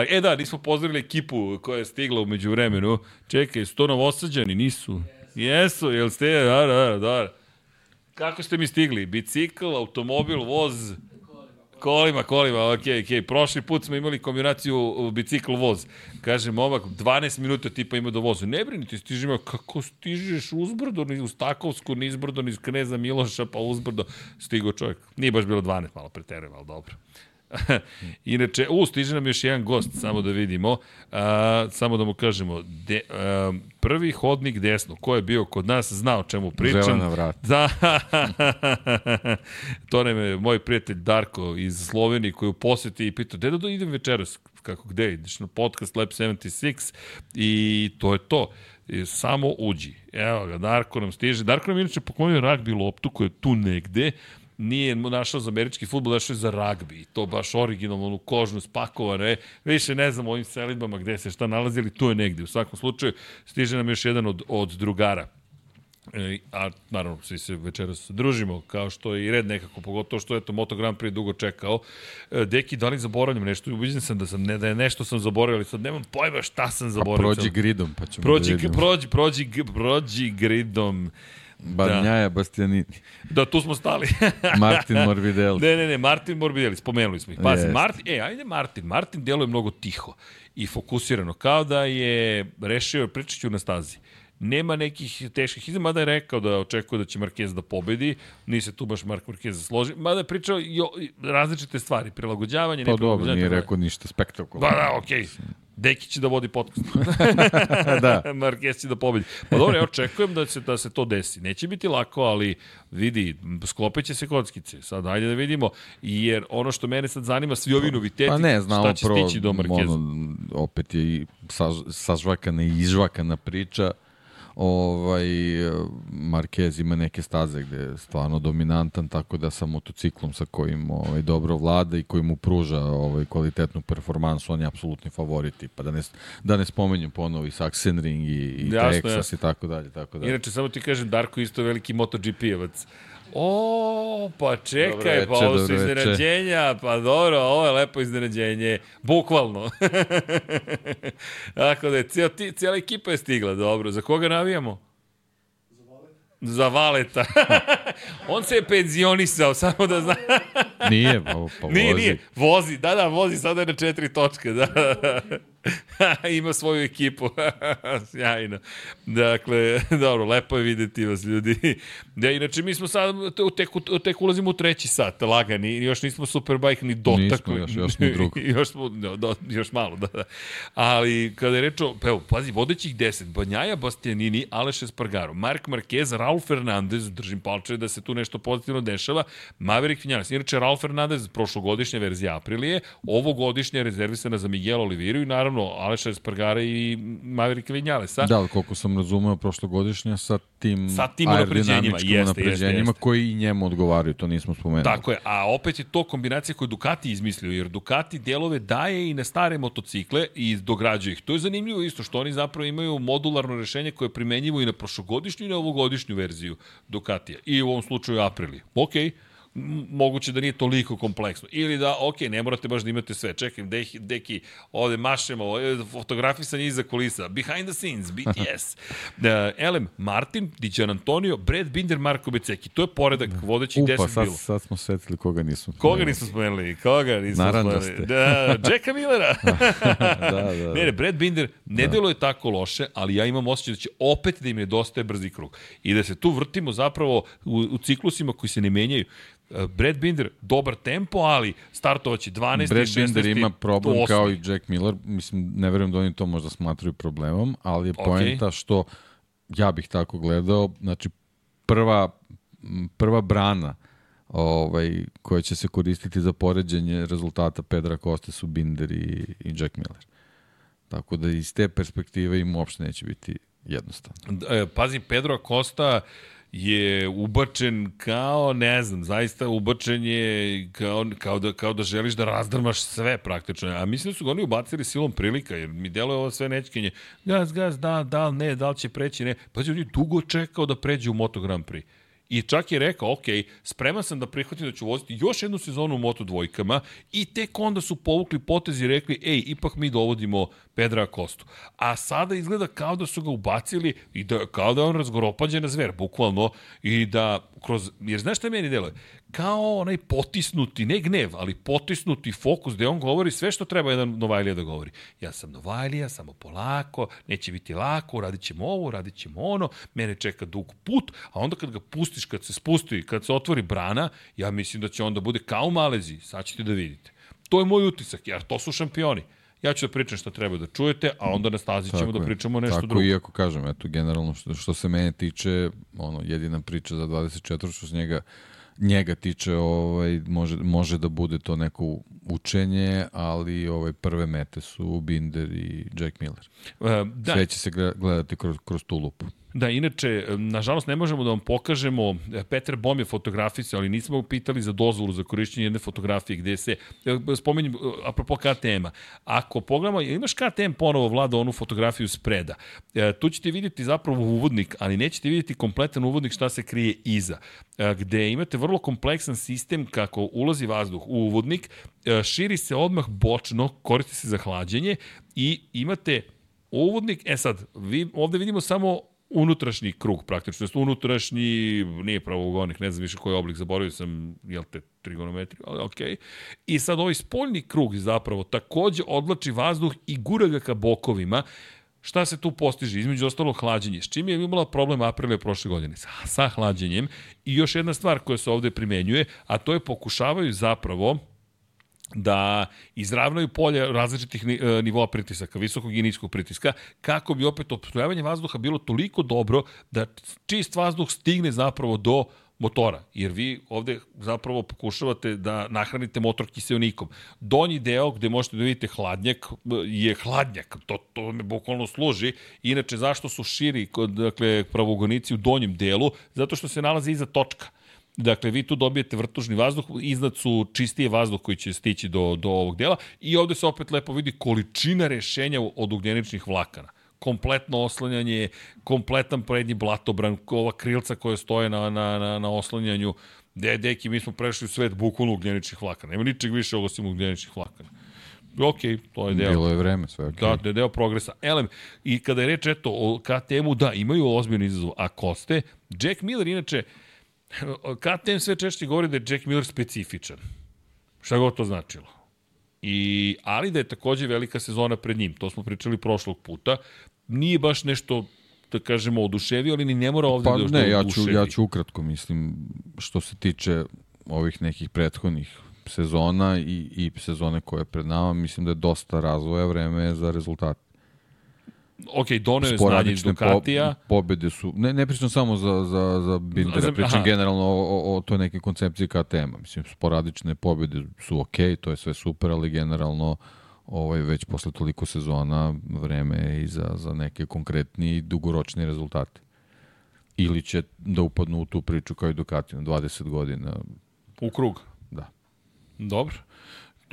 e da, nismo pozdravili ekipu koja je stigla umeđu vremenu. Čekaj, su to novosađani? Nisu. Jesu, jel ste? Da, da, da. Kako ste mi stigli? Bicikl, automobil, voz? Kolima, kolima, ok, ok. Prošli put smo imali kombinaciju bicikl voz. Kaže, momak, 12 minuta tipa ima do vozu. Ne brini, ti stižemo, kako stižeš uzbrdo, uz Takovsku, nizbrdo, niz Kneza Miloša, pa uzbrdo. Stigo čovjek. Nije baš bilo 12, malo preterujem, ali dobro. Inače, u, stiže nam još jedan gost, samo da vidimo. A, samo da mu kažemo, de, a, prvi hodnik desno, ko je bio kod nas, zna o čemu pričam. Zelena vrat. Da, to nam je moj prijatelj Darko iz Slovenije koji u poseti i pitao, gde da idem večeras? Kako, gde ideš na podcast Lab 76 i to je to. I samo uđi. Evo ga, Darko nam stiže. Darko nam inače poklonio ragbi loptu koja je tu negde nije našao za američki futbol, našao je za ragbi. To baš originalno, onu kožnu spakovane. Više ne znam o ovim selidbama gde se šta nalazili, tu je negde. U svakom slučaju, stiže nam još jedan od, od drugara. E, a naravno, svi se večeras družimo, kao što je i red nekako, pogotovo što je to Moto Grand Prix dugo čekao. E, deki, da li zaboravljam nešto? Ubiđen sam da, sam, ne, da je nešto sam zaboravio, ali sad nemam pojma šta sam zaboravio. Pa prođi gridom, pa ćemo prođi, da vidimo. Prođi, prođi, prođi gridom. Barnjaja da. Bastianini. Da, tu smo stali. Martin Morbidelli. Ne, ne, ne, Martin Morbidelli, spomenuli smo ih. Pazi. Martin, e, ajde Martin. Martin deluje mnogo tiho i fokusirano, kao da je rešio, pričat ću na stazi. nema nekih teških izma, mada je rekao da očekuje da će Marquez da pobedi, nije se tu baš Mark Marquez zasloži, mada je pričao jo, različite stvari, prilagođavanje, Pa ne dobro, prilagođavanje. nije tako rekao ništa spektakularno. Da, da, okej. Okay. Deki će da vodi podcast. da. Marquez će da pobedi. Pa dobro, ja očekujem da se, da se to desi. Neće biti lako, ali vidi, sklopit će se kockice. Sad, ajde da vidimo. Jer ono što mene sad zanima, svi ovi noviteti, Pa ne, znamo šta će stići do Marqueza. ono, opet je i saž, sažvakana i izžvakana priča. Ovaj, Marquez ima neke staze gde je stvarno dominantan, tako da sa motociklom sa kojim ovaj, dobro vlada i koji mu pruža ovaj, kvalitetnu performansu, on je apsolutni favorit. Pa da ne, da ne spomenjem ponovo i Sachsenring i, i Jasno, Texas jasno. i tako dalje. Tako da. Inače, samo ti kažem, Darko isto veliki MotoGP-evac. O, pa čekaj, Dobro pa ovo su veče. iznenađenja, pa dobro, ovo je lepo iznenađenje, bukvalno. Tako da je, cijela, ti, cijela ekipa je stigla, dobro. Za koga navijamo? Za Valeta. On se je penzionisao, samo da zna. Nije, pa, pa Nije, vozi. nije, vozi, da, da, vozi, sada je na četiri točke, da. Ima svoju ekipu, sjajno. Dakle, dobro, lepo je videti vas, ljudi. Da, inače, mi smo sad, tek, tek ulazimo u treći sat, lagani, još nismo Superbike ni dotakli. Nismo, još- još smo drugo. još, smo, no, do, još malo, da, da. Ali, kada je reč o, evo, pazi, vodećih deset, Banjaja, Bastianini, Aleš Espargaro, Mark Marquez, Raul Fernandez, držim palče da se tu nešto pozitivno dešava, Maverick Vinales. Inače, Raul Fernandez, prošlogodišnja verzija Aprilije, ovogodišnja je rezervisana za Miguel Oliviru i naravno Aleša Espargara i Maverick Vinalesa. Da, koliko sam razumeo prošlogodišnja sa tim, Sa tim aerodinamičkim jeste, jeste, unapređenjima jeste. koji i njemu odgovaraju, to nismo spomenuli. Tako je, a opet je to kombinacija koju Ducati izmislio, jer Ducati delove daje i na stare motocikle i dograđuje ih. To je zanimljivo isto, što oni zapravo imaju modularno rešenje koje je primenjivo i na prošlogodišnju i na ovogodišnju verziju Ducatija. I u ovom slučaju Aprilije. Okej, m- moguće da nije toliko kompleksno. Ili da, ok, ne morate baš da imate sve. Čekaj, deki, deki ovde mašemo, ovde fotografisanje iza kulisa, behind the scenes, BTS. uh, Elem, Martin, Dijan Antonio, Brad Binder, Marko Beceki. To je poredak vodećih Upa, 10 sad, bilo. sad smo setili koga nismo. Koga nismo spomenuli? Koga nismo spomenuli? Da, Jacka Millera. da, da. Ne, ne, Brad Binder ne da. deluje tako loše, ali ja imam osjećaj da će opet da im nedostaje brzi krug. I da se tu vrtimo zapravo u, u ciklusima koji se ne menjaju. Brad Binder, dobar tempo, ali startovaće 12. Brad 16. Binder ima problem 8.. kao i Jack Miller, mislim, ne verujem da oni to možda smatraju problemom, ali je Ok. poenta što ja bih tako gledao, znači prva, prva brana ovaj, koja će se koristiti za poređenje rezultata Pedra Koste su Binder i, i Jack Miller. Tako da iz te perspektive im uopšte neće biti jednostavno. E, Pazi, Pedro Acosta je ubačen kao, ne znam, zaista ubačen je kao, kao, da, kao da želiš da razdrmaš sve praktično. A mislim da su ga oni ubacili silom prilika, jer mi deluje ovo sve nečkenje. Gaz, gaz, da, da, ne, da li će preći, ne. On je dugo čekao da pređe u Moto Grand Prix. I čak je rekao, ok, spreman sam da prihvatim da ću voziti još jednu sezonu u Moto dvojkama i tek onda su povukli potez i rekli, ej, ipak mi dovodimo Pedra Kostu. A sada izgleda kao da su ga ubacili i da, kao da je on razgoropađena zver, bukvalno, i da kroz, jer znaš šta meni deluje? Kao onaj potisnuti, ne gnev, ali potisnuti fokus gde on govori sve što treba jedan Novajlija da govori. Ja sam Novajlija, samo polako, neće biti lako, radit ćemo ovo, radit ćemo ono, mene čeka dug put, a onda kad ga pustiš, kad se spusti, kad se otvori brana, ja mislim da će onda bude kao u Maleziji, sad ćete da vidite. To je moj utisak, jer to su šampioni. Ja ću da pričam što treba da čujete, a onda na stazi ćemo da pričamo nešto Tako drugo. iako kažem, eto, generalno što, što se mene tiče, ono, jedina priča za 24 što se njega njega tiče ovaj može može da bude to neko učenje, ali ovaj prve mete su Binder i Jack Miller. E, da, Sve će se gle- gledati kroz, kroz tu lupu. Da, inače, nažalost ne možemo da vam pokažemo, e, Petar Bom je fotografisa, ali nismo ga pitali za dozvolu za korišćenje jedne fotografije gde se, e, spominjem, apropo KTM-a, ako pogledamo, imaš KTM ponovo vlada onu fotografiju spreda, e, tu ćete vidjeti zapravo uvodnik, ali nećete vidjeti kompletan uvodnik šta se krije iza, e, gde imate vrlo kompleksan sistem kako ulazi vazduh u uvodnik, e, širi se odmah bočno, koristi se za hlađenje i imate uvodnik, e sad, vi, ovde vidimo samo unutrašnji krug praktično, to unutrašnji, nije pravogonik, ne znam više koji oblik, zaboravio sam, jel te, trigonometri, ali okej. Okay. I sad ovaj spoljni krug zapravo takođe odlači vazduh i gura ga ka bokovima, Šta se tu postiže? Između ostalo hlađenje. S čim je imala problem Aprilija prošle godine? Sa, sa hlađenjem. I još jedna stvar koja se ovde primenjuje, a to je pokušavaju zapravo da izravnaju polje različitih e, nivoa pritisaka, visokog i niskog pritiska, kako bi opet opstojavanje vazduha bilo toliko dobro da čist vazduh stigne zapravo do motora, jer vi ovde zapravo pokušavate da nahranite motor kiselnikom. Donji deo gde možete da vidite hladnjak je hladnjak, to, to me bukvalno služi. Inače, zašto su širi kod, dakle, pravogonici u donjem delu? Zato što se nalazi iza točka. Dakle, vi tu dobijete vrtužni vazduh, iznad su čistije vazduh koji će stići do, do ovog dela i ovde se opet lepo vidi količina rešenja od ugljeničnih vlakana kompletno oslanjanje, kompletan prednji blatobran, ova krilca koja stoje na, na, na, na oslanjanju. De, deki, mi smo prešli u svet bukvalno ugljeničnih vlakana. Nema ničeg više osim ugljeničnih vlakana. Ok, to je deo. Bilo je vreme, sve ok. Da, to je deo progresa. Elem, i kada je reč eto o KTM-u, da, imaju ozbiljni izazov. A Koste, Jack Miller, inače, KTM sve češće govori da je Jack Miller specifičan. Šta god to značilo. I, ali da je takođe velika sezona pred njim. To smo pričali prošlog puta nije baš nešto da kažemo oduševio, ali ni ne mora ovde pa, da ne, ja ću, ja ću ukratko, mislim, što se tiče ovih nekih prethodnih sezona i, i sezone koje je pred nama, mislim da je dosta razvoja vreme za rezultat. Ok, doneo je znanje iz Ducatija. Po, pobede su, ne, ne pričam samo za, za, za Bindera, pričam aha. generalno o, o, o toj neke koncepciji KTM-a. Mislim, sporadične pobede su ok, to je sve super, ali generalno ovaj, već posle toliko sezona vreme je i za, za neke konkretni i dugoročni rezultate. Ili će da upadnu u tu priču kao i Ducati na 20 godina. U krug? Da. Dobro.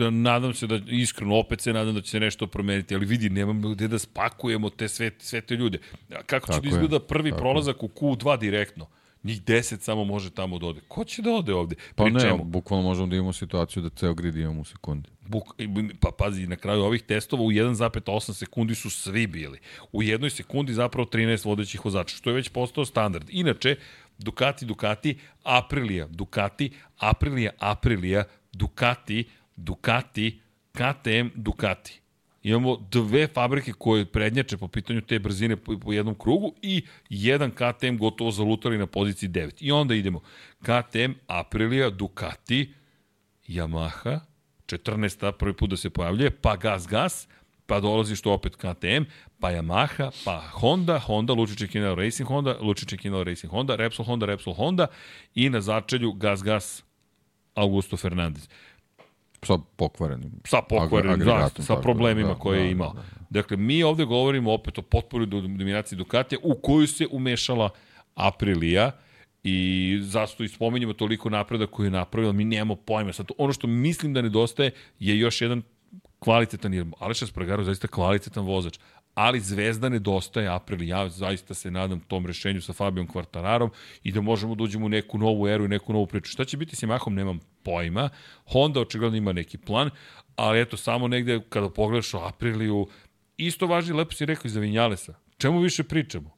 Da, nadam se da, iskreno, opet se nadam da će se nešto promeniti, ali vidi, nemamo gde da spakujemo te sve, sve te ljude. Kako će Tako da izgleda prvi Tako prolazak je. u Q2 direktno? Njih 10 samo može tamo da ode. Ko će da ode ovde? Pa Pri ne, čemu? bukvalno možemo da imamo situaciju da ceo grid imamo u sekundi. Buk, pa pazi, na kraju ovih testova u 1,8 sekundi su svi bili. U jednoj sekundi zapravo 13 vodećih vozača, što je već postao standard. Inače, Ducati, Ducati, Aprilia, Ducati, Aprilia, Aprilia, Ducati, Ducati, KTM, Ducati. Imamo dve fabrike koje prednjače po pitanju te brzine po, jednom krugu i jedan KTM gotovo zalutali na poziciji 9. I onda idemo KTM, Aprilia, Ducati, Yamaha, 14. prvi put da se pojavljuje, pa Gas Gas, pa dolazi što opet KTM, pa Yamaha, pa Honda, Honda, Lučiće Kinel Racing Honda, Lučiće Kinel Racing Honda, Repsol Honda, Repsol Honda i na začelju Gas Gas Augusto Fernandez. Sa pokvarenim. Sa pokvarenim, da, sa problemima da, koje je da, imao. Da, da. Dakle, mi ovde govorimo opet o potpori dominaciji Ducatija u koju se umešala Aprilia, I zašto i spomenjamo toliko napreda koji je napravila, mi nemamo pojma. Sad, ono što mislim da nedostaje je još jedan kvalitetan, jer Aleša Spragaru zaista kvalitetan vozač, ali Zvezda nedostaje April. Ja zaista se nadam tom rešenju sa Fabijom Kvartararom i da možemo da uđemo u neku novu eru i neku novu priču. Šta će biti s Yamahom, nemam pojma. Honda očigledno ima neki plan, ali eto, samo negde kada pogledaš o Apriliju, isto važi, lepo si rekao i za Vinjalesa. Čemu više pričamo?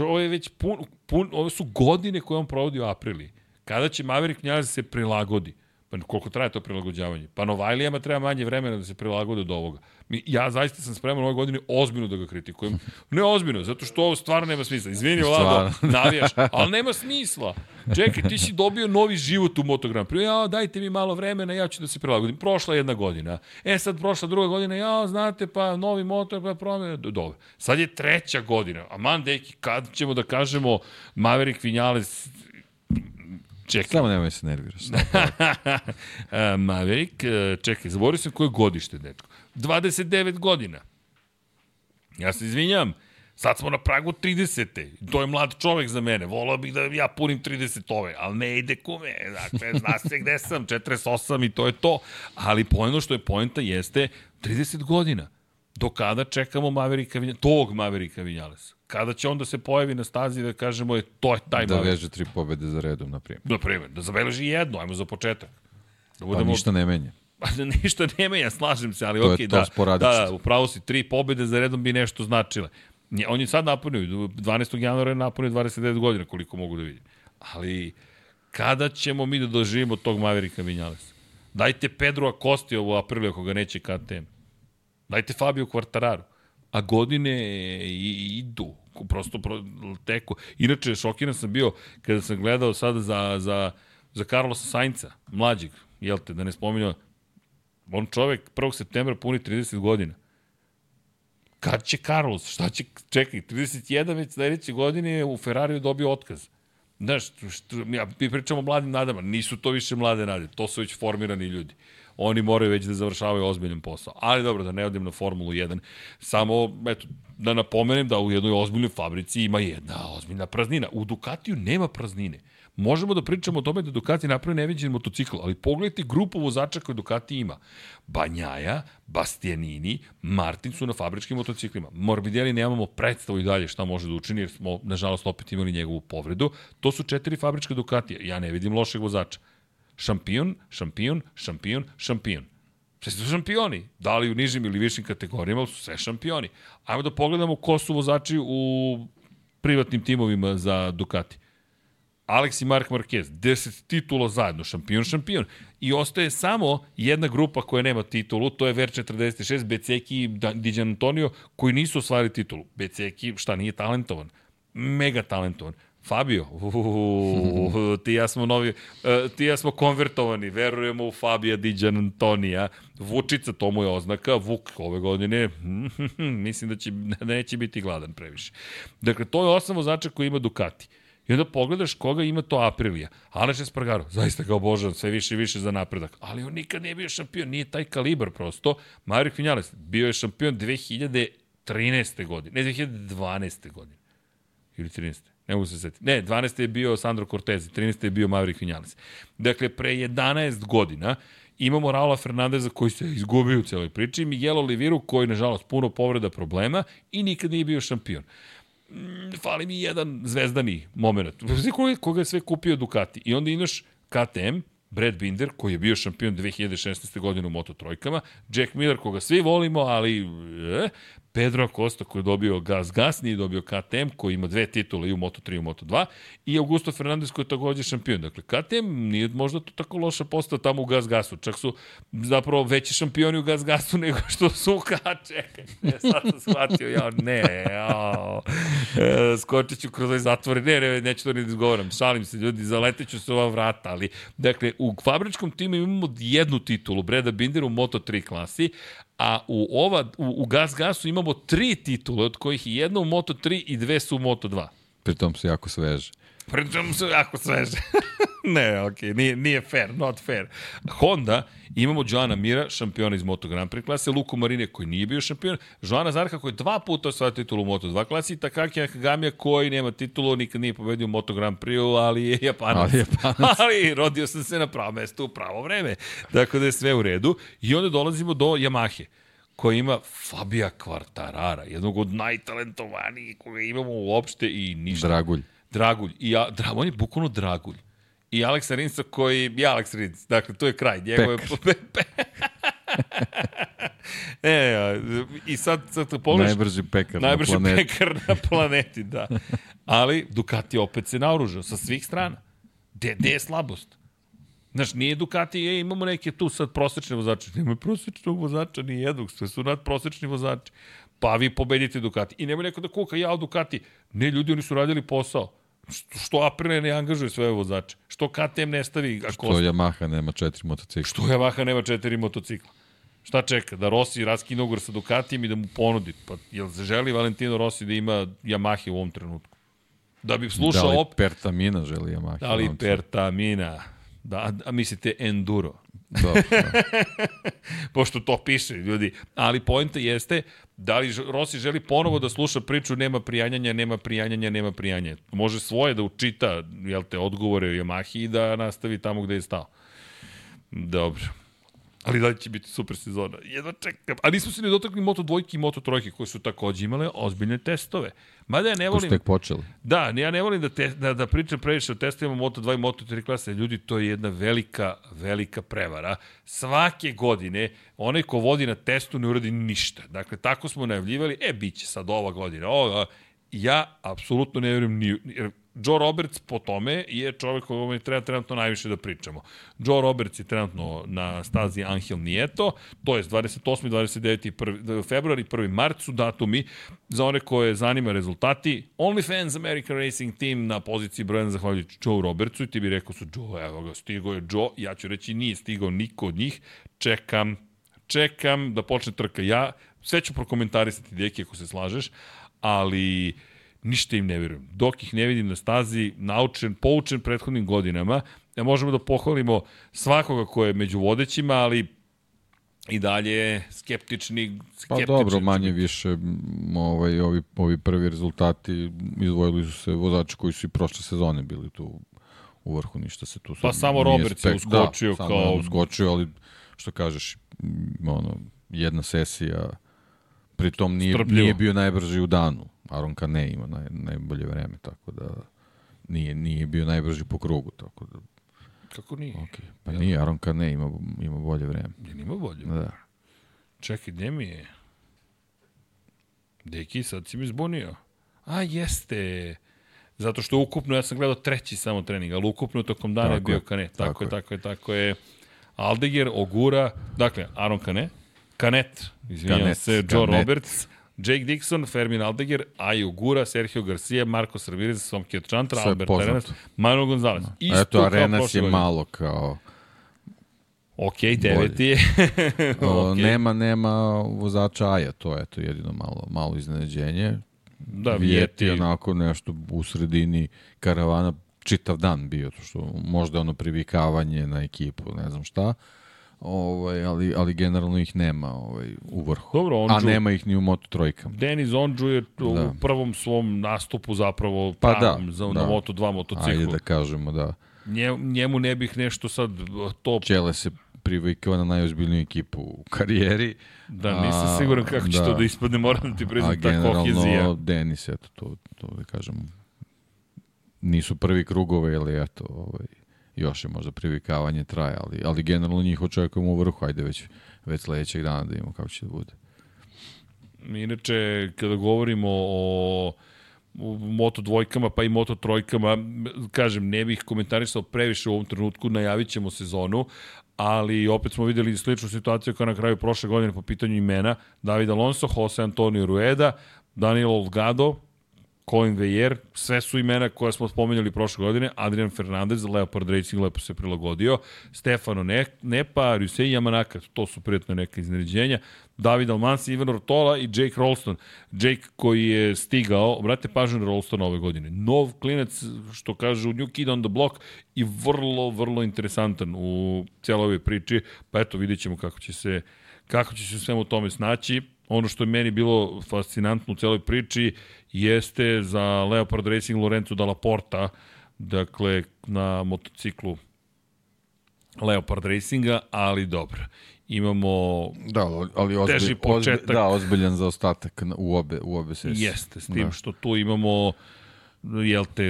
Ovo je već pun, pun, ovo su godine koje on provodi u Apriliji. Kada će Maverick Vinales se prilagodi? Pa koliko traje to prilagođavanje? Pa Novajlijama treba manje vremena da se prilagode do ovoga. Mi, ja zaista sam spreman ove godine ozbiljno da ga kritikujem. Ne ozbiljno, zato što ovo stvarno nema smisla. Izvini, Vlado, navijaš, ali nema smisla. Čekaj, ti si dobio novi život u Moto Grand Prix. Ja, dajte mi malo vremena, ja ću da se prilagodim. Prošla jedna godina. E sad prošla druga godina, ja, znate, pa novi motor, pa promene. Dobro. Sad je treća godina. A man, deki, kad ćemo da kažemo Maverick Vinales Čekaj. Samo nemoj se nerviraš. Maverick, e, čekaj, zaboravio sam koje godište, dečko. 29 godina. Ja se izvinjam, sad smo na pragu 30. To je mlad čovek za mene. Volao bih da ja punim 30 ove, ali ne ide kume. Dakle, zna se gde sam, 48 i to je to. Ali pojeno što je pojenta jeste 30 godina. Do kada čekamo Maverika Vinjalesa, tog Maverika Vinjalesa? Kada će on da se pojavi na stazi da kažemo je to je taj Da veže tri pobede za redom, na primjer. Na primjer, da zabeleži jedno, ajmo za početak. Da budemo... Pa ništa ne menja. Pa ništa ne menja, slažem se, ali okej, okay, da, sporadično. da, upravo si, tri pobede za redom bi nešto značile. On je sad napunio, 12. januara je napunio 29 godina, koliko mogu da vidim. Ali, kada ćemo mi da doživimo tog Maverika Vinjalesa? Dajte Pedro Acosti u aprilu ako ga neće KTM. Dajte Fabio Quartararo. a godine idu, prosto pro, teku. Inače, šokiran sam bio kada sam gledao sada za, za, za Carlosa Sainca, mlađeg, jel te, da ne spominjao, on čovek 1. septembra puni 30 godina. Kad će Carlos? Šta će, čekaj, 31 već sledeće godine je u Ferrariju dobio otkaz. Znaš, što, ja, mi pričamo o mladim nadama, nisu to više mlade nade, to su već formirani ljudi. Oni moraju već da završavaju ozbiljan posao. Ali dobro, da ne odim na Formulu 1, samo, eto, da napomenem da u jednoj ozbiljnoj fabrici ima jedna ozbiljna praznina. U Ducatiju nema praznine. Možemo da pričamo o tome da Ducati napravi neviđen motocikl, ali pogledajte grupu vozača koje Ducati ima. Banjaja, Bastianini, Martin su na fabričkim motociklima. Morbidelli nemamo predstavu i dalje šta može da učini, jer smo, nažalost, opet imali njegovu povredu. To su četiri fabričke Ducatija. Ja ne vidim lošeg vozača. Šampion, šampion, šampion, šampion. Sve su šampioni. Da li u nižim ili višim kategorijama, su sve šampioni. Ajmo da pogledamo ko su vozači u privatnim timovima za Ducati. Alex i Mark Marquez, 10 titula zajedno, šampion, šampion. I ostaje samo jedna grupa koja nema titulu, to je Ver 46, Beceki i Diđan Antonio, koji nisu osvajali titulu. Beceki, šta, nije talentovan? Mega talentovan. Fabio, uuu, ti ja smo novi, uh, ti ja smo konvertovani, verujemo u Fabija Diđan Antonija, Vučica, to mu je oznaka, Vuk ove godine, mislim da će, neće biti gladan previše. Dakle, to je osam vozača koji ima Ducati. I onda pogledaš koga ima to Aprilija. Aleš Espargaro, zaista ga obožavam, sve više i više za napredak. Ali on nikad nije bio šampion, nije taj kalibar prosto. Maverick Vinales bio je šampion 2013. godine, ne 2012. godine. Ili 13. Ne mogu se. Ne, 12. je bio Sandro Cortez, 13. je bio Maverick Vinales. Dakle, pre 11 godina imamo Raula Fernandeza koji se izgubio u celoj priči Miguel Oliviru koji, nažalost, puno povreda problema i nikad nije bio šampion mm, fali mi jedan zvezdani moment. Koga, koga je sve kupio Ducati. I onda imaš KTM, Brad Binder, koji je bio šampion 2016. godine u Moto Trojkama, Jack Miller, koga svi volimo, ali eh, Pedro Acosta koji je dobio Gas Gas, nije dobio KTM, koji ima dve titule i u Moto3 i u Moto2, i Augusto Fernandez koji je takođe šampion. Dakle, KTM nije možda to tako loša postao tamo u Gas Gasu, čak su zapravo veći šampioni u Gas Gasu nego što su u čekaj, ne, sad sam shvatio, ja, ne, ja, e, skočit ću kroz ovaj zatvor, ne, ne, neću to ni da izgovaram, šalim se ljudi, zaleteću se ova vrata, ali, dakle, u fabričkom timu imamo jednu titulu, Breda Binder u Moto3 klasi, a u, ova, u, u Gas Gasu imamo tri titule, od kojih je jedna u Moto3 i dve su u Moto2. Pritom su jako sveže. Pritom su jako sveže. ne, okej, okay, nije, nije fair, not fair. Honda, imamo Joana Mira, šampiona iz Moto Grand Prix klase, Luku Marine koji nije bio šampion, Joana Zarka koji je dva puta osvaja titulu u Moto 2 klasi i Takaki Nakagamija koji nema titulu, nikad nije pobedio u Moto Grand Prix, ali je Japanac. Ali, Japanac. ali rodio sam se na pravo mesto u pravo vreme. Dakle da je sve u redu. I onda dolazimo do Yamahe koja ima Fabija Kvartarara, jednog od najtalentovanijih koga imamo uopšte i ništa. Dragulj. Dragulj. I ja, dra, on je bukvalno Dragulj. I Aleksa Rinsa koji, ja Aleks Rins, dakle, to je kraj. Njegove, pe, pe. e, ja, i sad, sad pogledaš... Najbrži pekar najbrži na planeti. pekar na planeti, da. Ali Ducati opet se naoružao sa svih strana. Gde, gde je slabost? Znaš, nije Ducati, e, imamo neke tu sad prosečne vozače. Nema prosečnog vozača ni jednog, sve su nadprosečni vozači. Pa vi pobedite Ducati. I nema neko da kuka, ja Ducati. Ne, ljudi, oni su radili posao. Što, što Aprilia ne angažuje sve vozače? Što KTM ne stavi? Ako Što Yamaha nema četiri motocikla. Što Yamaha nema četiri motocikla? Šta čeka? Da Rossi raskine ugovor sa Ducatijem i da mu ponudi? Pa, jel želi Valentino Rossi da ima Yamahe u ovom trenutku? Da bi slušao da li op... Pertamina želi Yamaha? Da li Pertamina? Da, a mislite Enduro? Dobro, da. Pošto to piše, ljudi. Ali pojenta jeste da li Rossi želi ponovo da sluša priču nema prijanjanja, nema prijanjanja, nema prijanjanja. Može svoje da učita jel te, odgovore o Yamahi i da nastavi tamo gde je stao. Dobro. Ali da će biti super sezona? Jedva čekam. A nismo se ne dotakli Moto dvojke i Moto trojke koje su takođe imale ozbiljne testove. Mada ja ne Ko volim... tek počeli. Da, ja ne volim da, te, da, da pričam previše o testovima Moto2 i Moto3 klase. Ljudi, to je jedna velika, velika prevara. Svake godine onaj ko vodi na testu ne uradi ništa. Dakle, tako smo najavljivali, e, bit će sad ova godina, ova, ja apsolutno ne verujem ni, Joe Roberts po tome je čovek o kome treba trenutno najviše da pričamo. Joe Roberts je trenutno na stazi Angel Nieto, to je 28. 29. 1. februar i 1. mart su datumi za one koje zanima rezultati. OnlyFans American Racing Team na poziciji brojan zahvaljujući Joe Robertsu i ti bi rekao su Joe, evo ga, stigo je Joe, ja ću reći nije stigao niko od njih, čekam, čekam da počne trka. Ja sve ću prokomentarisati, deki, ako se slažeš, ali ništa im ne verujem. Dok ih ne vidim na stazi, naučen, poučen prethodnim godinama, ja možemo da pohvalimo svakoga ko je među vodećima, ali i dalje skeptični, skeptični. Pa dobro, manje više ovaj, ovi, ovi prvi rezultati izvojili su se vozači koji su i prošle sezone bili tu u vrhu, ništa se tu Pa samo Robert je uskočio da, kao... Samo uskočio, ali što kažeš, ono, jedna sesija, pritom nije, Strpljivo. nije bio najbrži u danu Aron Kane ima naj, najbolje vreme, tako da nije, nije bio najbrži po krugu, tako da... Kako nije? Okay. Pa ja. nije, Aron Kane ima, ima bolje vreme. Je ima bolje? Da. Čekaj, gde mi je? Deki, sad si mi zbunio. A, jeste. Zato što ukupno, ja sam gledao treći samo trening, ali ukupno tokom dana tako je bio Kane. Tako, tako je, tako je, tako je. Aldeger, Ogura, dakle, Aron Kane, Kanet, izvinjam se, Joe Kanet. Roberts, Jake Dixon, Fermin Aldeger, Ayu Gura, Sergio Garcia, Marko Servirez, Somkir Chantra, Albert Arenas, Manu Gonzalez. Isto Eto, Arenas je malo kao... Ok, deveti je. okay. Nema, nema vozača Aja, to je to jedino malo, malo iznenađenje. Da, Vjeti. onako nešto u sredini karavana čitav dan bio, to što možda ono privikavanje na ekipu, ne znam šta ovaj, ali, ali generalno ih nema ovaj, u vrhu. Dobro, Onđu, A nema ih ni u Moto trojkama. Denis Ondžu je da. u prvom svom nastupu zapravo pa da, za, da. na Moto 2 motociklu. Ajde da kažemo da. Nje, njemu ne bih nešto sad to... Čele se privikao na najozbiljniju ekipu u karijeri. Da, nisam siguran kako će da, to da ispadne, moram da ti priznam ta kohezija. A generalno Denis, eto, to, to da kažem, nisu prvi krugove, ali eto, ovaj, još je možda privikavanje traje, ali, ali generalno njih očekujemo u vrhu, ajde već, već sledećeg dana da imamo kako će da bude. Inače, kada govorimo o moto dvojkama pa i moto trojkama, kažem, ne bih komentarisao previše u ovom trenutku, najavit ćemo sezonu, ali opet smo videli sličnu situaciju kao na kraju prošle godine po pitanju imena, David Alonso, Jose Antonio Rueda, Daniel Olgado, Colin Vejer, sve su imena koja smo spomenuli prošle godine, Adrian Fernandez, Leopard Racing lepo se prilagodio, Stefano ne, Nepa, Rusei Yamanaka, to su prijetno neka izneređenja, David Almansi, Ivan Rotola i Jake Rolston. Jake koji je stigao, brate pažnju na Rolston ove godine. Nov klinac, što kaže, New Kid on the Block i vrlo, vrlo interesantan u cijeloj ovoj priči, pa eto vidjet ćemo kako će se kako će se svemu tome snaći. Ono što je meni bilo fascinantno u celoj priči jeste za Leopard Racing Lorenzo Dalla Porta, dakle na motociklu Leopard Racinga, ali dobro. Imamo da, ali ozbilj, teži početak. Ozbilj, da, ozbiljan za ostatak u obe, u obe sesije. Jeste, s tim da. što tu imamo jel te,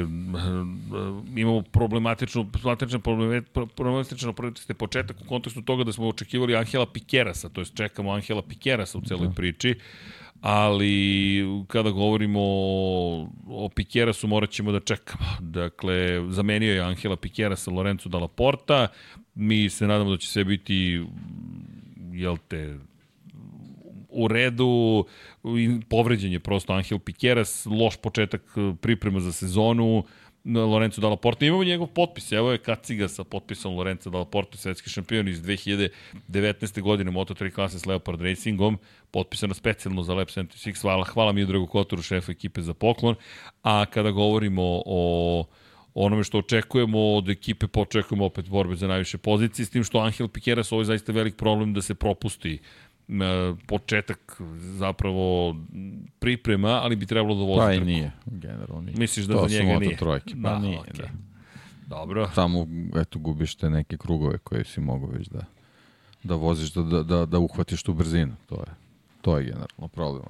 imamo problematično, problematično, problematično problematično početak u kontekstu toga da smo očekivali Angela Pikerasa, to jest čekamo Angela Pikerasa u celoj da. priči, ali kada govorimo o, o Pikerasu morat ćemo da čekamo. Dakle, zamenio je Angela Pikerasa Lorenzo Dalla Porta, mi se nadamo da će sve biti jel te, u redu, povređen je prosto Angel Piqueras, loš početak priprema za sezonu, Lorenzo Dalla Porta. Imamo njegov potpis, evo je Kaciga sa potpisom Lorenzo Dalla Porta, svetski šampion iz 2019. godine Moto3 klase s Leopard Racingom, potpisano specijalno za Lab 76. Hvala, hvala mi Drago Kotoru, šefu ekipe za poklon. A kada govorimo o onome što očekujemo od ekipe, počekujemo opet borbe za najviše pozicije, s tim što Angel Piqueras ovo je zaista velik problem da se propusti početak zapravo priprema, ali bi trebalo da vozi Pa i nije, generalno nije. Misliš da to za njega nije? To trojke, pa da, nije, okay. da. Dobro. Samo, eto, gubiš te neke krugove koje si mogu već da, da voziš, da, da, da, da uhvatiš tu brzinu. To je, to je generalno problem.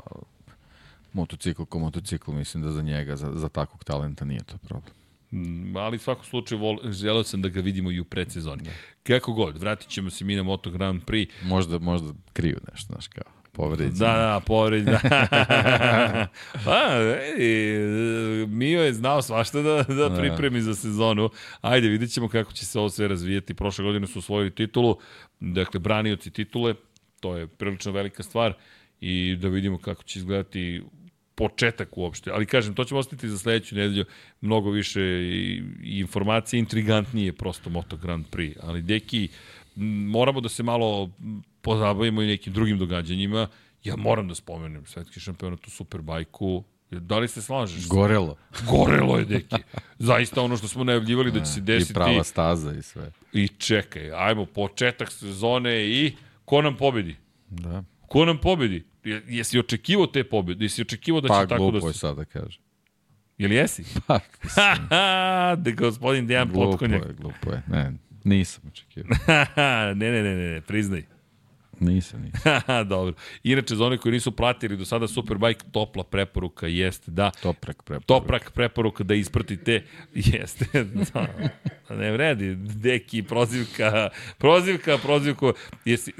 Motocikl ko motocikl, mislim da za njega, za, za takvog talenta nije to problem. Mm, ali u svakom slučaju vol, želeo sam da ga vidimo i u predsezoni. Da. Kako god, vratit ćemo se mi na Moto Grand Prix. Možda, možda kriju nešto, znaš kao. povređen. Da, da, povređen. pa, ej, Mio je znao svašta da, da pripremi za sezonu. Ajde, vidjet ćemo kako će se ovo sve razvijeti. Prošle godine su osvojili titulu, dakle, branioci titule, to je prilično velika stvar i da vidimo kako će izgledati početak uopšte. Ali kažem, to ćemo ostati za sledeću nedelju mnogo više i, i informacije, intrigantnije prosto Moto Grand Prix. Ali, deki, moramo da se malo pozabavimo i nekim drugim događanjima. Ja moram da spomenem svetski šampionat u Superbajku, Da li se slažeš? Gorelo. Gorelo je, deki. Zaista ono što smo najavljivali da će se desiti. I prava staza i sve. I čekaj, ajmo, početak sezone i ko nam pobedi? Da. Ko nam pobedi? Jesi očekivao te pobede? Jesi očekivao da će pa, tako da. Pa glupo je sad da kaže. Jel jesi? Pa, da gospodin Dejan Potkonjak. Glupo je, glupo je. Ne, nisam očekivao. ne, ne, ne, ne, priznaj. Nisam, nisam. Dobro. Inače, za one koji nisu pratili do sada Superbike, topla preporuka jeste da... Toprak preporuka. Toprak preporuka da ispratite, jeste, da. Ne vredi, deki, prozivka, prozivka, prozivku, jesi,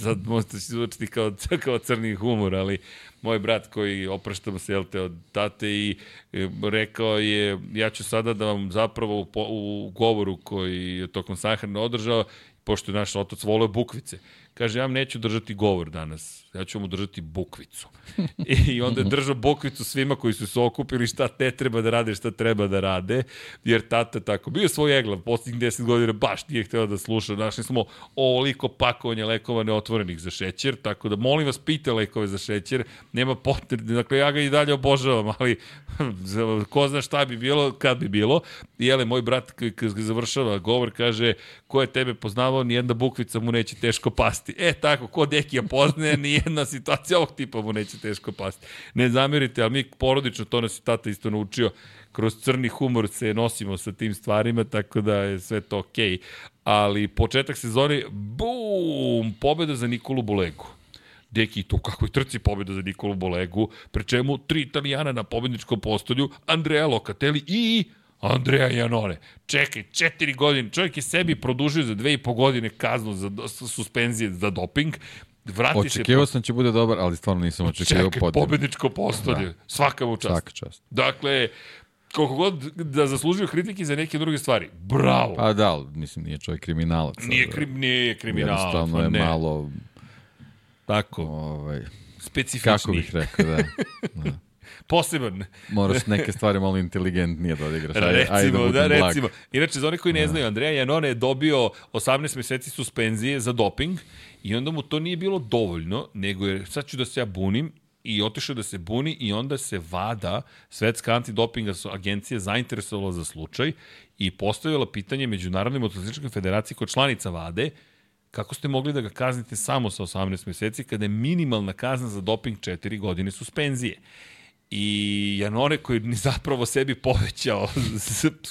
sad možete se zvučiti kao, kao crni humor, ali moj brat koji opraštamo se, jel te, od tate i e, rekao je, ja ću sada da vam zapravo u, u govoru koji je tokom sahrane održao, pošto je naš otac voleo bukvice. Kaže, ja neću držati govor danas, ja ću mu držati bukvicu. I onda je držao bukvicu svima koji su se okupili šta te treba da rade, šta treba da rade, jer tata tako, bio svoj eglav, posljednjih 10 godina baš nije hteo da sluša, našli smo ovoliko pakovanja lekova neotvorenih za šećer, tako da molim vas pite lekove za šećer, nema potrebe, dakle ja ga i dalje obožavam, ali ko zna šta bi bilo, kad bi bilo. I jele, moj brat kad završava govor kaže, ko je tebe poznavao, nijedna bukvica mu neće teško pasti. E tako, ko Dekija poznaje, nijedna situacija ovog tipa mu neće teško pasti. Ne zamerite, ali mi porodično to nas je tata isto naučio. Kroz crni humor se nosimo sa tim stvarima, tako da je sve to okej. Okay. Ali početak sezone, bum, pobeda za Nikolu Bolegu. Deki, to kako je trci pobjeda za Nikolu Bolegu, pre čemu tri italijana na pobedničkom postolju, Andrea Locatelli i Andreja Janone. Čekaj, četiri godine. Čovjek je sebi produžio za dve i po godine kaznu za suspenzije za doping. Vrati Očekivao se... sam će bude dobar, ali stvarno nisam očekivao podijel. Čekaj, pobedničko postolje. Da. Svaka mu čast. Svaka čast. Dakle, koliko god da zaslužio kritike za neke druge stvari. Bravo. Pa da, mislim, nije čovjek kriminalac. Nije, krim, nije kriminalac. Jednostavno je ne. malo... Tako. Ovaj, Specifični. Kako bih rekao, da. da poseban. Moraš neke stvari malo inteligentnije da odigraš. Ajde, recimo, ajde da, da recimo. Inače, za one koji ne znaju, Andreja Janone je dobio 18 meseci suspenzije za doping i onda mu to nije bilo dovoljno, nego je, sad ću da se ja bunim, i otišao da se buni i onda se VADA, Svetska antidopinga agencija, zainteresovala za slučaj i postavila pitanje Međunarodne motocikličke federacije kod članica VADE kako ste mogli da ga kaznite samo sa 18 meseci kada je minimalna kazna za doping 4 godine suspenzije i Janone koji ni zapravo sebi povećao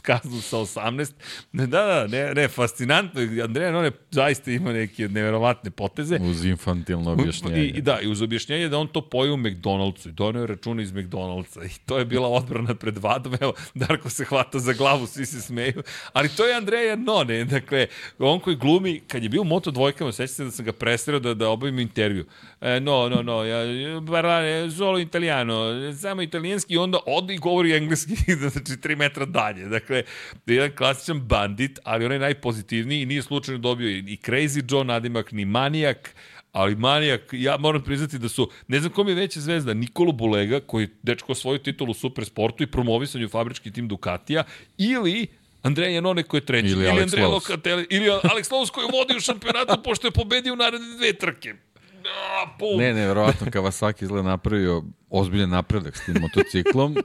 kaznu sa 18. Da, da, ne, ne, fascinantno. Andreja Janone zaista ima neke neverovatne poteze. Uz infantilno objašnjenje. I, i da, i uz objašnjenje da on to poje u McDonald'su i donio računa iz McDonald'sa. I to je bila odbrana pred vadom. Evo, Darko se hvata za glavu, svi se smeju. Ali to je Andreja Janone. Dakle, on koji glumi, kad je bio u Moto dvojkama, sećate da sam ga presreo da, da obavim intervju. E, no, no, no, ja, parlare solo italiano, samo italijanski i onda ode i govori engleski, znači 3 metra dalje. Dakle, jedan klasičan bandit, ali on je najpozitivniji i nije slučajno dobio i Crazy Joe nadimak, ni Manijak, ali Manijak, ja moram priznati da su, ne znam kom je veća zvezda, Nikolo Bulega, koji dečko svoju titulu u supersportu i promovisanju fabrički tim Ducatija, ili Andreja Janone koji je treći, ili, ili Andreja Locatelli, ili Alex Lowe's koji vodi u šampionatu pošto je pobedio u naredne dve trke. A, pum. Ne, ne, verovatno Kawasaki izgleda napravio ozbiljan napredak s tim motociklom.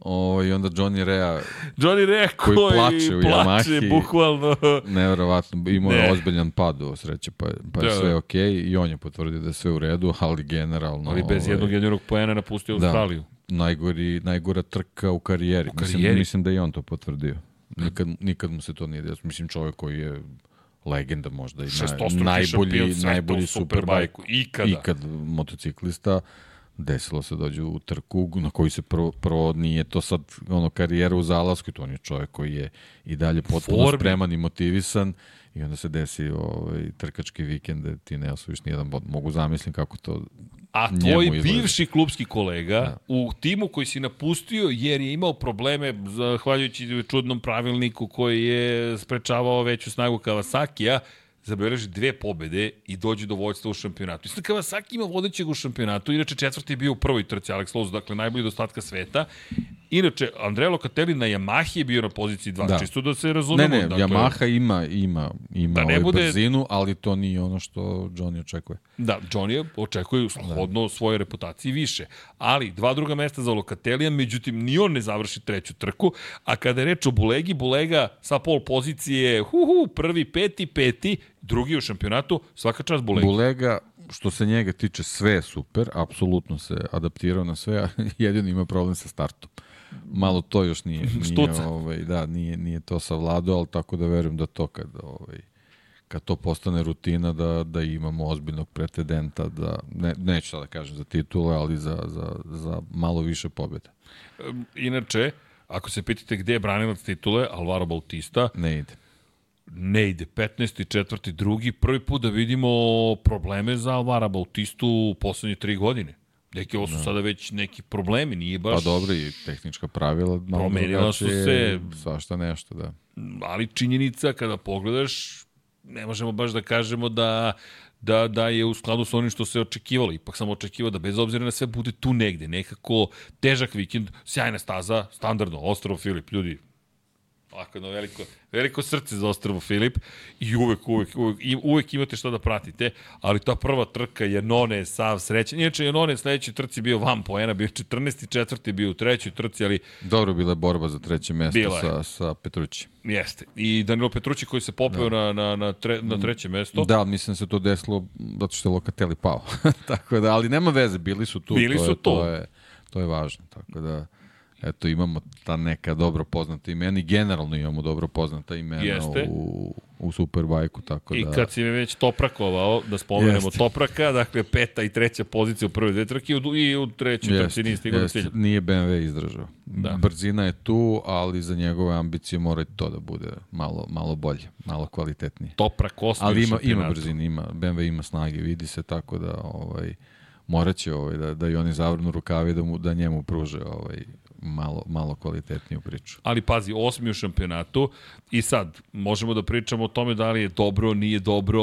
O, I onda Johnny Rea Johnny Rea koji, koji plače u plače, Yamahi. bukvalno. Neverovatno, imao je ozbiljan pad u sreće, pa, pa je da, sve okej okay, i on je potvrdio da je sve u redu, ali generalno... Ali bez ovaj, jednog jedinog poena napustio da, Australiju. Najgori, najgora trka u karijeri. U karijeri. Mislim, mislim da i on to potvrdio. Nikad, nikad mu se to nije desilo. Mislim, čovjek koji je legenda možda i na, najbolji, najbolji superbajku ikada. ikad motociklista desilo se dođe u trku na koji se prvo, prvo nije to sad ono karijera u zalasku, to on je čovjek koji je i dalje potpuno Forbi. spreman i motivisan i onda se desi ovaj, trkački vikend da ti ne osvojiš nijedan bod. Mogu zamislim kako to A tvoj bivši klubski kolega da. u timu koji si napustio jer je imao probleme zahvaljujući čudnom pravilniku koji je sprečavao veću snagu Kawasakija, zabeleži dve pobede i dođe do vođstva u šampionatu. Isto Kawasaki ima vodećeg u šampionatu, inače četvrti je bio u prvoj trci Alex Lowe's, dakle najbolji do ostatka sveta. Inače, Andrea Locatelli na Yamahi je bio na poziciji 2, da. čisto da se razumemo. Ne, ne, dakle, Yamaha ima, ima, ima da ovaj bude... brzinu, ali to nije ono što Johnny očekuje. Da, Johnny očekuje shodno da. svoje reputaciji više. Ali, dva druga mesta za Locatellija, međutim, ni on ne završi treću trku, a kada je reč o Bulegi, Bulega sa pol pozicije, hu, hu, prvi, peti, peti, drugi u šampionatu, svaka čast Bulegi. Bulega, što se njega tiče, sve je super, apsolutno se adaptirao na sve, a jedino ima problem sa startom malo to još nije, nije ovaj, da, nije, nije to savladao, ali tako da verujem da to kad, ovaj, kad to postane rutina da, da imamo ozbiljnog pretendenta, da, ne, neću da kažem za titule, ali za, za, za malo više pobjede. Inače, ako se pitate gde je branilac titule, Alvaro Bautista, ne ide. Ne ide, 15. četvrti, drugi, prvi put da vidimo probleme za Alvara Bautistu u poslednje tri godine. Neki ovo su no. sada već neki problemi, nije baš... Pa dobro, i tehnička pravila malo promenila su se... Svašta nešto, da. Ali činjenica, kada pogledaš, ne možemo baš da kažemo da da, da je u skladu sa onim što se očekivalo. Ipak sam očekivao da bez obzira na sve bude tu negde. Nekako težak vikend, sjajna staza, standardno, Ostrovo Filip, ljudi, Ovako jedno veliko, veliko srce za Ostrvo Filip i uvek, uvek, uvek, i uvek imate što da pratite, ali ta prva trka je None sav srećan. Inače je None sledeći trci bio van poena, bio 14. četvrti bio u trećoj trci, ali... Dobro bila je borba za treće mesto sa, sa Petrući. Jeste. I Danilo Petrući koji se popeo da. na, na, na, tre, na treće mesto. Da, mislim se to desilo zato što je Lokateli pao. tako da, ali nema veze, bili su tu. Bili to su je, tu. To je, to je važno, tako da eto imamo ta neka dobro poznata imena i generalno imamo dobro poznata imena Jeste. u, u Superbajku, tako I da... I kad si me već toprakovao, da spomenemo Jeste. Topraka, dakle peta i treća pozicija u prvoj dve trke i u trećoj trci nije stigao do cilja. Nije BMW izdržao. Da. Brzina je tu, ali za njegove ambicije mora to da bude malo, malo bolje, malo kvalitetnije. Toprak osmi Ali ima, ima brzine, ima, BMW ima snage, vidi se tako da ovaj, moraće ovaj, da, da i oni zavrnu rukavi da, mu, da njemu pruže ovaj, malo, malo kvalitetniju priču. Ali pazi, osmi u šampionatu i sad možemo da pričamo o tome da li je dobro, nije dobro,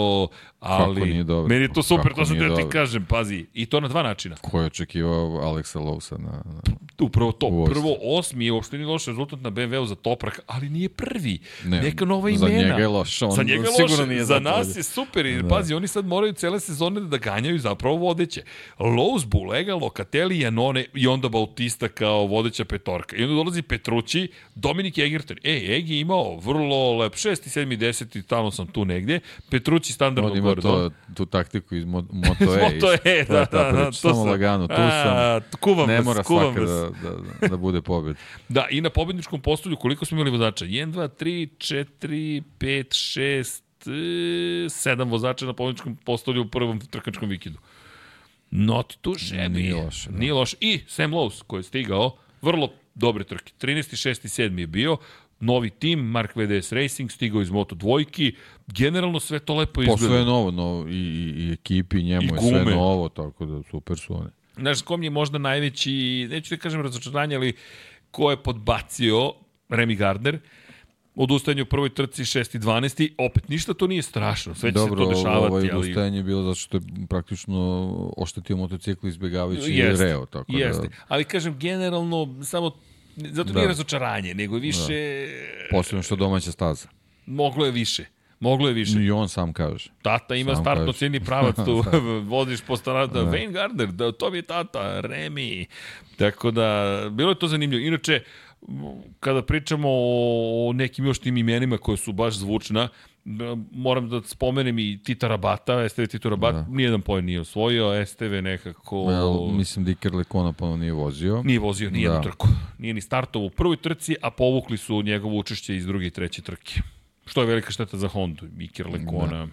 ali Kako nije dobro? meni je to super, Kako to sam da ti kažem, pazi, i to na dva načina. Ko je očekivao Aleksa Lousa na, na Upravo to, prvo osmi je uopšte nije loš rezultat na BMW-u za Toprak, ali nije prvi. Ne, Neka nova imena. Za njega je loš, on za njega je sigurno nije za nas je super, i da. pazi, oni sad moraju cele sezone da ganjaju zapravo vodeće. Lowe's, Bulega, Locatelli, Janone i onda Bautista kao vodeća petorka. I onda dolazi Petrući, Dominik Egerton. E, Egi je imao vrlo lep, 6. 7. 10. tamo sam tu negde. Petrući standardno On ima to, tu taktiku iz Moto E. Moto E, da, da, da. To samo lagano, tu sam. Kuvam ne mora kuvam svaka da, da, da bude pobed. da, i na pobedničkom postolju koliko smo imali vozača? 1, 2, 3, 4, 5, 6, 7 vozača na pobedničkom postolju u prvom trkačkom vikendu. Not too shabby. Nije loše. Da. Nije loše. I Sam Lowe's koji je stigao, vrlo dobre trke. 13. 6. 7. je bio, novi tim, Mark VDS Racing, stigao iz Moto dvojki, generalno sve to lepo izgleda. Po sve novo, no, i, i, i ekipi njemu I je sve novo, tako da super su oni. Znaš, kom je možda najveći, neću da kažem razočaranje, ali ko je podbacio Remy Gardner, odustajanje u prvoj trci 6. i 12. Opet, ništa to nije strašno, sve će Dobro, se to dešavati. Dobro, ovaj odustajanje je bilo zato što je praktično oštetio motocikl izbjegavajući jest, reo. Tako da- jeste, da... ali kažem, generalno, samo, zato da. nije razočaranje, nego više... Da. Posledno što domaća staza. Moglo je više. Moglo je više. I on sam kaže. Tata ima sam startno cijeni pravac, tu vodiš po starata. Da. Wayne Gardner, da, to mi je tata, Remy. Tako da, bilo je to zanimljivo. Inače, kada pričamo o nekim još tim imenima koje su baš zvučna, moram da spomenem i Tita Rabata, STV Tito Rabat, da. nijedan poen nije osvojio, STV nekako... Ja, mislim da Iker Lekona ponovno nije vozio. Nije vozio nijednu da. trku. Nije ni startovo u prvoj trci, a povukli su njegovo učešće iz druge i treće trke. Što je velika šteta za Hondu. Iker Lekona... Da.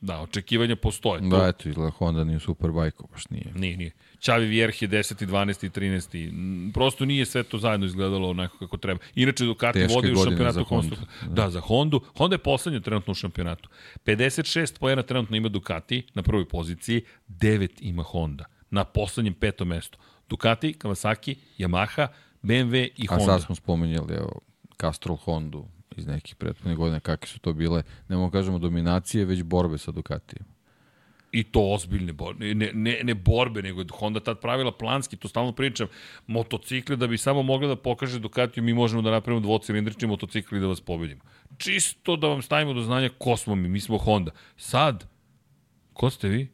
Da, očekivanja postoje. Da, eto, izgleda Honda nije Superbike, baš nije. Nije, nije. Čavi Vjerh je 10. 12. i 13. Prosto nije sve to zajedno izgledalo onako kako treba. Inače, Ducati vodi u šampionatu Honda. Da. da, za Hondu. Honda je poslednja trenutno u šampionatu. 56 pojena trenutno ima Ducati na prvoj poziciji, 9 ima Honda. na poslednjem petom mestu. Ducati, Kawasaki, Yamaha, BMW i Honda. A sad smo spomenjali, evo, Castrol Hondu iz nekih prethodnih godina, kakve su to bile, ne mogu kažemo dominacije, već borbe sa Ducatijem. I to ozbiljne borbe, ne, ne, ne borbe, nego Honda tad pravila planski, to stalno pričam, motocikle da bi samo mogla da pokaže Ducatiju, mi možemo da napravimo dvocilindrični motocikl i da vas pobedimo. Čisto da vam stavimo do znanja ko smo mi, mi smo Honda. Sad, ko ste vi?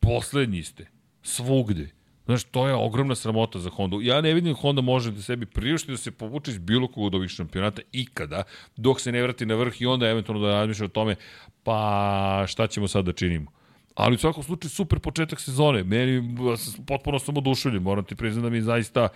Poslednji ste. Svugde. Znaš, to je ogromna sramota za Honda. Ja ne vidim Honda može da sebi priušti da se povuče iz bilo kog od ovih šampionata ikada, dok se ne vrati na vrh i onda eventualno da razmišlja o tome, pa šta ćemo sad da činimo. Ali u svakom slučaju super početak sezone. Meni potpuno sam oduševljen. Moram ti priznati da mi zaista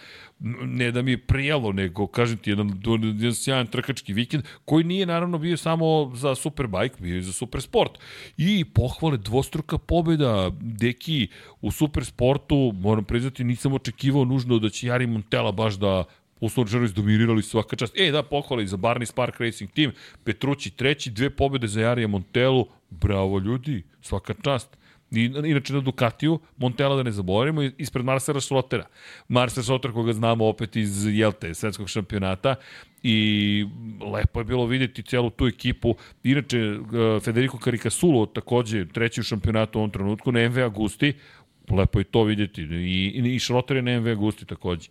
ne da mi je prijelo, nego kažem ti jedan, jedan sjajan trkački vikend koji nije naravno bio samo za Superbike, bio je za Supersport. I pohvale dvostruka pobjeda Deki u Supersportu. Moram priznati nisam očekivao nužno da će Jari Montella baš da uslovno rečeno izdominirali svaka čast. E, da, pohvali za Barney Spark Racing Team, Petrući treći, dve pobjede za Jarija Montelu, bravo ljudi, svaka čast. I, inače na Ducatiju, Montela da ne zaboravimo, ispred Marcela Schrottera. Marcel Schrotter koga znamo opet iz Jelte, svetskog šampionata i lepo je bilo vidjeti celu tu ekipu. Inače, eh, Federico Caricasulo takođe treći u šampionatu u ovom trenutku, na MV Agusti, lepo je to vidjeti. I, i, i Schrotter je na MV Agusti takođe.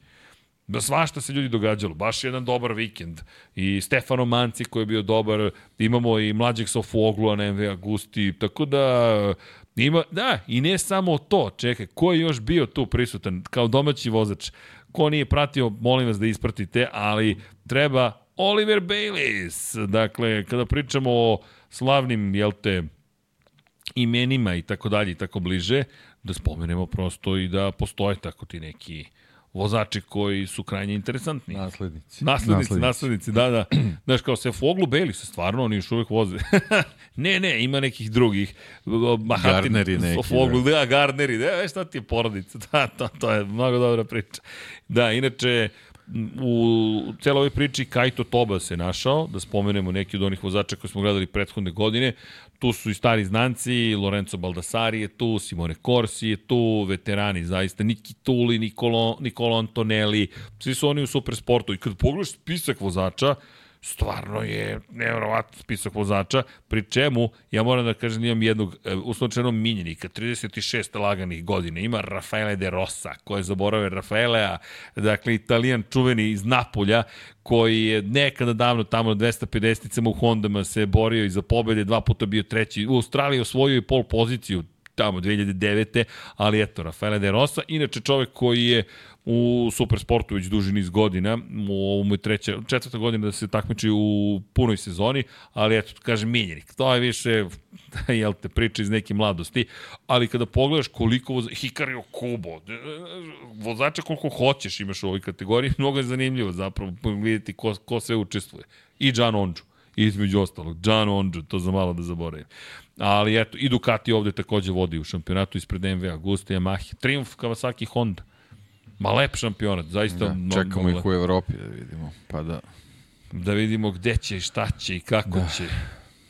Da svašta se ljudi događalo, baš jedan dobar vikend. I Stefano Manci koji je bio dobar, imamo i mlađeg Sofoglu, na MV Agusti, tako da ima, da, i ne samo to, čekaj, ko je još bio tu prisutan kao domaći vozač? Ko nije pratio, molim vas da ispratite, ali treba Oliver Bayliss. Dakle, kada pričamo o slavnim, jel te, imenima i tako dalje i tako bliže, da spomenemo prosto i da postoje tako ti neki vozači koji su krajnje interesantni. Naslednici. Naslednici, naslednici, naslednici da, da. Znaš, kao se Foglu Beli se stvarno, oni još uvek voze. ne, ne, ima nekih drugih. Mahatin, Gardneri neki. Foglu, da, da Gardneri, da, šta ti je porodica? Da, to, to je mnogo dobra priča. Da, inače, u celoj ovoj priči Kajto Toba se našao, da spomenemo neki od onih vozača koje smo gledali prethodne godine. Tu su i stari znanci, Lorenzo Baldassari je tu, Simone Corsi je tu, veterani zaista, Niki Tuli, Nicolo, Nicolo Antonelli, svi su oni u supersportu. I kad pogledaš spisak vozača, stvarno je nevjerovatno spisak vozača, pri čemu, ja moram da kažem, imam jednog e, uslovčenog minjenika, 36 laganih godina, ima Rafaele de Rossa, ko je zaboravio Rafaelea, dakle, italijan čuveni iz Napolja, koji je nekada davno tamo na 250-icama u Hondama se borio i za pobede, dva puta bio treći, u Australiji osvojio i pol poziciju, tamo 2009. ali eto, Rafaele de Rosa, inače čovek koji je u supersportu već duži niz godina, u ovom je treća, četvrta godina da se takmiči u punoj sezoni, ali eto, kažem, minjenik. To je više, jel te, priča iz neke mladosti, ali kada pogledaš koliko voza, Hikario Kubo, vozača koliko hoćeš imaš u ovoj kategoriji, mnogo je zanimljivo zapravo vidjeti ko, ko sve učestvuje. I John Onđu, između ostalog, John Onđu, to za malo da zaboravim. Ali eto, i Ducati ovde takođe vodi u šampionatu ispred MV Agusta, Yamaha, Triumph, Kawasaki, Honda. Ma lep šampionat, zaista. Da, no, čekamo ih u Evropi da vidimo, pa da... Da vidimo gde će, šta će i kako da. će.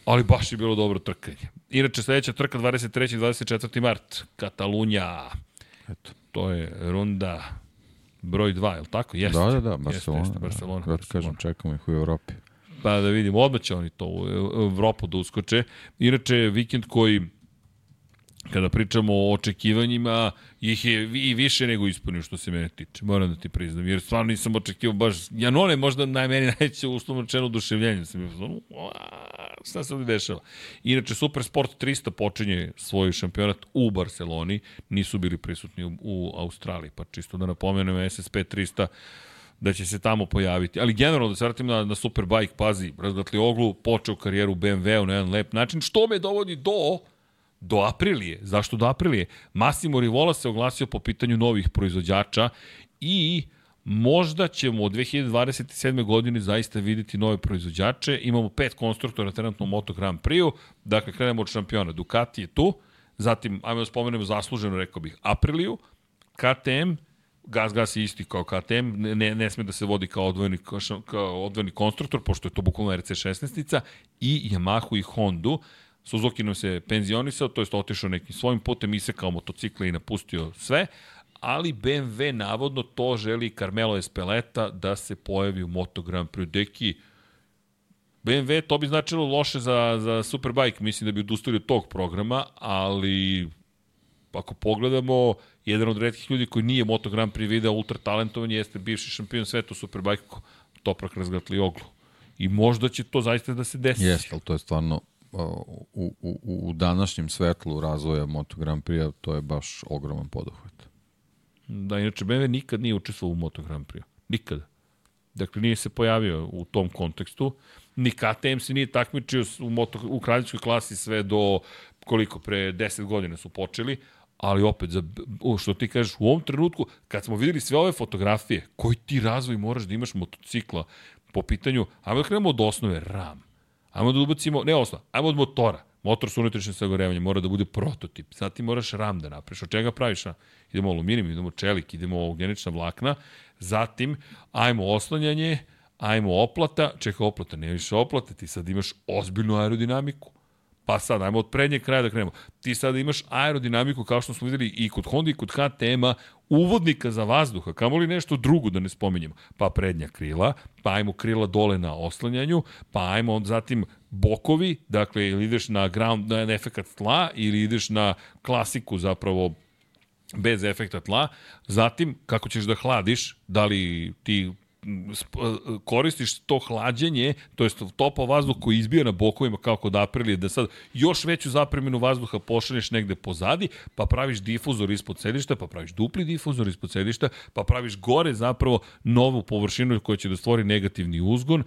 Ali baš je bilo dobro trkanje. Inače, sledeća trka 23. i 24. mart, Katalunja. Eto. To je runda broj 2, je li tako? Jeste. Da, da, da, Barcelona. Jeste, jeste, Barcelona. Da, da kažem, čekamo ih u Evropi. Pa da vidimo, odmah će oni to u Evropu da uskoče. Inače, vikend koji kada pričamo o očekivanjima, ih je i više nego ispunio što se mene tiče, moram da ti priznam, jer stvarno nisam očekivao baš, Janone možda na meni najveće uslovno rečeno oduševljenje, sam je ono, šta se ovdje dešava. Inače, Super Sport 300 počinje svoj šampionat u Barceloni, nisu bili prisutni u, u Australiji, pa čisto da napomenem SSP 300 da će se tamo pojaviti. Ali generalno, da se vratim na, na Superbike, pazi, Razgatli Oglu počeo karijeru BMW-u na jedan lep način, što me dovodi do do Aprilije. Zašto do Aprilije? Massimo Rivola se oglasio po pitanju novih proizvođača i možda ćemo od 2027. godine zaista videti nove proizvođače. Imamo pet konstruktora trenutno u Moto Grand Prix-u. Dakle, krenemo od šampiona. Ducati je tu, zatim, ajmo da spomenemo zasluženo, rekao bih, Apriliju, KTM, Gas Gas je isti kao KTM, ne, ne sme da se vodi kao odvojeni, kao odvojeni konstruktor, pošto je to bukvalno RC16-ica, i Yamahu i Hondu. Suzuki nam se penzionisao, to jest otišao nekim svojim putem, isekao motocikle i napustio sve, ali BMW navodno to želi Carmelo Espeleta da se pojavi u Moto Grand Prix. Deki, BMW, to bi značilo loše za, za Superbike, mislim da bi odustali od tog programa, ali ako pogledamo, jedan od redkih ljudi koji nije Moto Grand Prix video ultra talentovan jeste bivši šampion sveta u Superbike, Toprak razgatli oglu. I možda će to zaista da se desi. Jeste, ali to je stvarno u, u, u današnjem svetlu razvoja Moto Grand Prix, to je baš ogroman poduhvat. Da, inače BMW nikad nije učestvovao u Moto Grand Prix. Nikada. Dakle, nije se pojavio u tom kontekstu. Ni KTM se nije takmičio u, moto, u kraljevskoj klasi sve do koliko, pre 10 godina su počeli, ali opet, za, što ti kažeš, u ovom trenutku, kad smo videli sve ove fotografije, koji ti razvoj moraš da imaš motocikla po pitanju, ajmo da krenemo od osnove, RAM. Ajmo da ubacimo, ne osnova, ajmo od motora. Motor sa unutrašnjim sagorevanjem mora da bude prototip. Sad ti moraš RAM da napraviš. Od čega praviš RAM? Idemo aluminijum, idemo čelik, idemo ugljenična vlakna. Zatim, ajmo oslanjanje, ajmo oplata. Čeka oplata, ne više oplata, ti sad imaš ozbiljnu aerodinamiku. Pa sad, ajmo od prednjeg kraja da krenemo. Ti sada imaš aerodinamiku, kao što smo videli i kod Honda i kod HTM-a, uvodnika za vazduha, kamoli nešto drugo da ne spominjemo. Pa prednja krila, pa ajmo krila dole na oslanjanju, pa ajmo zatim bokovi, dakle ili ideš na ground, na efekat tla ili ideš na klasiku zapravo bez efekta tla. Zatim, kako ćeš da hladiš, da li ti koristiš to hlađenje, to jest topa vazduh koji izbija na bokovima kao kod Aprilije, da sad još veću zapremenu vazduha pošalješ negde pozadi, pa praviš difuzor ispod sedišta, pa praviš dupli difuzor ispod sedišta, pa praviš gore zapravo novu površinu koja će da stvori negativni uzgon,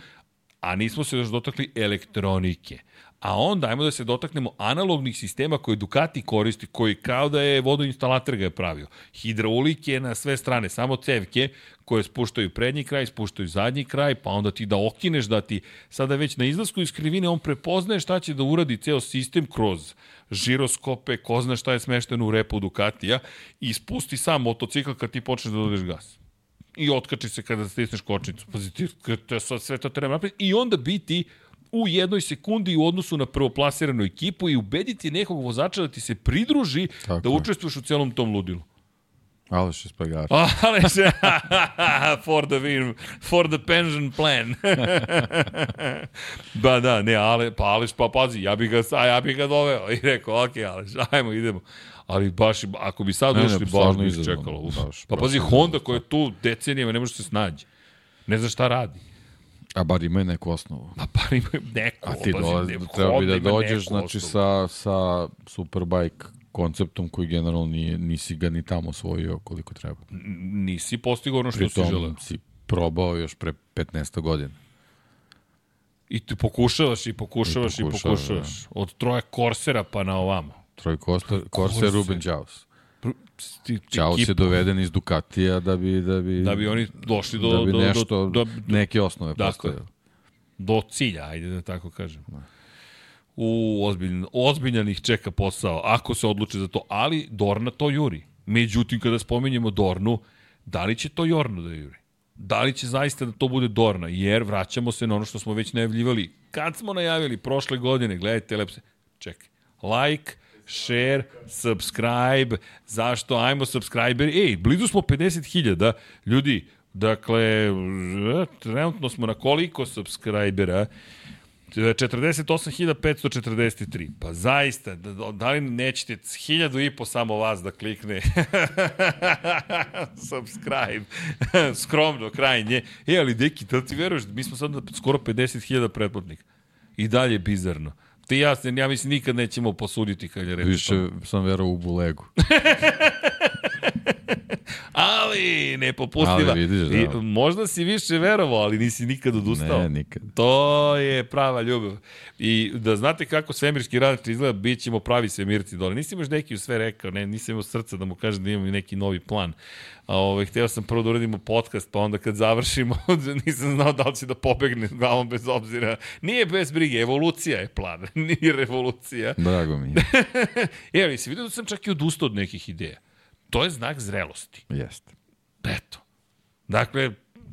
a nismo se još dotakli elektronike. A onda ajmo da se dotaknemo analognih sistema koje Ducati koristi, koji kao da je vodoinstalater ga je pravio. Hidraulike na sve strane, samo cevke koje spuštaju prednji kraj, spuštaju zadnji kraj, pa onda ti da okineš, da ti sada već na izlasku iz krivine on prepoznaje šta će da uradi ceo sistem kroz žiroskope, ko zna šta je smešteno u repu Ducatija i spusti sam motocikl kad ti počneš da dodeš gas i otkači se kada stisneš kočnicu. Pazi, ti, sve to treba napraviti. I onda biti u jednoj sekundi u odnosu na prvoplasiranu ekipu i ubediti nekog vozača da ti se pridruži Tako da učestvuješ u celom tom ludilu. Aleš Espargaro. Aleš, for the win, for the pension plan. ba da, ne, ale, pa Aleš, pa pazi, ja bih ga, a ja bih ga doveo i rekao, ok, Aleš, ajmo, idemo. Ali baš, ako bi sad ušli, ne, baš bi čekalo. Baš, pa pazi, Honda koja je tu decenijama ne može se snađi. Ne zna šta radi. A bar imaju neku osnovu. A bar imaju neku. A ti dolazi, treba bi da dođeš znači, sa, sa Superbike konceptom koji generalno nije, nisi ga ni tamo osvojio koliko treba. Nisi postigao ono što Pritom, si želeo. si probao još pre 15 godina. I ti pokušavaš i pokušavaš i pokušavaš. I pokušavaš. Da. Od troje Korsera pa na ovamo. Troje Korser, Korser Ruben Jaus. Ćao se doveden iz Ducatija da bi da bi da bi oni došli do da bi nešto do, do, do, neke osnove dakle, do cilja, ajde da tako kažem. Da. U ozbiljan, ozbiljan ih čeka posao ako se odluče za to, ali Dorna to juri. Međutim kada spominjemo Dornu, da li će to Jorno da juri? Da li će zaista da to bude Dorna? Jer vraćamo se na ono što smo već najavljivali. Kad smo najavili prošle godine, gledajte, lepse, čekaj, like, share, subscribe, zašto, ajmo subscriber, ej, blizu smo 50.000, ljudi, dakle, trenutno smo na koliko subscribera, 48.543. Pa zaista, da, da li nećete hiljadu i po samo vas da klikne subscribe, skromno, krajnje. E, ali deki, da ti veruješ, mi smo sad skoro 50.000 pretplatnika. I dalje bizarno. Ti ja, ja mislim nikad nećemo posuditi kad je reč. Više sam verao u Bulegu. ali ne popustiva. Ali vidiš, da. I, možda si više verovao, ali nisi nikad odustao. Ne, nikad. To je prava ljubav. I da znate kako svemirski radar izgleda, bit ćemo pravi svemirci dole. Nisi još neki u sve rekao, ne, nisam imao srca da mu kažem da imamo neki novi plan. A ovaj, hteo sam prvo da uradimo podcast, pa onda kad završimo, nisam znao da li će da pobegne glavom bez obzira. Nije bez brige, evolucija je plan, nije revolucija. Drago mi je. Evo, si vidio da sam čak i odustao od nekih ideja. To je znak zrelosti. Jeste. Eto. Dakle,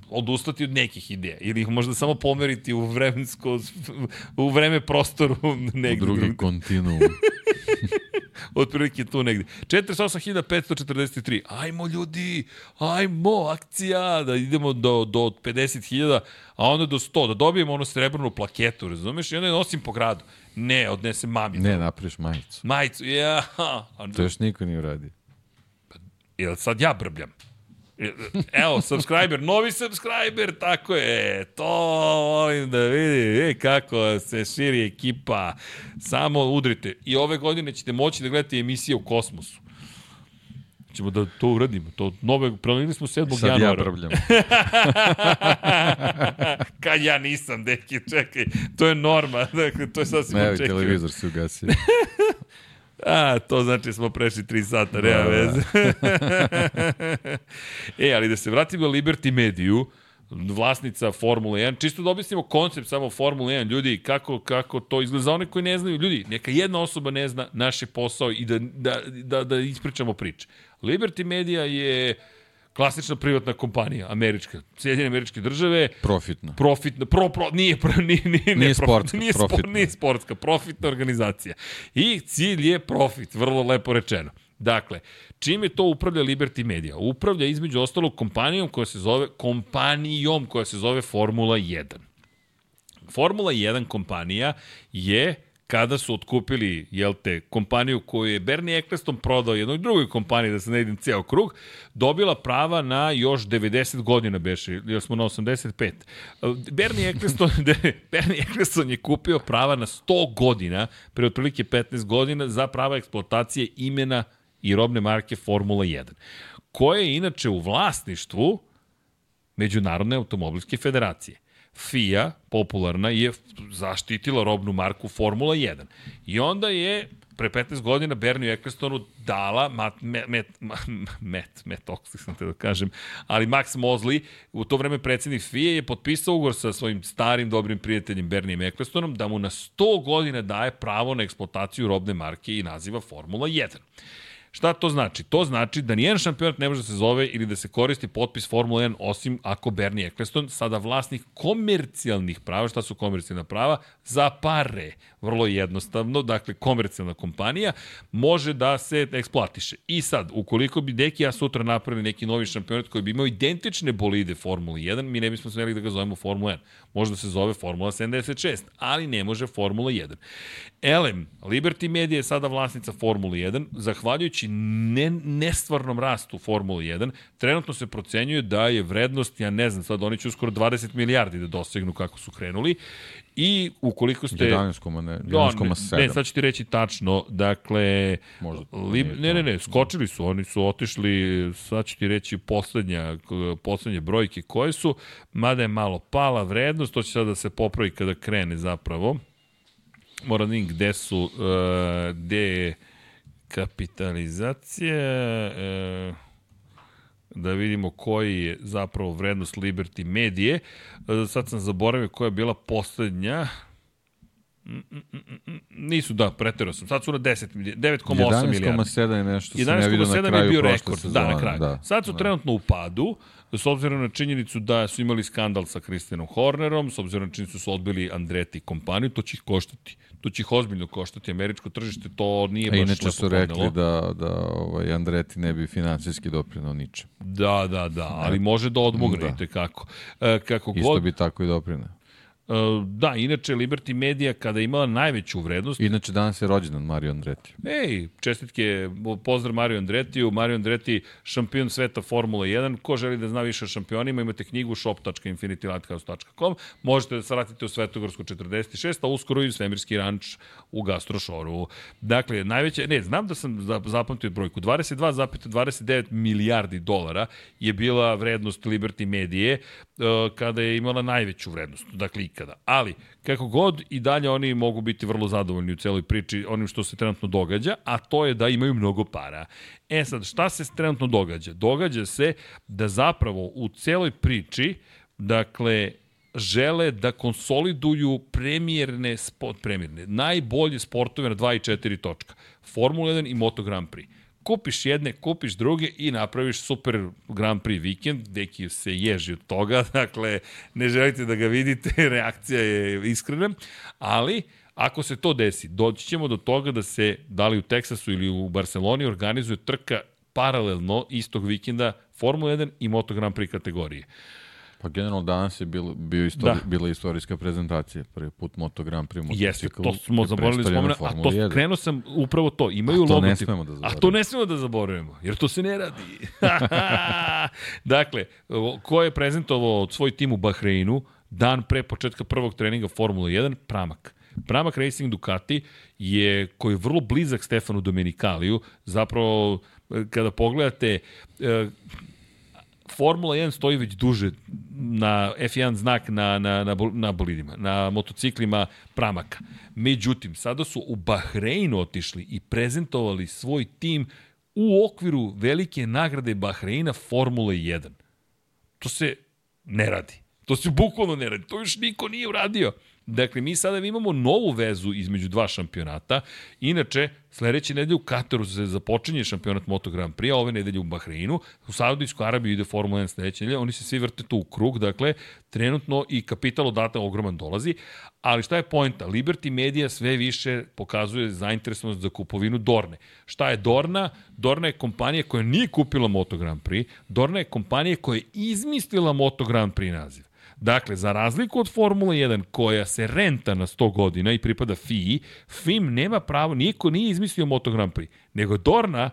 odustati od nekih ideja ili ih možda samo pomeriti u vremensko u vreme prostoru negde. U drugi kontinuum. Otprilike tu negde. 48.543. Ajmo ljudi, ajmo, akcija, da idemo do, do 50.000, a onda do 100, da dobijemo onu srebrnu plaketu, razumeš? I onda je nosim po gradu. Ne, odnesem mami. Ne, napraviš majicu. Majicu, ja. To još niko nije uradio. Jel sad ja brbljam? Evo, subscriber, novi subscriber, tako je, to volim da vidi, e, kako se širi ekipa, samo udrite. I ove godine ćete moći da gledate emisije u kosmosu. Ćemo da to uradimo. To nove, prelili smo 7. Sad januara. ja brbljam. Kad ja nisam, deki, čekaj, to je norma, dakle, to je sasvim Evo, očekivano. televizor se ugasio. A, to znači smo prešli 3 sata, nema Da, da. veze. e, ali da se vratimo na Liberty Mediju, vlasnica Formule 1, čisto da objasnimo koncept samo Formule 1, ljudi, kako, kako to izgleda za one koji ne znaju, ljudi, neka jedna osoba ne zna naš je posao i da, da, da, da ispričamo priče. Liberty Media je klasična privatna kompanija, američka, Sjedinjene američke države, Profitno. profitna, pro, pro, nije, pro, nije, nije, Nije prof- sportska, nije, sport, profitna. nije sportska, profitna organizacija. I cilj je profit, vrlo lepo rečeno. Dakle, čime to upravlja Liberty Media? Upravlja između ostalog kompanijom koja se zove, kompanijom koja se zove Formula 1. Formula 1 kompanija je kada su otkupili, jel te, kompaniju koju je Bernie Eccleston prodao jednoj drugoj kompaniji, da se ne idem ceo krug, dobila prava na još 90 godina beše, jer smo na 85. Bernie Eccleston, Bernie Eccleston je kupio prava na 100 godina, pre otprilike 15 godina, za prava eksploatacije imena i robne marke Formula 1, koje je inače u vlasništvu Međunarodne automobilske federacije. FIA, popularna, je zaštitila robnu marku Formula 1. I onda je pre 15 godina Bernie Ecclestonu dala Matt, Matt, Matt, Matt, Matt sam te da kažem, ali Max Mosley, u to vreme predsednik FIA je potpisao ugovor sa svojim starim dobrim prijateljem Bernijem Ecclestonom da mu na 100 godina daje pravo na eksploataciju robne marke i naziva Formula 1. Šta to znači? To znači da nijedan šampionat ne može da se zove ili da se koristi potpis Formula 1 osim ako Bernie Eccleston, sada vlasnik komercijalnih prava, šta su komercijalna prava? Za pare. Vrlo jednostavno, dakle komercijalna kompanija može da se eksploatiše. I sad, ukoliko bi Deki ja sutra napravili neki novi šampionat koji bi imao identične bolide Formula 1, mi ne bismo smeli da ga zovemo Formula 1. Može da se zove Formula 76, ali ne može Formula 1. Elem, Liberty Media je sada vlasnica Formula 1, zahvaljujući ne, nestvarnom rastu Formula 1, trenutno se procenjuje da je vrednost, ja ne znam, sad oni će uskoro 20 milijardi da dosegnu kako su krenuli i ukoliko ste... 11,7. Ne, Da, ne, 11,7. ne, sad ću ti reći tačno, dakle, Možda Lib, nije ne, ne, ne, skočili su, oni su otišli, sad ću ti reći poslednja, poslednje brojke koje su, mada je malo pala vrednost, to će sad da se popravi kada krene zapravo. Moram da vidim gde su, uh, gde je kapitalizacija, uh, da vidimo koji je zapravo vrednost Liberty Medije. E, Sad sam zaboravio koja je bila poslednja. Mm, mm, mm, Nisu, da, preterao sam. Sad su na 10, milija- 9,8 milijardi. 11,7 je nešto sam ja vidio na 11,7 je kraju bio rekord, sezone. da, na kraju. Da. Sad su trenutno u padu, s obzirom na činjenicu da su imali skandal sa Christianom Hornerom, s obzirom na činjenicu da su odbili Andreti kompaniju, to će ih koštati. To će ih ozbiljno koštati. Američko tržište to nije baš inače lepo su rekli podnelo. da, da ovaj, Andreti ne bi finansijski doprinao ničem. Da, da, da, ali može da odmogne Da. da. kako. E, kako Isto god, bi tako i doprinao. E, da, inače Liberty Media kada je imala najveću vrednost, Inače, danas je rođendan Mario Andreti. Ej, čestitke, pozdrav Mario Andretiju. Mario Andreti, šampion sveta Formula 1. Ko želi da zna više o šampionima, imate knjigu shop.infinitylighthouse.com. Možete da se vratite u Svetogorsku 46, a uskoro i u Svemirski ranč u Gastrošoru. Dakle, najveće, ne, znam da sam za- zapamtio brojku. 22,29 milijardi dolara je bila vrednost Liberty Medije e, kada je imala najveću vrednost, dakle ikada. Ali, kako god, i dalje oni mogu biti vrlo zadovoljni u celoj priči onim što se trenutno događa, a to je da imaju mnogo para. E sad, šta se trenutno događa? Događa se da zapravo u celoj priči, dakle, žele da konsoliduju premijerne, sport, premijerne, najbolje sportove na 2 i 4 točka. Formula 1 i Moto Grand Prix kupiš jedne, kupiš druge i napraviš super Grand Prix vikend, deki se ježi od toga, dakle, ne želite da ga vidite, reakcija je iskrena, ali Ako se to desi, doći ćemo do toga da se, da li u Teksasu ili u Barceloni, organizuje trka paralelno istog vikenda Formula 1 i Moto Grand Prix kategorije. Pa generalno danas je bilo, bio istori, da. bila istorijska prezentacija, prvi put Moto Grand Prix. Jeste, to smo zaboravili da spomenuti, a to 1. krenuo sam upravo to, imaju logotip. A to ne smemo da zaboravimo. A to ne smemo da zaboravimo, jer to se ne radi. dakle, ko je prezentovao svoj tim u Bahreinu, dan pre početka prvog treninga Formula 1, Pramak. Pramak Racing Ducati je, koji je vrlo blizak Stefanu Domenikaliju, zapravo kada pogledate Formula 1 stoji već duže na F1 znak na, na, na, na bolidima, na motociklima Pramaka. Međutim, sada su u Bahreinu otišli i prezentovali svoj tim u okviru velike nagrade Bahreina Formula 1. To se ne radi. To se bukvalno ne radi. To još niko nije uradio. Dakle, mi sada imamo novu vezu između dva šampionata. Inače, sledeće nedelje u Kataru se započinje šampionat Moto Grand Prix, a ove nedelje u Bahreinu. U Saudijsku Arabiju ide Formula 1 sledeće nedelje. Oni se svi vrte tu u krug. Dakle, trenutno i kapital odata ogroman dolazi. Ali šta je pojenta? Liberty Media sve više pokazuje zainteresovanost za kupovinu Dorne. Šta je Dorna? Dorna je kompanija koja nije kupila Moto Grand Prix. Dorna je kompanija koja je izmislila Moto Grand Prix naziv. Dakle, za razliku od Formula 1 koja se renta na 100 godina i pripada FII, FIM nema pravo, niko nije izmislio Moto Grand Prix, nego Dorna,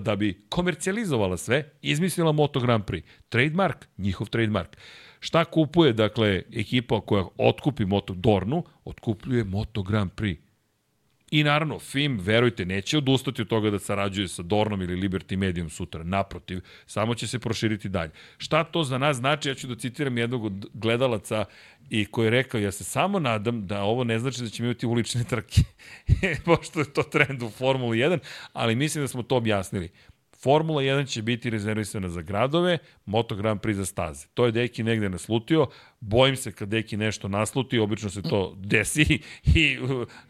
da bi komercijalizovala sve, izmislila Moto Grand Prix. Trademark, njihov trademark. Šta kupuje, dakle, ekipa koja otkupi Moto Dornu, otkupljuje Moto Grand Prix. I naravno, FIM, verujte, neće odustati od toga da sarađuje sa Dornom ili Liberty Medium sutra. Naprotiv, samo će se proširiti dalje. Šta to za nas znači? Ja ću da citiram jednog od gledalaca i koji je rekao, ja se samo nadam da ovo ne znači da ćemo imati ulične trke. Pošto je to trend u Formuli 1, ali mislim da smo to objasnili. Formula 1 će biti rezervisana za gradove, Moto Grand Prix za staze. To je Deki negde naslutio. Bojim se kad Deki nešto nasluti, obično se to desi i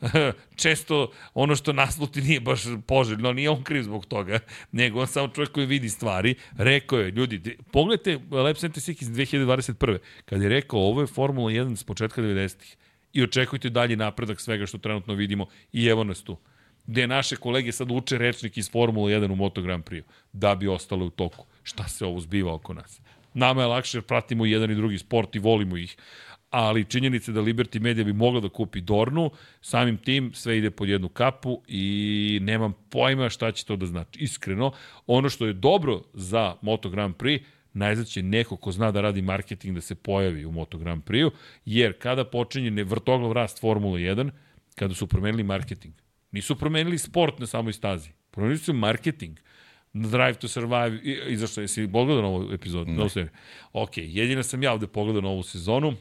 često ono što nasluti nije baš poželjno, nije on kriv zbog toga, nego on samo čovjek koji vidi stvari. Rekao je, ljudi, pogledajte Lab 76 iz 2021. Kad je rekao, ovo je Formula 1 s početka 90-ih i očekujte dalji napredak svega što trenutno vidimo i evo nas tu gde naše kolege sad uče rečnik iz Formula 1 u Moto Grand Prix, da bi ostale u toku. Šta se ovo zbiva oko nas? Nama je lakše jer pratimo jedan i drugi sport i volimo ih, ali činjenica da Liberty Media bi mogla da kupi Dornu, samim tim sve ide pod jednu kapu i nemam pojma šta će to da znači. Iskreno, ono što je dobro za Moto Grand Prix, najzad će neko ko zna da radi marketing da se pojavi u Moto Grand Prix-u, jer kada počinje vrtoglav rast Formula 1, kada su promenili marketing, Nisu promenili sport na samoj stazi. Promenili su marketing. Drive to Survive, i, zašto, jesi pogledao novu epizodu? Ne. No, ok, jedina sam ja ovde pogledao novu sezonu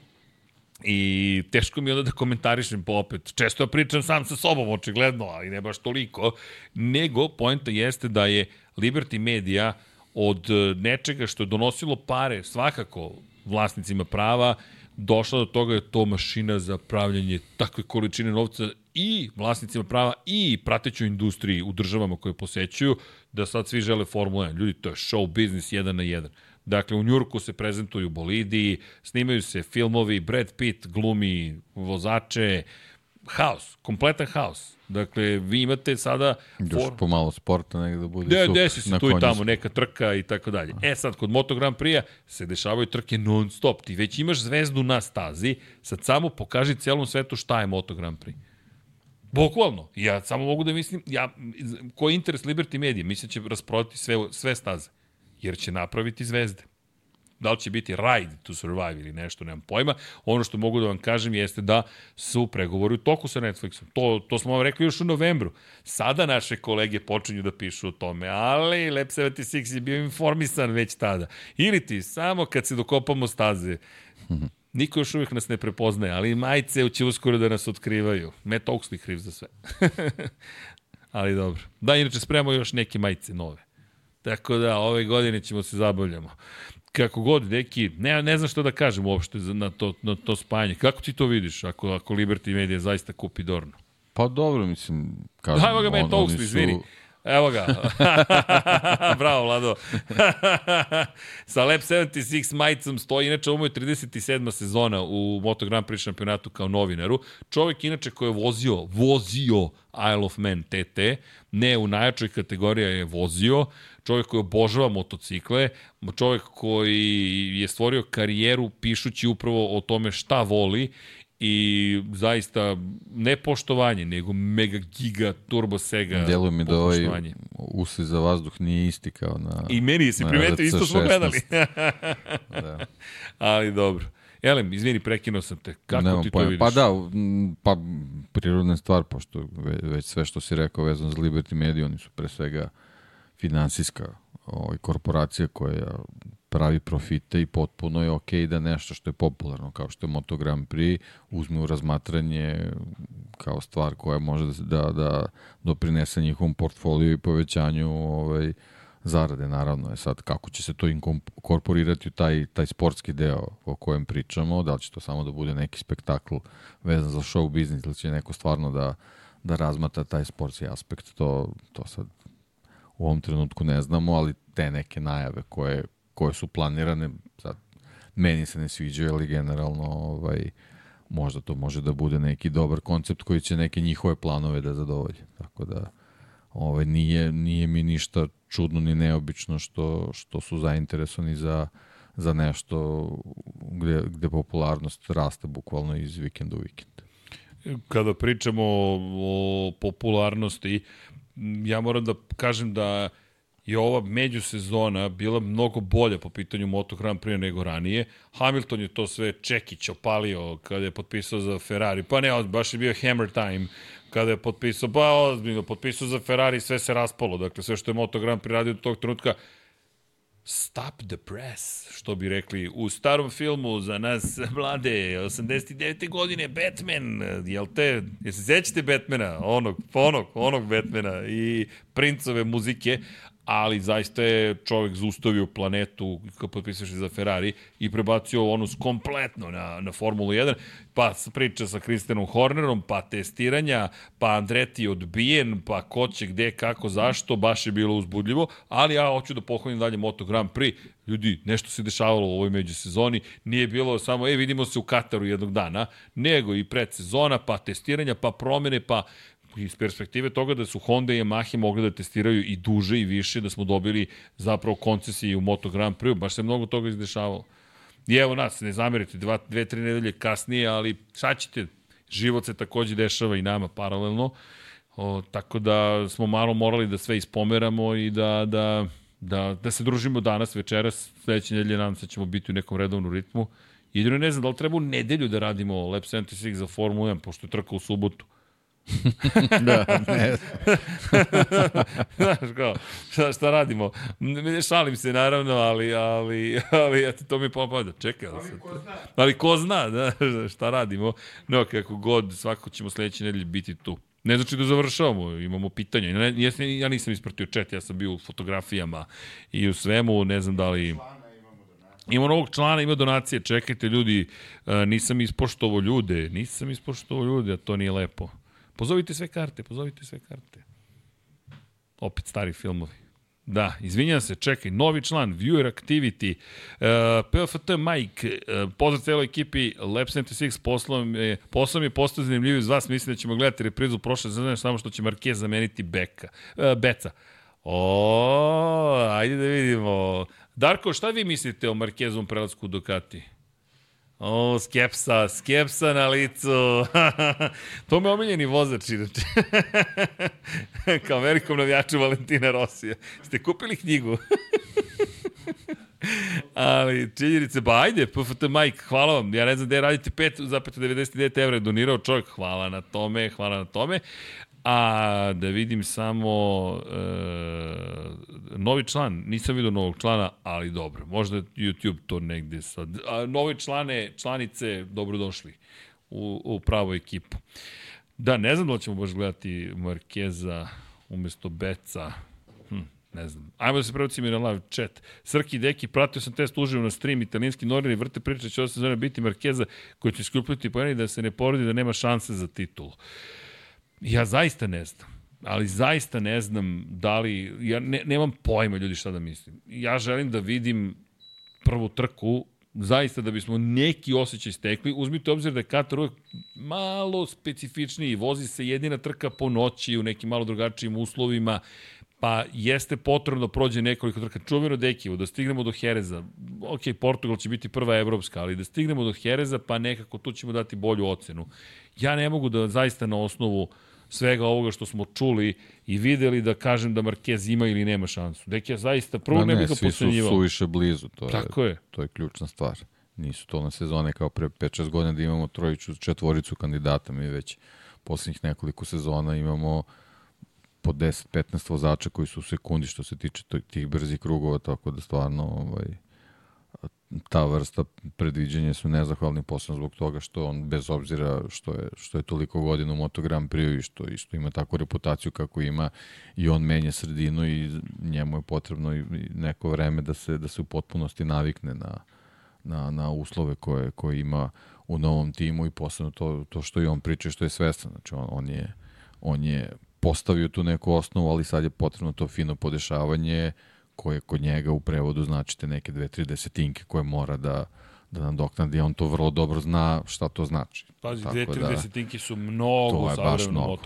i teško mi je onda da komentarišem po opet. Često ja pričam sam sa sobom, očigledno, ali ne baš toliko. Nego, poenta jeste da je Liberty Media od e, nečega što je donosilo pare svakako vlasnicima prava, došla do toga je to mašina za pravljanje takve količine novca i vlasnicima prava i pratećoj industriji u državama koje posećuju, da sad svi žele Formula 1. Ljudi, to je show business jedan na jedan. Dakle, u Njurku se prezentuju bolidi, snimaju se filmovi, Brad Pitt glumi vozače, haos, kompletan haos. Dakle, vi imate sada... Još for... pomalo sporta negde da bude De, super. Desi se tu i tamo neka trka i tako dalje. E sad, kod Moto Grand Prix-a se dešavaju trke non stop. Ti već imaš zvezdu na stazi, sad samo pokaži celom svetu šta je Moto Grand Prix. Bukvalno. Ja samo mogu da mislim, ja, ko je interes Liberty Media, mislim će rasprodati sve, sve staze. Jer će napraviti zvezde. Da li će biti Ride to Survive ili nešto, nemam pojma. Ono što mogu da vam kažem jeste da su pregovori u toku sa Netflixom. To, to smo vam rekli još u novembru. Sada naše kolege počinju da pišu o tome, ali Lab 76 je bio informisan već tada. Ili ti, samo kad se dokopamo staze, Niko još uvijek nas ne prepoznaje, ali majice će uskoro da nas otkrivaju. Matt Oaksley kriv za sve. ali dobro. Da, inače spremamo još neke majice nove. Tako da, ove godine ćemo se zabavljamo. Kako god, neki, ne, ne znam što da kažem uopšte na to, na to spajanje. Kako ti to vidiš ako, ako Liberty Media zaista kupi Dornu? Pa dobro, mislim, kažem. Da, evo ga Matt Oaksley, izvini. Evo ga. Bravo, Vlado. Sa Lab 76 majicom stoji, inače ovo je 37. sezona u Moto Grand Prix šampionatu kao novinaru. Čovjek inače koji je vozio, vozio Isle of Man TT, ne u najjačoj kategoriji je vozio, čovjek koji obožava motocikle, čovjek koji je stvorio karijeru pišući upravo o tome šta voli i zaista ne poštovanje, nego mega giga turbo sega Deluje mi da ovaj usi za vazduh nije isti kao na I meni se primetio, isto smo gledali. da. Ali dobro. Elem, izvini, prekinuo sam te. Kako Nemam ti to vidiš? Pa da, pa prirodna stvar, pošto već sve što si rekao vezano za Liberty Media, oni su pre svega finansijska ovaj, korporacija koja pravi profite i potpuno je okej okay da nešto što je popularno, kao što je Moto Grand Prix, uzme u razmatranje kao stvar koja može da, da, da doprinese njihovom portfoliju i povećanju ovaj, zarade, naravno. Je sad kako će se to inkorporirati u taj, taj sportski deo o kojem pričamo, da li će to samo da bude neki spektakl vezan za show biznis ili će neko stvarno da, da razmata taj sportski aspekt, to, to sad u ovom trenutku ne znamo, ali te neke najave koje, koje su planirane, sad, meni se ne sviđaju, ali generalno ovaj, možda to može da bude neki dobar koncept koji će neke njihove planove da zadovolje. Tako da ovaj, nije, nije mi ništa čudno ni neobično što, što su zainteresovani za, za nešto gde, gde popularnost raste bukvalno iz vikenda u vikend. Kada pričamo o, o popularnosti, ja moram da kažem da je ova međusezona bila mnogo bolja po pitanju Moto Grand Prix nego ranije. Hamilton je to sve Čekić opalio kada je potpisao za Ferrari. Pa ne, baš je bio hammer time kada je potpisao, pa ozbiljno, potpisao za Ferrari, sve se raspalo. Dakle, sve što je Moto Grand Prix radio do tog trenutka, Stop the press, što bi rekli u starom filmu za nas mlade, 89. godine, Batman, jel te, jel se sećate Batmana, onog, onog, onog Batmana i princove muzike, ali zaista je čovek zaustavio planetu kao potpisaš za Ferrari i prebacio onu kompletno na, na Formulu 1, pa priča sa Kristijanom Hornerom, pa testiranja, pa Andreti odbijen, pa ko će, gde, kako, zašto, baš je bilo uzbudljivo, ali ja hoću da pohvalim dalje Moto Grand Prix, ljudi, nešto se dešavalo u ovoj međusezoni, nije bilo samo, e, vidimo se u Kataru jednog dana, nego i predsezona, pa testiranja, pa promene, pa iz perspektive toga da su Honda i Yamaha mogli da testiraju i duže i više, da smo dobili zapravo koncesije u Moto Grand Prix, baš se mnogo toga izdešavalo. I evo nas, ne zamerite, dva, dve, tri nedelje kasnije, ali šta ćete, život se takođe dešava i nama paralelno, o, tako da smo malo morali da sve ispomeramo i da, da, da, da se družimo danas, večeras, sledeće nedelje nadam se da ćemo biti u nekom redovnom ritmu. Jedino ne znam da li treba u nedelju da radimo Lab 76 za Formula 1, pošto je trka u subotu. da, ne. Znaš, kao, šta, šta radimo? Ne šalim se, naravno, ali, ali, ali ja to mi popada. Čekaj, ali, ali, ko zna. ali ko zna, da, šta radimo? No, kako god, svako ćemo sledeće nedelje biti tu. Ne znači da završavamo, imamo pitanja. Ja, ja, ja nisam ispratio chat, ja sam bio u fotografijama i u svemu, ne znam da li... Ima novog člana, ima donacije, čekajte ljudi, nisam ispoštovo ljude, nisam ispoštovo ljude, a to nije lepo. Pozovite sve karte, pozovite sve karte. Opet stari filmovi. Da, izvinjam se, čekaj, novi član, Viewer Activity, uh, PFT Mike, uh, pozdrav celoj ekipi, Lab 76, poslom je, poslom je postao zanimljiv iz vas, mislim da ćemo gledati reprizu prošle sezone, samo što će Marquez zameniti Beka, uh, Beca. O, ajde da vidimo. Darko, šta vi mislite o Marquezom prelasku Ducati? O, skepsa, skepsa na licu. to me omiljeni vozač, inače. Kao velikom navijaču Valentina Rosija. Ste kupili knjigu? Ali, činjenice, ba ajde, PFT Mike, hvala vam. Ja ne znam gde radite 5,99 evra je donirao čovjek. Hvala na tome, hvala na tome. A da vidim samo e, novi član, nisam vidio novog člana, ali dobro, možda YouTube to negde sad. A, novi člane, članice, dobrodošli u, u pravu ekipu. Da, ne znam da ćemo baš gledati Markeza umesto Beca. Hm, ne znam. Ajmo da se prebacimo na live chat. Srki Deki, pratio sam test uživo na stream, italijanski novinari vrte priča da će ova sezona biti Markeza koji će skupljati pojeni da se ne porodi da nema šanse za titulu. Ja zaista ne znam. ali zaista ne znam da li, ja ne, nemam pojma ljudi šta da mislim. Ja želim da vidim prvu trku, zaista da bismo neki osjećaj stekli, uzmite obzir da je Katar uvek malo specifičniji, vozi se jedina trka po noći u nekim malo drugačijim uslovima, pa jeste potrebno da prođe nekoliko trka. Čuveno Dekivo, da stignemo do Hereza. Ok, Portugal će biti prva evropska, ali da stignemo do Hereza, pa nekako tu ćemo dati bolju ocenu. Ja ne mogu da zaista na osnovu svega ovoga što smo čuli i videli da kažem da Marquez ima ili nema šansu. Deki ja zaista prvo ne, ne bih ga pocenjivao. Svi su suviše blizu, to Tako je, je. To je ključna stvar. Nisu to na sezone kao pre 5-6 godina da imamo trojiću, četvoricu kandidata. Mi već poslednjih nekoliko sezona imamo po 10-15 vozača koji su u sekundi što se tiče tih brzih krugova, tako da stvarno ovaj, ta vrsta predviđanja su nezahvalni posebno zbog toga što on bez obzira što je što je toliko godina u Moto Grand Prix i što i što ima takvu reputaciju kako ima i on menja sredinu i njemu je potrebno i neko vreme da se da se u potpunosti navikne na na na uslove koje koje ima u novom timu i posebno to to što i on priča što je svestan. Znači on on je on je postavio tu neku osnovu ali sad je potrebno to fino podešavanje koje kod njega u prevodu značite neke dve, tri desetinke koje mora da, da nadoknadi, on to vrlo dobro zna šta to znači. Pazi, dve, tri da, desetinke su mnogo baš mnogo.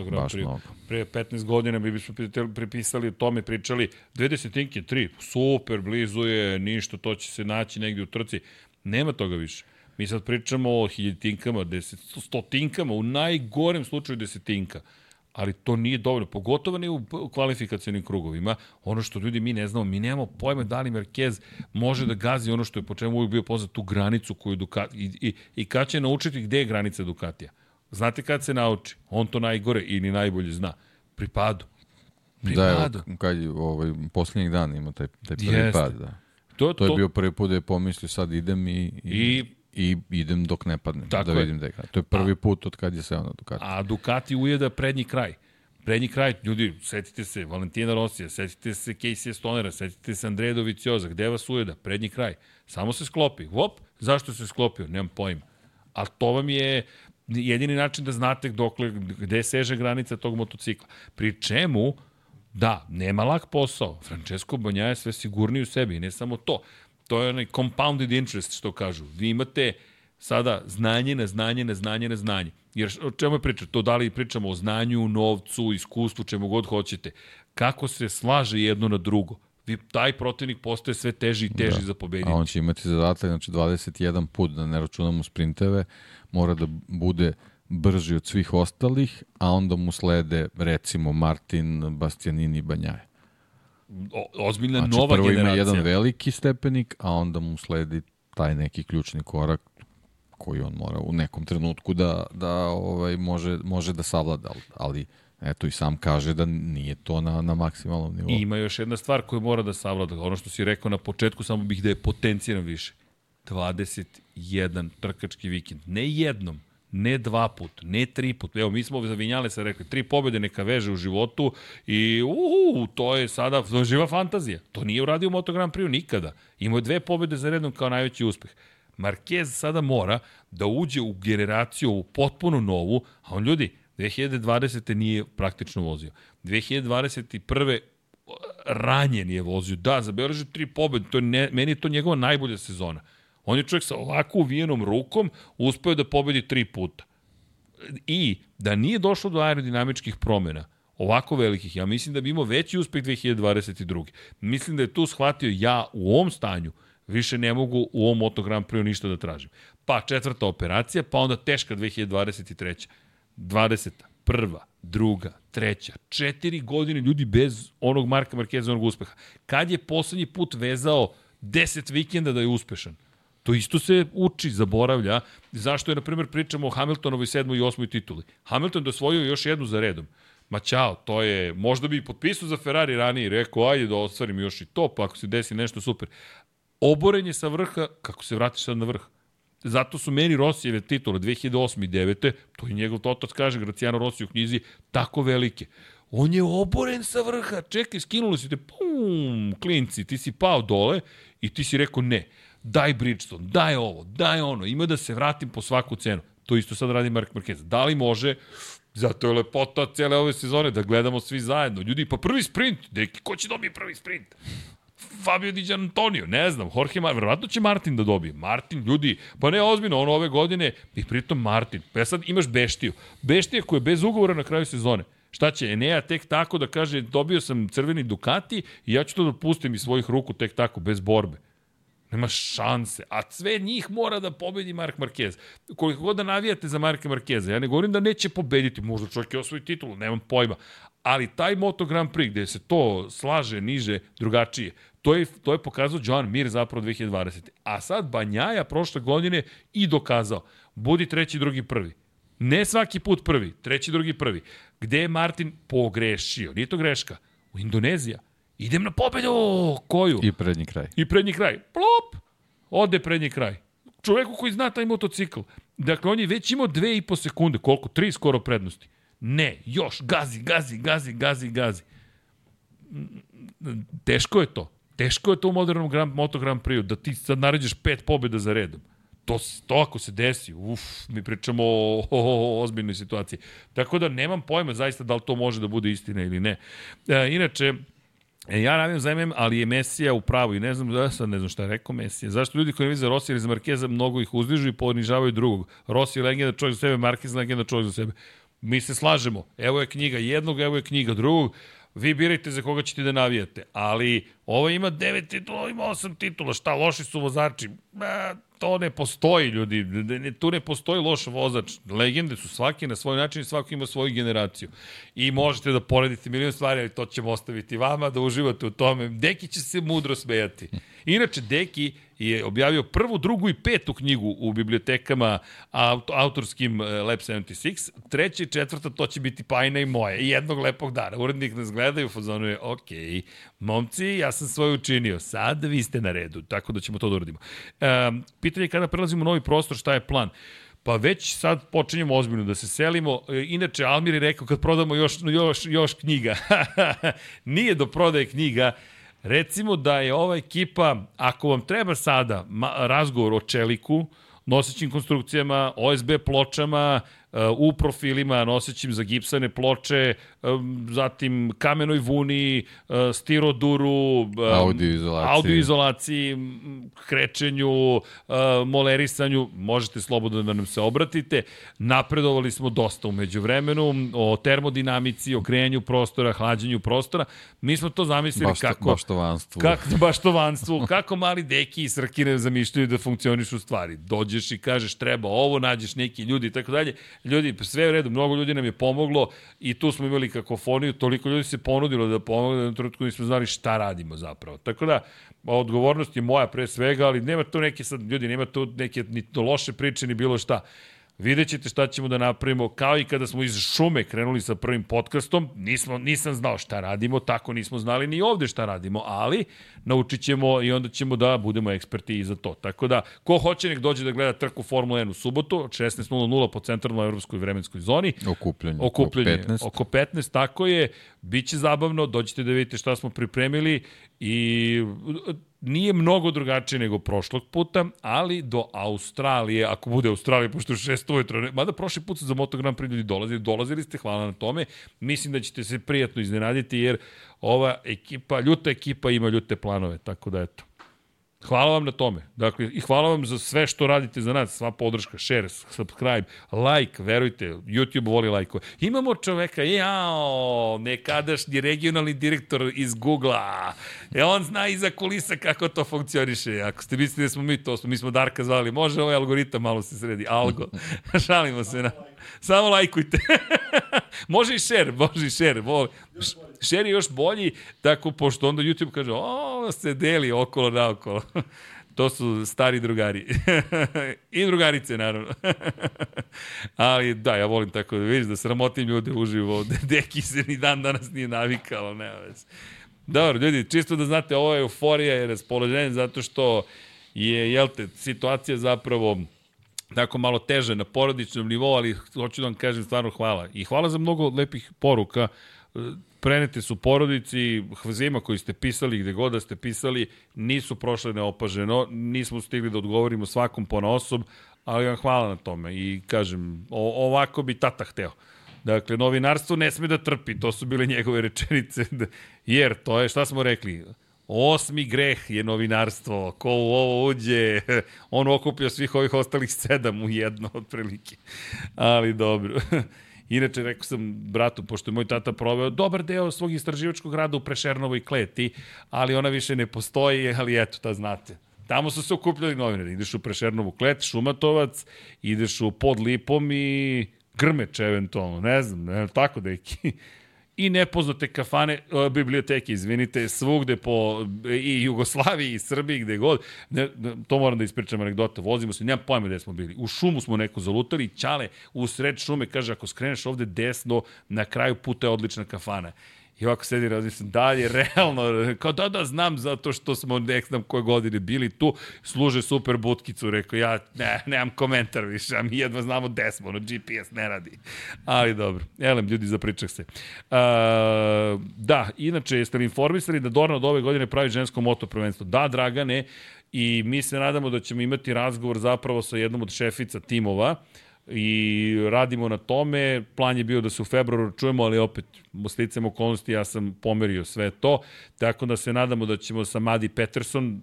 Pre 15 godina bi bismo pripisali o tome, pričali, dve desetinke, tri, super, blizu je, ništa, to će se naći negdje u trci. Nema toga više. Mi sad pričamo o hiljetinkama, deset, stotinkama, u najgorem slučaju desetinka ali to nije dovoljno, pogotovo ne u kvalifikacijnim krugovima. Ono što ljudi mi ne znamo, mi nemamo pojma da li Marquez može da gazi ono što je po čemu uvijek bio poznat, tu granicu koju Ducati, i, i, i kad će naučiti gde je granica Ducatija. Znate kad se nauči? On to najgore ili najbolje zna. Pri padu. Pri da. Evo, kad je ovaj, poslednjih dana ima taj, taj prvi Jeste. pad. Da. To, to, to je bio prvi put da je pomislio sad idem i, i, i i idem dok ne padnem, Tako da vidim da je To je prvi a, put od kad je se ona Ducati. A Ducati ujeda prednji kraj. Prednji kraj, ljudi, setite se Valentina Rosija, setite se Casey Stonera, setite se Andreja Dovicioza, gde vas ujeda? Prednji kraj. Samo se sklopi. Hop, zašto se sklopio? Nemam pojma. A to vam je jedini način da znate dokle, gde seže granica tog motocikla. Pri čemu, da, nema lak posao. Francesco Banja je sve sigurniji u sebi. I ne samo to to je onaj compounded interest što kažu. Vi imate sada znanje na znanje na znanje na znanje. Jer o čemu je priča? To da li pričamo o znanju, novcu, iskustvu, čemu god hoćete. Kako se slaže jedno na drugo. Vi, taj protivnik postaje sve teži i teži da. za pobediti. A on će imati zadatak, znači 21 put, da ne računamo sprinteve, mora da bude brži od svih ostalih, a onda mu slede recimo Martin, Bastianini i Banjaje ozbiljna znači, nova prvo generacija. ima jedan veliki stepenik, a onda mu sledi taj neki ključni korak koji on mora u nekom trenutku da, da ovaj, može, može da savlada, ali eto i sam kaže da nije to na, na maksimalnom nivou. I ima još jedna stvar koju mora da savlada, ono što si rekao na početku, samo bih da je potenciran više. 21 trkački vikend, ne jednom, ne dva put, ne tri put. Evo, mi smo za Vinjalesa rekli, tri pobjede neka veže u životu i uhu, to je sada to je živa fantazija. To nije uradio Moto Grand Prix nikada. Imao je dve pobjede za redom kao najveći uspeh. Marquez sada mora da uđe u generaciju u potpuno novu, a on ljudi, 2020. nije praktično vozio. 2021 ranjen je vozio. Da, zabeležio tri pobjede, to je ne, meni je to njegova najbolja sezona. On je čovjek sa ovako uvijenom rukom uspeo da pobedi tri puta. I da nije došlo do aerodinamičkih promjena, ovako velikih, ja mislim da bi imao veći uspeh 2022. Mislim da je tu shvatio ja u ovom stanju više ne mogu u ovom Moto Grand Prix ništa da tražim. Pa četvrta operacija, pa onda teška 2023. 20. Prva, druga, treća, četiri godine ljudi bez onog Marka Markeza, onog uspeha. Kad je poslednji put vezao 10 vikenda da je uspešan? To isto se uči, zaboravlja. Zašto je, na primjer, pričamo o Hamiltonovoj sedmoj i osmoj tituli? Hamilton dosvojio još jednu za redom. Ma čao, to je, možda bi potpisao za Ferrari ranije i rekao, ajde da ostvarim još i to, pa ako se desi nešto super. Oborenje sa vrha, kako se vratiš sad na vrh? Zato su meni Rosijeve titule 2008. i 2009. To i njegov totac kaže, Graciano Rossi u knjizi, tako velike. On je oboren sa vrha, čekaj, skinuli si te, pum, klinci, ti si pao dole i ti si rekao ne daj Bridgestone, daj ovo, daj ono, ima da se vratim po svaku cenu. To isto sad radi Mark Marquez. Da li može? Zato je lepota cijele ove sezone da gledamo svi zajedno. Ljudi, pa prvi sprint, deki, ko će dobije prvi sprint? Fabio Di Antonio, ne znam, Jorge Martin, verovatno će Martin da dobije. Martin, ljudi, pa ne ozbiljno, on ove godine, i pritom Martin. Pa sad imaš Beštiju. Beštija koja je bez ugovora na kraju sezone. Šta će Enea tek tako da kaže dobio sam crveni Ducati i ja ću to da pustim iz svojih ruku tek tako, bez borbe. Nema šanse. A sve njih mora da pobedi Mark Marquez. Koliko god da navijate za Marka Marqueza, ja ne govorim da neće pobediti, možda čovjek je osvoji titulu, nemam pojma. Ali taj Moto Grand Prix gde se to slaže niže, drugačije, to je, to je pokazao Joan Mir zapravo 2020. A sad Banjaja prošle godine i dokazao. Budi treći, drugi, prvi. Ne svaki put prvi, treći, drugi, prvi. Gde je Martin pogrešio? Nije to greška. U Indonezija. Idem na pobedu! Koju? I prednji kraj. I prednji kraj. Plop! Ode prednji kraj. Čoveku koji zna taj motocikl. Dakle, on je već imao dve i po sekunde. Koliko? Tri skoro prednosti. Ne, još. Gazi, gazi, gazi, gazi, gazi. Teško je to. Teško je to u modernom Grand, Moto Grand Prix, da ti sad naređeš pet pobjeda za redom. To, to ako se desi, uf, mi pričamo o, o, o, o ozbiljnoj situaciji. Tako da nemam pojma zaista da li to može da bude istina ili ne. E, inače, E, ja navijam za MM, ali je Mesija u pravu i ne znam, da sad ne znam šta je rekao Mesija. Zašto ljudi koji ne za Rossi ili za Markeza mnogo ih uzdižu i ponižavaju drugog? Rossi je legenda čovjek za sebe, Marquez legenda čovjek za sebe. Mi se slažemo. Evo je knjiga jednog, evo je knjiga drugog vi birajte za koga ćete da navijate, ali ovo ima 9 titula, ima 8 titula, šta, loši su vozači, Ma, to ne postoji, ljudi, tu ne postoji loš vozač, legende su svaki na svoj način i svako ima svoju generaciju. I možete da poredite milion stvari, ali to ćemo ostaviti vama, da uživate u tome. Deki će se mudro smejati. Inače, Deki je objavio prvu, drugu i petu knjigu u bibliotekama aut autorskim e, Lab 76. Treća i četvrta to će biti Pajna i moja. I jednog lepog dana. Urednik nas gleda i u fazonu je, ok, momci, ja sam svoje učinio. Sad vi ste na redu, tako da ćemo to da uradimo. Um, pitanje je kada prelazimo u novi prostor, šta je plan? Pa već sad počinjemo ozbiljno da se selimo. E, inače, Almir je rekao kad prodamo još, još, još knjiga. Nije do prodaje knjiga, Recimo da je ova ekipa, ako vam treba sada razgovor o čeliku, nosećim konstrukcijama, OSB pločama, u profilima nosećim za gipsane ploče, zatim kamenoj vuni, e, stiroduru, audio izolaciji, audio izolaciji krećenju, e, molerisanju, možete slobodno da nam se obratite. Napredovali smo dosta umeđu vremenu o termodinamici, o krejanju prostora, hlađenju prostora. Mi smo to zamislili Bašto, kako... Baštovanstvu. Kako, baštovanstvu. kako mali deki i srkine zamišljaju da funkcionišu stvari. Dođeš i kažeš treba ovo, nađeš neki ljudi i tako dalje ljudi, sve u redu, mnogo ljudi nam je pomoglo i tu smo imali kakofoniju, toliko ljudi se ponudilo da pomogne, da na trenutku nismo znali šta radimo zapravo. Tako da, odgovornost je moja pre svega, ali nema tu neke sad, ljudi, nema tu neke ni loše priče, ni bilo šta. Vidjet ćete šta ćemo da napravimo, kao i kada smo iz šume krenuli sa prvim podcastom, nismo, nisam znao šta radimo, tako nismo znali ni ovde šta radimo, ali naučit ćemo i onda ćemo da budemo eksperti i za to. Tako da, ko hoće nek dođe da gleda trku Formula 1 u subotu, od 16.00 po centralnoj evropskoj vremenskoj zoni. Okupljanje. Okupljanje. Oko 15. Oko 15, tako je. Biće zabavno, dođite da vidite šta smo pripremili i nije mnogo drugačije nego prošlog puta, ali do Australije, ako bude Australija, pošto je šest ujutro, mada prošli put su za Moto Grand Prix ljudi dolazili, dolazili ste, hvala na tome, mislim da ćete se prijatno iznenaditi, jer ova ekipa, ljuta ekipa ima ljute planove, tako da eto. Hvala vam na tome. Dakle, i hvala vam za sve što radite za nas, sva podrška, share, subscribe, like, verujte, YouTube voli lajkove. Imamo čoveka, jao, nekadašnji regionalni direktor iz Google-a. E, on zna iza kulisa kako to funkcioniše. Ako ste mislili da smo mi to, smo, mi smo Darka zvali, može ovaj algoritam malo se sredi, algo. Šalimo se na... Samo lajkujte. može i share, može i share. Voli. Share još bolji, tako pošto onda YouTube kaže, o, se deli okolo naokolo. To su stari drugari. I drugarice, naravno. Ali da, ja volim tako da vidiš da sramotim ljude uživo. Deki se ni dan danas nije navikalo, nema već. Dobro, ljudi, čisto da znate, ovo je euforija i raspoloženje zato što je, jel te, situacija zapravo tako malo teže na porodičnom nivou, ali hoću da vam kažem stvarno hvala. I hvala za mnogo lepih poruka prenete su porodici, hvzima koji ste pisali, gde god da ste pisali, nisu prošle neopaženo, nismo stigli da odgovorimo svakom po osob, ali vam hvala na tome i kažem, ovako bi tata hteo. Dakle, novinarstvo ne sme da trpi, to su bile njegove rečenice, jer to je, šta smo rekli, Osmi greh je novinarstvo. Ko u ovo uđe, on okupio svih ovih ostalih sedam u jedno, otprilike. Ali dobro. Inače, rekao sam bratu, pošto je moj tata proveo dobar deo svog istraživačkog rada u Prešernovoj kleti, ali ona više ne postoji, ali eto, ta znate. Tamo su se okupljali novinari. Ideš u Prešernovu klet, Šumatovac, ideš u Podlipom i Grmeč eventualno, ne znam, ne, tako deki i nepoznate kafane, uh, biblioteke, izvinite, svugde po i Jugoslaviji i Srbiji, gde god. Ne, to moram da ispričam anegdota. Vozimo se, nemam pojma gde smo bili. U šumu smo neko zalutali, Ćale u sred šume kaže, ako skreneš ovde desno, na kraju puta je odlična kafana. I ovako sedi razmišljam, da li je realno, kao da da znam zato što smo nek znam koje godine bili tu, služe super butkicu, rekao ja ne, nemam komentar više, a mi jedva znamo gde smo, no GPS ne radi. Ali dobro, elem, ljudi, zapričak se. Uh, da, inače, jeste li informisali da Dorna od ove godine pravi žensko moto prvenstvo? Da, Dragane, i mi se nadamo da ćemo imati razgovor zapravo sa jednom od šefica timova, i radimo na tome. Plan je bio da se u februaru čujemo, ali opet, sticam okolnosti, ja sam pomerio sve to, tako da se nadamo da ćemo sa Madi Peterson,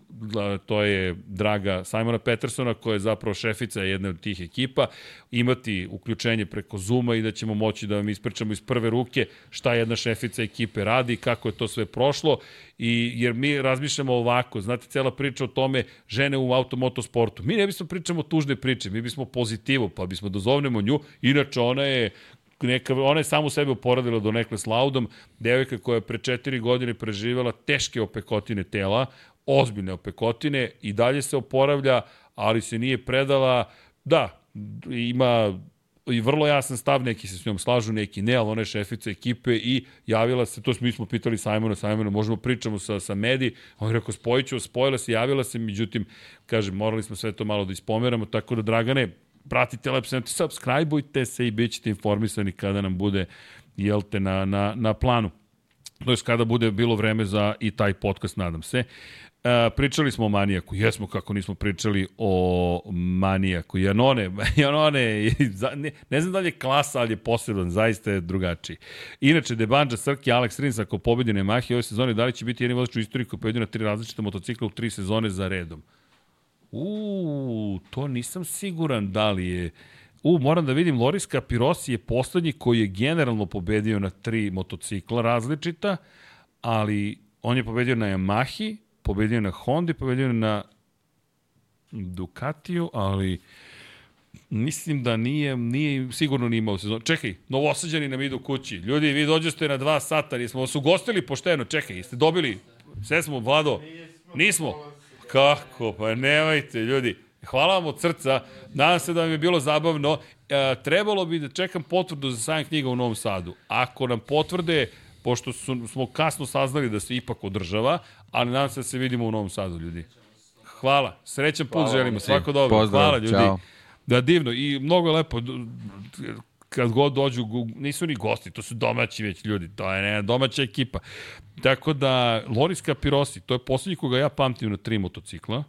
to je draga Simona Petersona, koja je zapravo šefica jedne od tih ekipa, imati uključenje preko Zuma i da ćemo moći da vam ispričamo iz prve ruke šta jedna šefica ekipe radi, kako je to sve prošlo I, jer mi razmišljamo ovako, znate, cela priča o tome žene u automotosportu. Mi ne bismo pričamo tužne priče, mi bismo pozitivo, pa bismo dozovnemo nju. Inače, ona je neka, ona je samo sebe oporadila do nekle s laudom, devojka koja je pre četiri godine preživjela teške opekotine tela, ozbiljne opekotine i dalje se oporavlja, ali se nije predala, da, ima i vrlo jasan stav, neki se s njom slažu, neki ne, ali ona je šefica ekipe i javila se, to smo, mi smo pitali Simona, Simona, možemo pričamo sa, sa Medi, on je rekao, spojit ću, spojila se, javila se, međutim, kažem, morali smo sve to malo da ispomeramo, tako da, Dragane, pratite Lab 70, subscribeujte se i bit ćete informisani kada nam bude, jel te, na, na, na planu. To je kada bude bilo vreme za i taj podcast, nadam se. E, pričali smo o manijaku, jesmo kako nismo pričali o manijaku. Janone, Janone, ne, znam da li je klasa, ali je poseban, zaista je drugačiji. Inače, Debanđa, Srki, Alex Rins, ako pobedi Nemahi ove sezone, da li će biti jedni vozač u istoriji koji pobedi na tri različite motocikla u tri sezone za redom? Uuu, to nisam siguran da li je... U, moram da vidim, Loris Capirosi je poslednji koji je generalno pobedio na tri motocikla različita, ali on je pobedio na Yamahi, pobedio na Honda, pobedio na Ducatiju, ali mislim da nije, nije sigurno ni imao sezon. Čekaj, novosađani nam idu kući. Ljudi, vi dođete na dva sata, nismo vas ugostili pošteno. Čekaj, jeste dobili? Sve smo, Vlado? Nismo. Kako? Pa nemajte, ljudi. Hvala vam od srca. Nadam se da vam je bilo zabavno. E, trebalo bi da čekam potvrdu za sajam knjiga u Novom Sadu. Ako nam potvrde, pošto su, smo kasno saznali da se ipak održava, ali nadam se da se vidimo u Novom Sadu, ljudi. Hvala. Srećan put Hvala želimo. Svako dobro. Pozdrav, Hvala, ljudi. Ćao. Da, divno. I mnogo je lepo kad god dođu, nisu ni gosti, to su domaći već ljudi, to je ne, domaća ekipa. Tako da, Loris Capirosi, to je poslednji koga ja pamtim na tri motocikla.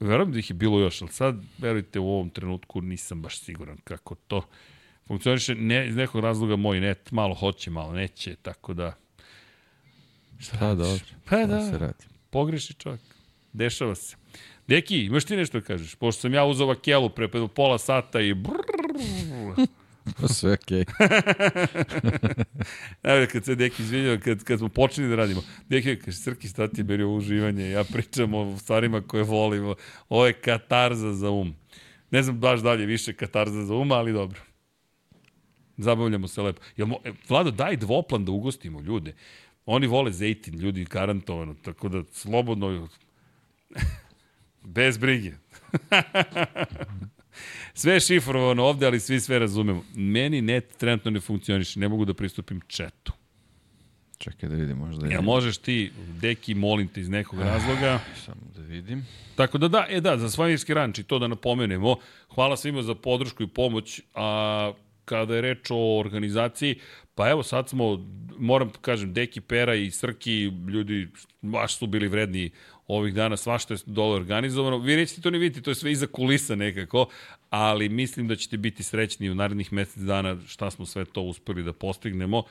Verujem da ih je bilo još, ali sad, verujte, u ovom trenutku nisam baš siguran kako to funkcioniše. Ne, iz nekog razloga moj net malo hoće, malo neće, tako da Šta pa, dobro. Pa da, se radi. pogreši čovjek. Dešava se. Deki, imaš ti nešto da kažeš? Pošto sam ja uzao vakelu pre pola sata i brrrr, Pa sve okej. Okay. Evo kad se Deki izvinjava, kad, kad smo počeli da radimo. Deki kaže, Srki, šta ti beri uživanje? Ja pričam o stvarima koje volimo. Ovo je katarza za um. Ne znam baš dalje više katarza za um, ali dobro. Zabavljamo se lepo. Jel, e, Vlado, daj dvoplan da ugostimo ljude. Oni vole zejtin, ljudi, garantovano, tako da slobodno, bez brige. sve je šifrovano ovde, ali svi sve razumemo. Meni net trenutno ne funkcioniše, ne mogu da pristupim četu. Čekaj da vidim, možda Ja možeš ti, deki, molim te iz nekog razloga. Ah, samo da vidim. Tako da da, e da, za Svanjirski ranč i to da napomenemo. Hvala svima za podršku i pomoć. A, kada je reč o organizaciji, pa evo sad smo, moram kažem, Deki, Pera i Srki, ljudi baš su bili vredni ovih dana svašta je dole organizovano. Vi nećete to ni vidjeti, to je sve iza kulisa nekako, ali mislim da ćete biti srećni u narednih mesec dana šta smo sve to uspeli da postignemo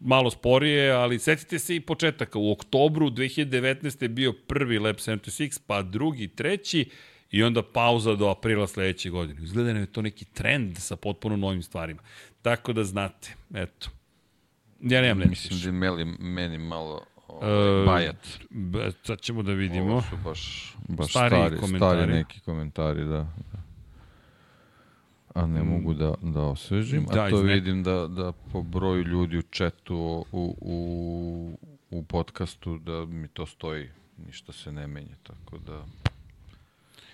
malo sporije, ali setite se i početaka. U oktobru 2019. je bio prvi Lab 76, pa drugi, treći, i onda pauza do aprila sledeće godine. Izgleda nam je to neki trend sa potpuno novim stvarima. Tako da znate, eto. Ja nemam nešto. Mislim da je meni, meni malo ovaj, uh, bajat. Sad ćemo da vidimo. Ovo su baš, baš stari, stari, komentari. stari neki komentari, da. A ne mm. mogu da, da osvežim. Da, A to vidim da, da po broju ljudi u četu u, u, u podcastu da mi to stoji. Ništa se ne menja, tako da...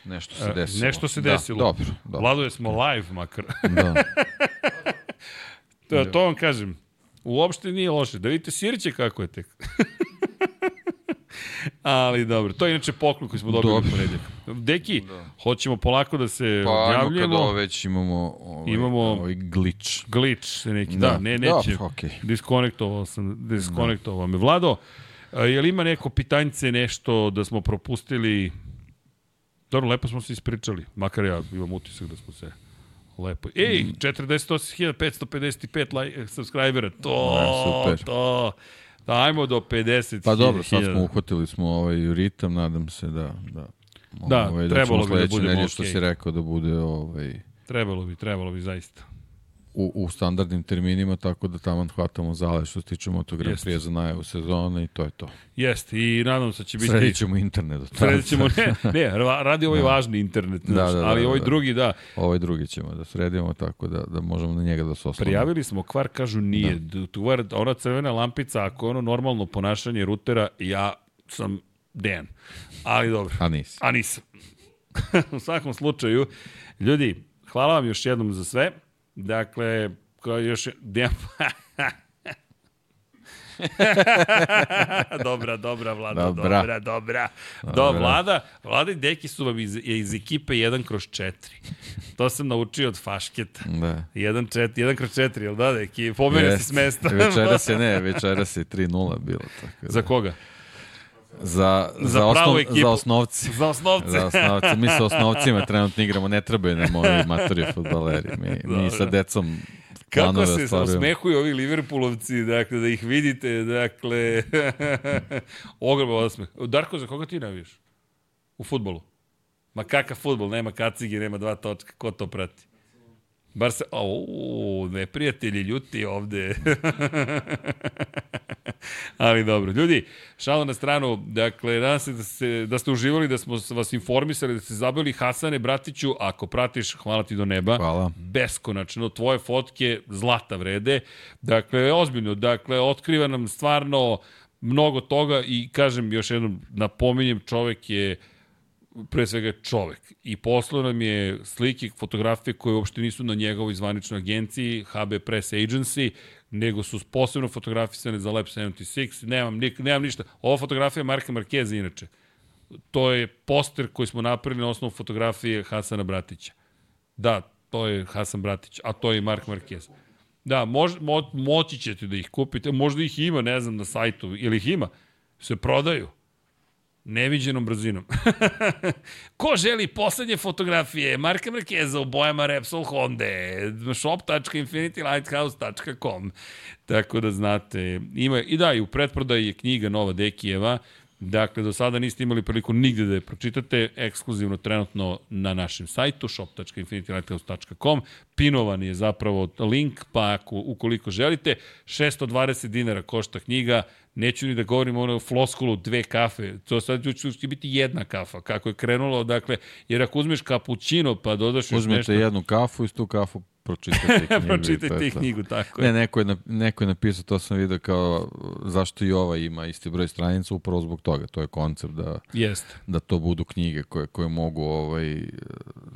Nešto se e, desilo. Nešto se da, desilo. Dobro, dobro. Vlado, smo live makar. Da. to, to vam kažem. Uopšte nije loše. Da vidite Sirće kako je tek. Ali dobro, to je inače poklon koji smo dobili u ponedjeljak. Deki, da. hoćemo polako da se pa, javljamo. Pa, već imamo ovaj, imamo ovaj glitch. Glitch neki, da, da ne, neće. Da, okay. Diskonektovao sam, diskonektovao da. me. Vlado, je li ima neko pitanjce, nešto da smo propustili? Dobro, lepo smo se ispričali, makar ja imam utisak da smo se lepo. Ej, 48.555 like, subscribera, to, super. to. Da, ajmo do 50. Pa dobro, sad smo uhvatili smo ovaj ritam, nadam se da da da, ovaj, da trebalo bi da bude okay. što si rekao da bude ovaj trebalo bi, trebalo bi zaista u, u standardnim terminima, tako da tamo hvatamo zale što se tiče prije za najavu sezone i to je to. Jeste, i nadam se da će biti... Sredit ćemo internet. Sredit ćemo, ne, ne, radi ovaj da. važni internet, da, da, da, ali ovaj da, drugi, da. Ovaj drugi ćemo da sredimo tako da, da možemo na njega da se osnovimo. Prijavili smo kvar, kažu nije. Da. Kvar, ona crvena lampica, ako je ono normalno ponašanje rutera, ja sam Dejan. Ali dobro. A nisi. A nisam. u svakom slučaju, ljudi, hvala vam još jednom za sve. Dakle, kao još... dobra, dobra, Vlada, dobra, dobra. dobra. Do, Vlada, Vlada i Deki su vam iz, iz ekipe 1 kroz 4. To sam naučio od Fašketa. Da. 1, 4, 1 kroz 4, jel da, Deki? Pomene se s mesta. večera se ne, večera se 3-0 bilo. Tako da. Za koga? Za, za, za, osnov, ekipu. za osnovci. Za osnovce. za osnovci. Mi sa osnovcima trenutno igramo, ne trebaju nam ovi matori futbaleri. Mi, mi sa decom Kako se osmehuju ovi Liverpoolovci, dakle, da ih vidite, dakle, ogroman osmeh. Darko, za koga ti navijaš? U futbolu? Ma kakav futbol, nema kacige, nema dva točka, ko to prati? Bar se, o, neprijatelji ljuti ovde. Ali dobro. Ljudi, šalo na stranu, dakle, nadam se da, se da ste uživali, da smo vas informisali, da ste zabili Hasane Bratiću, ako pratiš, hvala ti do neba. Hvala. Beskonačno, tvoje fotke zlata vrede. Dakle, ozbiljno, dakle, otkriva nam stvarno mnogo toga i kažem još jednom, napominjem, čovek je pre svega čovek. I poslao nam je slike, fotografije koje uopšte nisu na njegovoj zvaničnoj agenciji, HB Press Agency, nego su posebno fotografisane za Lab 76. Nemam, nik, nemam ništa. Ova fotografija je Marka Markeza inače. To je poster koji smo napravili na osnovu fotografije Hasana Bratića. Da, to je Hasan Bratić, a to je Mark Marquez. Da, mož, mo, moći ćete da ih kupite, možda ih ima, ne znam, na sajtu, ili ih ima, se prodaju. Neviđenom brzinom. Ko želi poslednje fotografije Marka Markeza u bojama Repsol Honda, shop.infinitylighthouse.com. Tako da znate, ima, i da, i u pretprodaji je knjiga Nova Dekijeva, Dakle, do sada niste imali priliku nigde da je pročitate, ekskluzivno trenutno na našem sajtu shop.infinitylighthouse.com. Pinovan je zapravo link, pa ako, ukoliko želite, 620 dinara košta knjiga, neću ni da govorim o floskulu dve kafe, to sad će biti jedna kafa, kako je krenulo, dakle, jer ako uzmeš kapućino pa dodaš Uzmete nešto... jednu kafu i tu kafu pročitajte knjigu. pročitajte knjigu, tako je. Ne, neko je, neko je napisao, to sam vidio kao zašto i ova ima isti broj stranica, upravo zbog toga. To je koncept da, Jest. da to budu knjige koje, koje mogu ovaj,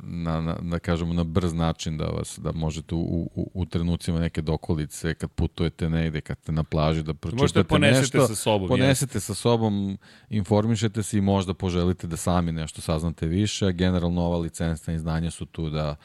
na, na, da kažemo na brz način da vas da možete u, u, u trenucima neke dokolice kad putujete negde, kad ste na plaži da pročitate nešto. Možete sa sobom. Ponesete jest. sa sobom, informišete se i možda poželite da sami nešto saznate više, generalno ova licencna izdanja su tu da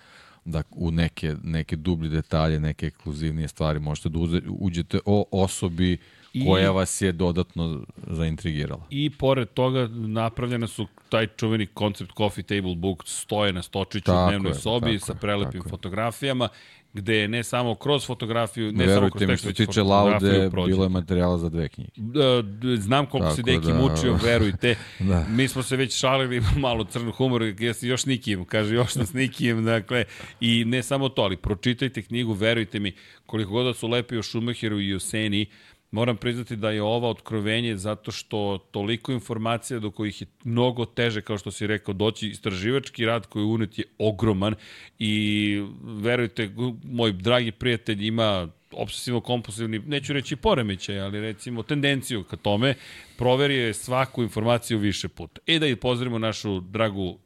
da u neke, neke dublje detalje, neke ekskluzivnije stvari možete da uđete o osobi I, koja vas je dodatno zaintrigirala. I pored toga napravljena su taj čuveni koncept coffee table book stoje na stočiću tako u dnevnoj je, sobi sa prelepim fotografijama gde je ne samo kroz fotografiju, ne Verujte samo kroz tekst, što tiče Laude, bilo je materijala za dve knjige. Da, znam koliko Tako se Deki da, mučio, verujte. da. Mi smo se već šalili malo crnu humor, ja se još nikim, kaže još nas nikim, dakle, i ne samo to, ali pročitajte knjigu, verujte mi, koliko god da su lepi o Schumacheru i o Seni, Moram priznati da je ova otkrovenje zato što toliko informacija do kojih je mnogo teže, kao što si rekao, doći istraživački rad koji je unet je ogroman i verujte, moj dragi prijatelj ima obsesivno kompulsivni, neću reći poremećaj, ali recimo tendenciju ka tome, proverio je svaku informaciju više puta. E da i pozdravimo našu dragu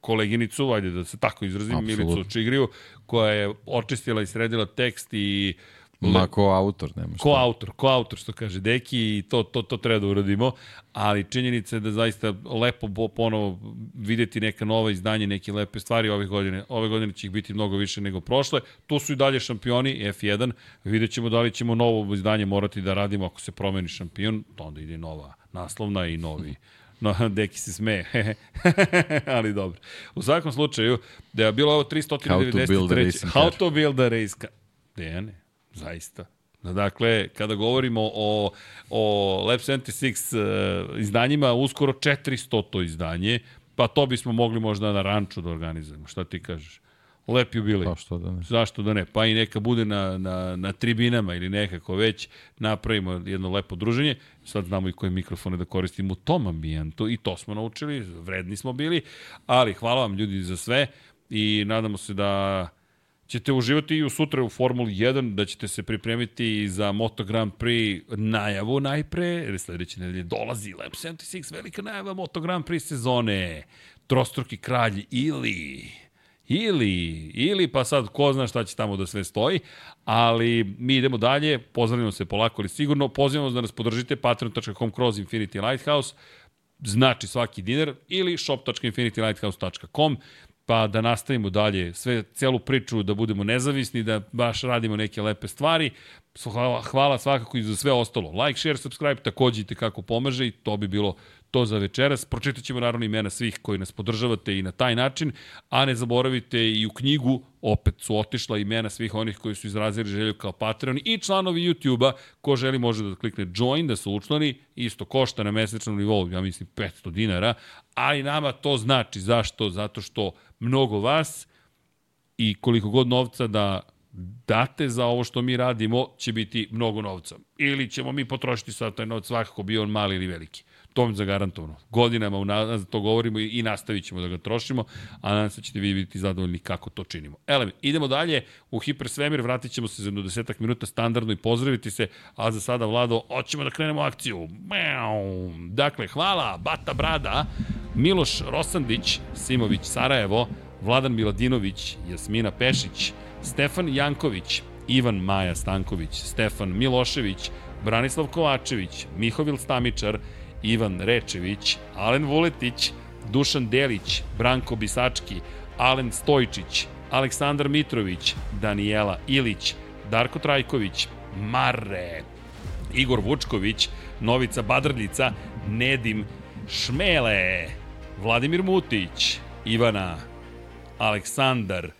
koleginicu, ajde da se tako izrazim, Absolut. Milicu Čigriju, koja je očistila i sredila tekst i uh, Ma ko autor, nema šta. Ko autor, ko autor, što kaže Deki i to, to, to treba da uradimo, ali činjenica je da zaista lepo ponovo videti neka nova izdanje, neke lepe stvari ove godine. Ove godine će ih biti mnogo više nego prošle. Tu su i dalje šampioni F1, vidjet ćemo da li ćemo novo izdanje morati da radimo ako se promeni šampion, to onda ide nova naslovna i novi No, Deki se smeje. ali dobro. U svakom slučaju, da je bilo ovo 393. How to build a race How to build a race car. Dejane, Zaista. Dakle, kada govorimo o, o Lab 76 uh, izdanjima, uskoro 400 to izdanje, pa to bismo mogli možda na ranču da organizujemo. Šta ti kažeš? Lep jubilej. Pa što da ne. Zašto da ne? Pa i neka bude na, na, na tribinama ili nekako već napravimo jedno lepo druženje. Sad znamo i koje mikrofone da koristimo u tom ambijentu i to smo naučili, vredni smo bili, ali hvala vam ljudi za sve i nadamo se da ćete uživati i u sutra u Formuli 1, da ćete se pripremiti za Moto Grand Prix najavu najpre, jer sledeće nedelje dolazi Lab 76, velika najava Moto Grand Prix sezone, trostruki kralj ili ili, ili pa sad ko zna šta će tamo da sve stoji, ali mi idemo dalje, pozdravljamo se polako ali sigurno, pozivamo da nas podržite patreon.com kroz Infinity Lighthouse, znači svaki dinar, ili shop.infinitylighthouse.com, pa da nastavimo dalje sve, celu priču, da budemo nezavisni, da baš radimo neke lepe stvari. Hvala, hvala svakako i za sve ostalo. Like, share, subscribe, takođe i kako pomaže i to bi bilo to za večeras. Pročitat ćemo naravno imena svih koji nas podržavate i na taj način, a ne zaboravite i u knjigu, opet su otišla imena svih onih koji su izrazili želju kao Patreon i članovi YouTube-a, ko želi može da klikne join, da se učlani, isto košta na mesečnom nivou, ja mislim 500 dinara, ali nama to znači, zašto? Zato što mnogo vas i koliko god novca da date za ovo što mi radimo, će biti mnogo novca. Ili ćemo mi potrošiti sad taj novac svakako bio on mali ili veliki. To mi zagarantovano. Godinama unazad to govorimo i nastavit ćemo da ga trošimo, a nadam se da ćete vi biti zadovoljni kako to činimo. Ele, idemo dalje u hipersvemir, vratit ćemo se za jedno desetak minuta standardno i pozdraviti se, a za sada, Vlado, hoćemo da krenemo akciju. Dakle, hvala, Bata Brada, Miloš Rosandić, Simović Sarajevo, Vladan Miladinović, Jasmina Pešić, Stefan Janković, Ivan Maja Stanković, Stefan Milošević, Branislav Kovačević, Mihovil Stamičar, Ivan Rečević, Alen Vuletić, Dušan Delić, Branko Bisački, Alen Stojčić, Aleksandar Mitrović, Danijela Ilić, Darko Trajković, Marre, Igor Vučković, Novica Badrljica, Nedim Šmele, Vladimir Mutić, Ivana, Aleksandar,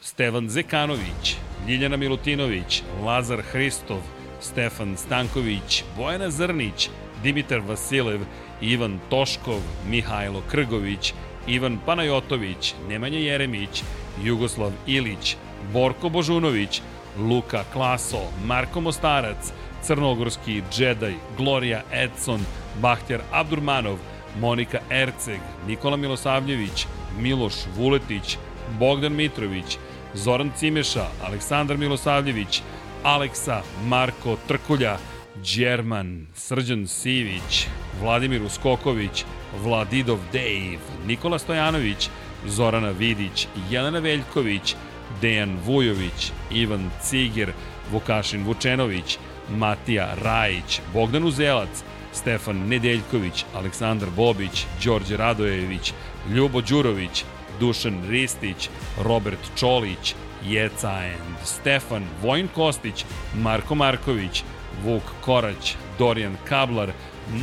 Stevan Zekanović, Ljiljana Milutinović, Lazar Hristov, Stefan Stanković, Bojana Zrnić, Dimitar Vasilev, Ivan Toškov, Mihajlo Krgović, Ivan Panajotović, Nemanja Jeremić, Jugoslav Ilić, Borko Božunović, Luka Klaso, Marko Mostarac, Crnogorski Džedaj, Gloria Edson, Bahtjar Abdurmanov, Monika Erceg, Nikola Milosavljević, Miloš Vuletić, Bogdan Mitrović, Zoran Cimeša, Aleksandar Milosavljević, Aleksa, Marko Trkulja, Đerman, Srđan Sivić, Vladimir Uskoković, Vladidov Dave, Nikola Stojanović, Zorana Vidić, Jelena Veljković, Dejan Vujović, Ivan Ciger, Vukašin Vučenović, Matija Rajić, Bogdan Uzelac, Stefan Nedeljković, Aleksandar Bobić, Đorđe Radojević, Ljubo Đurović, Dušan Ristić, Robert Čolić, Jeca End, Stefan Vojn Kostić, Marko Marković, Vuk Korać, Dorijan Kablar,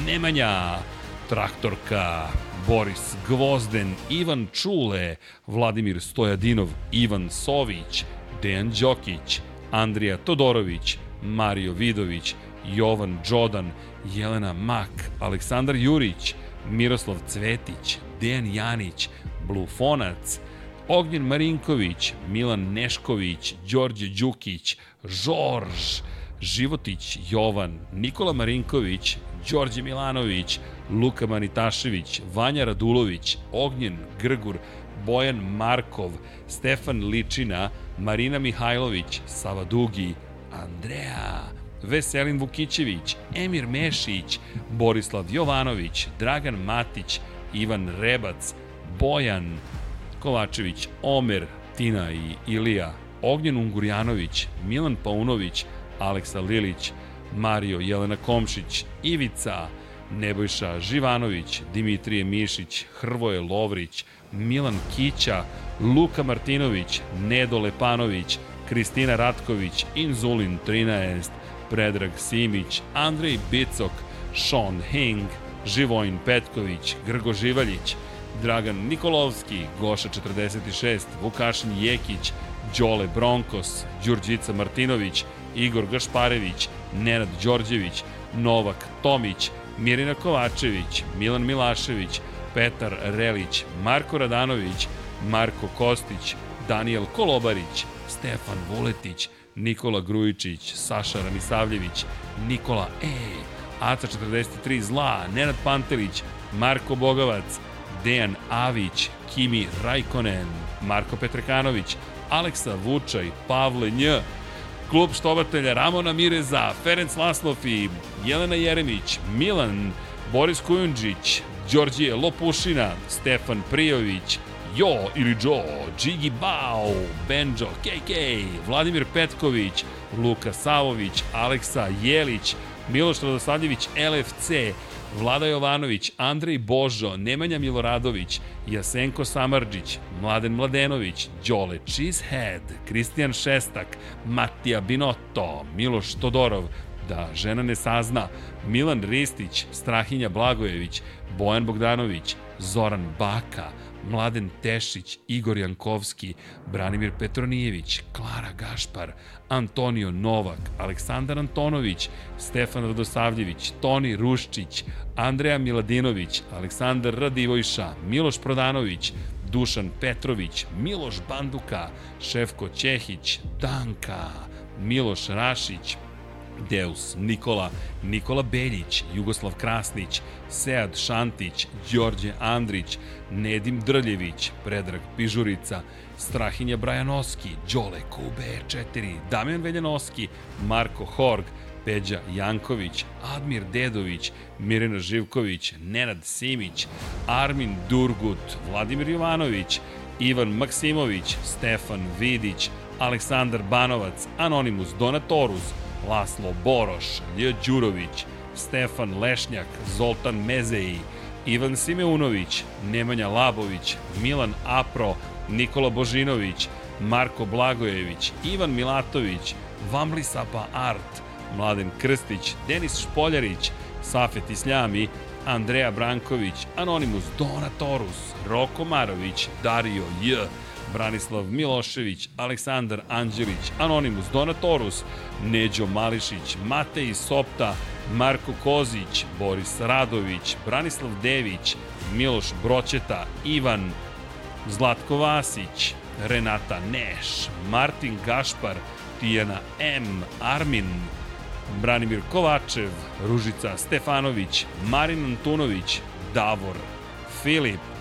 Nemanja, Traktorka, Boris Gvozden, Ivan Čule, Vladimir Stojadinov, Ivan Sović, Dejan Đokić, Andrija Todorović, Mario Vidović, Jovan Đodan, Jelena Mak, Aleksandar Jurić, Miroslav Cvetić, Dejan Janić, Blufonac, Ognjen Marinković, Milan Nešković, Đorđe Đukić, Žorž, Životić Jovan, Nikola Marinković, Đorđe Milanović, Luka Manitašević, Vanja Radulović, Ognjen Grgur, Bojan Markov, Stefan Ličina, Marina Mihajlović, Sava Dugi, Andreja, Veselin Vukićević, Emir Mešić, Borislav Jovanović, Dragan Matić, Ivan Rebac, Bojan Kovačević, Omer, Tina i Ilija, Ognjen Ungurjanović, Milan Paunović, Aleksa Lilić, Mario Jelena Komšić, Ivica, Nebojša Živanović, Dimitrije Mišić, Hrvoje Lovrić, Milan Kića, Luka Martinović, Nedo Lepanović, Kristina Ratković, Inzulin 13, Predrag Simić, Andrej Bicok, Sean Hing, Živojin Petković, Grgo Živaljić, Dragan Nikolovski, Goša 46, Vukašin Jekić, Đole Bronkos, Đurđica Martinović, Igor Gašparević, Nenad Đorđević, Novak Tomić, Mirina Kovačević, Milan Milašević, Petar Relić, Marko Radanović, Marko Kostić, Daniel Kolobarić, Stefan Vuletić, Nikola Grujičić, Saša Ranisavljević, Nikola E, Aca 43 Zla, Nenad Pantelić, Marko Bogavac, Dejan Avić, Kimi Rajkonen, Marko Petrekanović, Aleksa Vučaj, Pavle Nj, klub štovatelja Ramona Mireza, Ferenc Laslov i Jelena Jeremić, Milan, Boris Kujundžić, Đorđije Lopušina, Stefan Prijović, Jo ili Joe, Džigi Bao, Benjo, KK, Vladimir Petković, Luka Savović, Aleksa Jelić, Miloš Radoslavljević, LFC, Vlada Jovanović, Andrej Božo, Nemanja Miloradović, Jasenko Samarđić, Mladen Mladenović, Đole Cheesehead, Kristijan Šestak, Matija Binotto, Miloš Todorov, da žena ne sazna, Milan Ristić, Strahinja Blagojević, Bojan Bogdanović, Zoran Baka, Mladen Tešić, Igor Jankovski, Branimir Petronijević, Klara Gašpar, Antonio Novak, Aleksandar Antonović, Stefan Radosavljević, Toni Ruščić, Andreja Miladinović, Aleksandar Radivojša, Miloš Prodanović, Dušan Petrović, Miloš Banduka, Šefko Ćehić, Danka, Miloš Rašić, Deus, Nikola, Nikola Beljić, Jugoslav Krasnić, Sead Šantić, Đorđe Andrić, Nedim Drljević, Predrag Pižurica, Strahinja Brajanoski, Đole QB4, Damjan Veljanoski, Marko Horg, Peđa Janković, Admir Dedović, Mirena Živković, Nenad Simić, Armin Durgut, Vladimir Jovanović, Ivan Maksimović, Stefan Vidić, Aleksandar Banovac, Anonimus Donatorus, Laslo Boroš, Lj. Đurović, Stefan Lešnjak, Zoltan Mezeji, Ivan Simeunović, Nemanja Labović, Milan Apro, Nikola Božinović, Marko Blagojević, Ivan Milatović, Vamli Sapa Art, Mladen Krstić, Denis Špoljarić, Safet Isljami, Andreja Branković, Anonimus Donatorus, Roko Marović, Dario J, Branislav Milošević, Aleksandar Anđelić, Anonimus Donatorus, Neđo Mališić, Matej Sopta, Marko Kozić, Boris Radović, Branislav Dević, Miloš Broćeta, Ivan, Zlatko Vasić, Renata Neš, Martin Gašpar, Tijana M, Armin, Branimir Kovačev, Ružica Stefanović, Marin Antunović, Davor, Filip,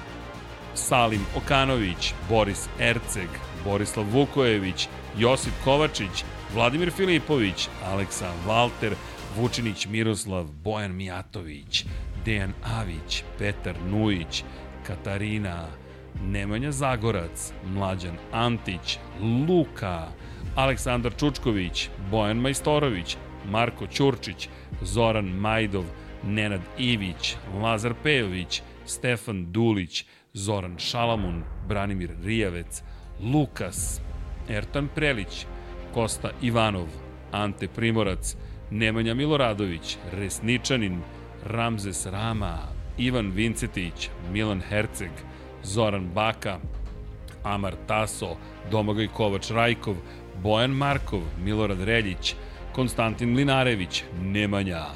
Salim Okanović, Boris Erceg, Borislav Vukojević, Josip Kovačić, Vladimir Filipović, Aleksa Valter, Vučinić Miroslav, Bojan Mijatović, Dejan Avić, Petar Nujić, Katarina, Nemanja Zagorac, Mlađan Antić, Luka, Aleksandar Čučković, Bojan Majstorović, Marko Ćurčić, Zoran Majdov, Nenad Ivić, Lazar Pejović, Stefan Dulić, Zoran Šalamun, Branimir Rijavec, Lukas, Ertan Prelić, Kosta Ivanov, Ante Primorac, Nemanja Miloradović, Resničanin, Ramzes Rama, Ivan Vincetić, Milan Herceg, Zoran Baka, Amar Taso, Domagoj Kovač Rajkov, Bojan Markov, Milorad Reljić, Konstantin Linarević, Nemanja,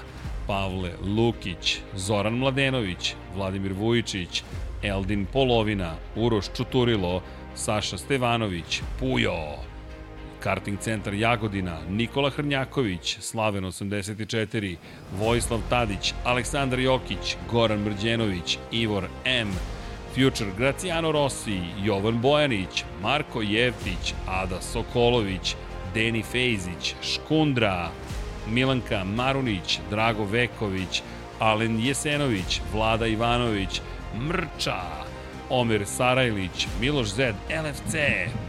Pavle Lukić, Zoran Mladenović, Vladimir Vujičić, Eldin Polovina, Uroš Čuturilo, Saša Stevanović, Pujo, Karting centar Jagodina, Nikola Hrnjaković, Slaven 84, Vojislav Tadić, Aleksandar Jokić, Goran Mrđenović, Ivor M, Future Graciano Rossi, Jovan Bojanić, Marko Jevtić, Ada Sokolović, Deni Fejzić, Škundra, Milanka Marunić, Drago Veković, Alen Jesenović, Vlada Ivanović, Mrča, Omer Sarajlić, Miloš Zed, LFC,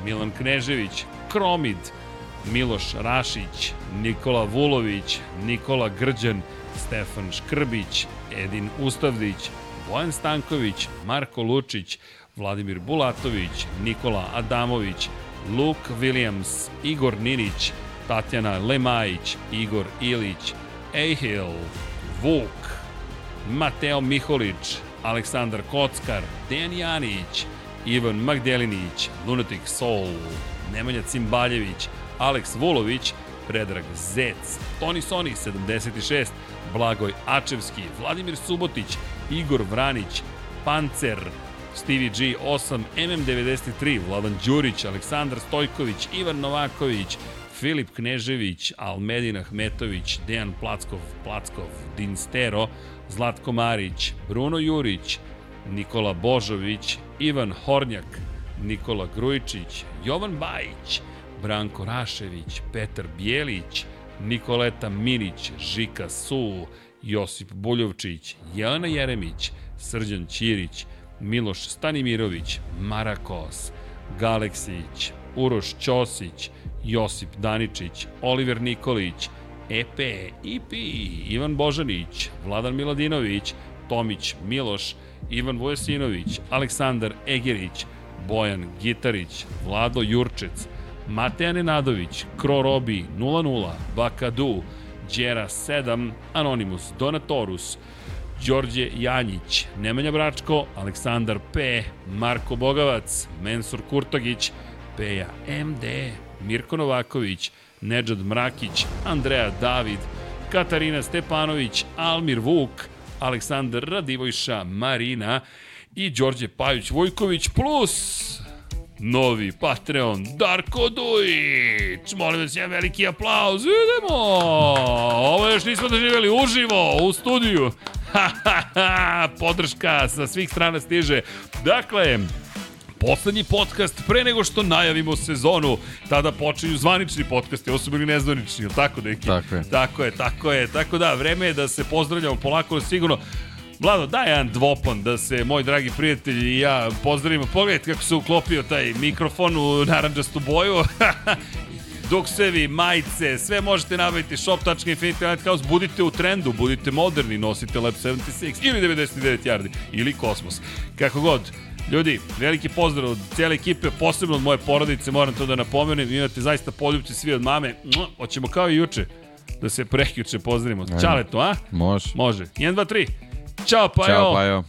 Milan Knežević, Kromid, Miloš Rašić, Nikola Vulović, Nikola Grđan, Stefan Škrbić, Edin Ustavdić, Bojan Stanković, Marko Lučić, Vladimir Bulatović, Nikola Adamović, Luke Williams, Igor Ninić, Tatjana Lemajić, Igor Ilić, Ehil, Vuk, Mateo Miholić, Aleksandar Kockar, Dejan Janić, Ivan Magdelinić, Lunatic Soul, Nemanja Cimbaljević, Aleks Vulović, Predrag Zec, Toni Soni 76, Blagoj Ačevski, Vladimir Subotić, Igor Vranić, Pancer, Stevie G 8, MM93, Vladan Đurić, Aleksandar Stojković, Ivan Novaković, Filip Knežević, Almedin Ahmetović, Dejan Plackov, Plackov, Dinstero, Zlatko Marić, Bruno Jurić, Nikola Božović, Ivan Hornjak, Nikola Grujičić, Jovan Bajić, Branko Rašević, Petar Bijelić, Nikoleta Minić, Žika Su, Josip Buljovčić, Jelena Jeremić, Srđan Ćirić, Miloš Stanimirović, Marakos, Galeksić, Uroš Ćosić, Josip Daničić, Oliver Nikolić, EP, IP, Ivan Božanić, Vladan Miladinović, Tomić Miloš, Ivan Vojasinović, Aleksandar Egerić, Bojan Gitarić, Vlado Jurčec, Mateja Nenadović, Kro Robi 00, Bakadu, Đera 7, Anonimus, Donatorus, Đorđe Janjić, Nemanja Bračko, Aleksandar P, Marko Bogavac, Mensur Kurtogić, Peja MD, Mirko Novaković, Nedžad Mrakić, Andreja David, Katarina Stepanović, Almir Vuk, Aleksandar Radivojša, Marina i Đorđe Pajuć Vojković plus novi Patreon Darko Dujić. Molim vas jedan veliki aplauz. Idemo! Ovo još nismo doživjeli uživo u studiju. Podrška sa svih strana stiže. Dakle, poslednji podcast pre nego što najavimo sezonu. Tada počinju zvanični podcasti, ovo su bili nezvanični, ili tako, deki? Tako je. Tako je, tako je. Tako da, vreme je da se pozdravljamo polako, sigurno. Vlado, daj jedan dvopon da se moj dragi prijatelj i ja pozdravimo. Pogledajte kako se uklopio taj mikrofon u naranđastu boju. duksevi, majice, sve možete nabaviti shop.infinity.net House, budite u trendu, budite moderni, nosite Lab 76 ili 99 yardi ili Kosmos. Kako god, Ljudi, veliki pozdrav od cijele ekipe, posebno od moje porodice, moram to da napomenem, imate zaista poljubci svi od mame, hoćemo kao i juče, da se prekjuče pozdravimo. Čale to, a? Može. Može. 1, 2, 3. Ćao, pa Ćao, pa jo.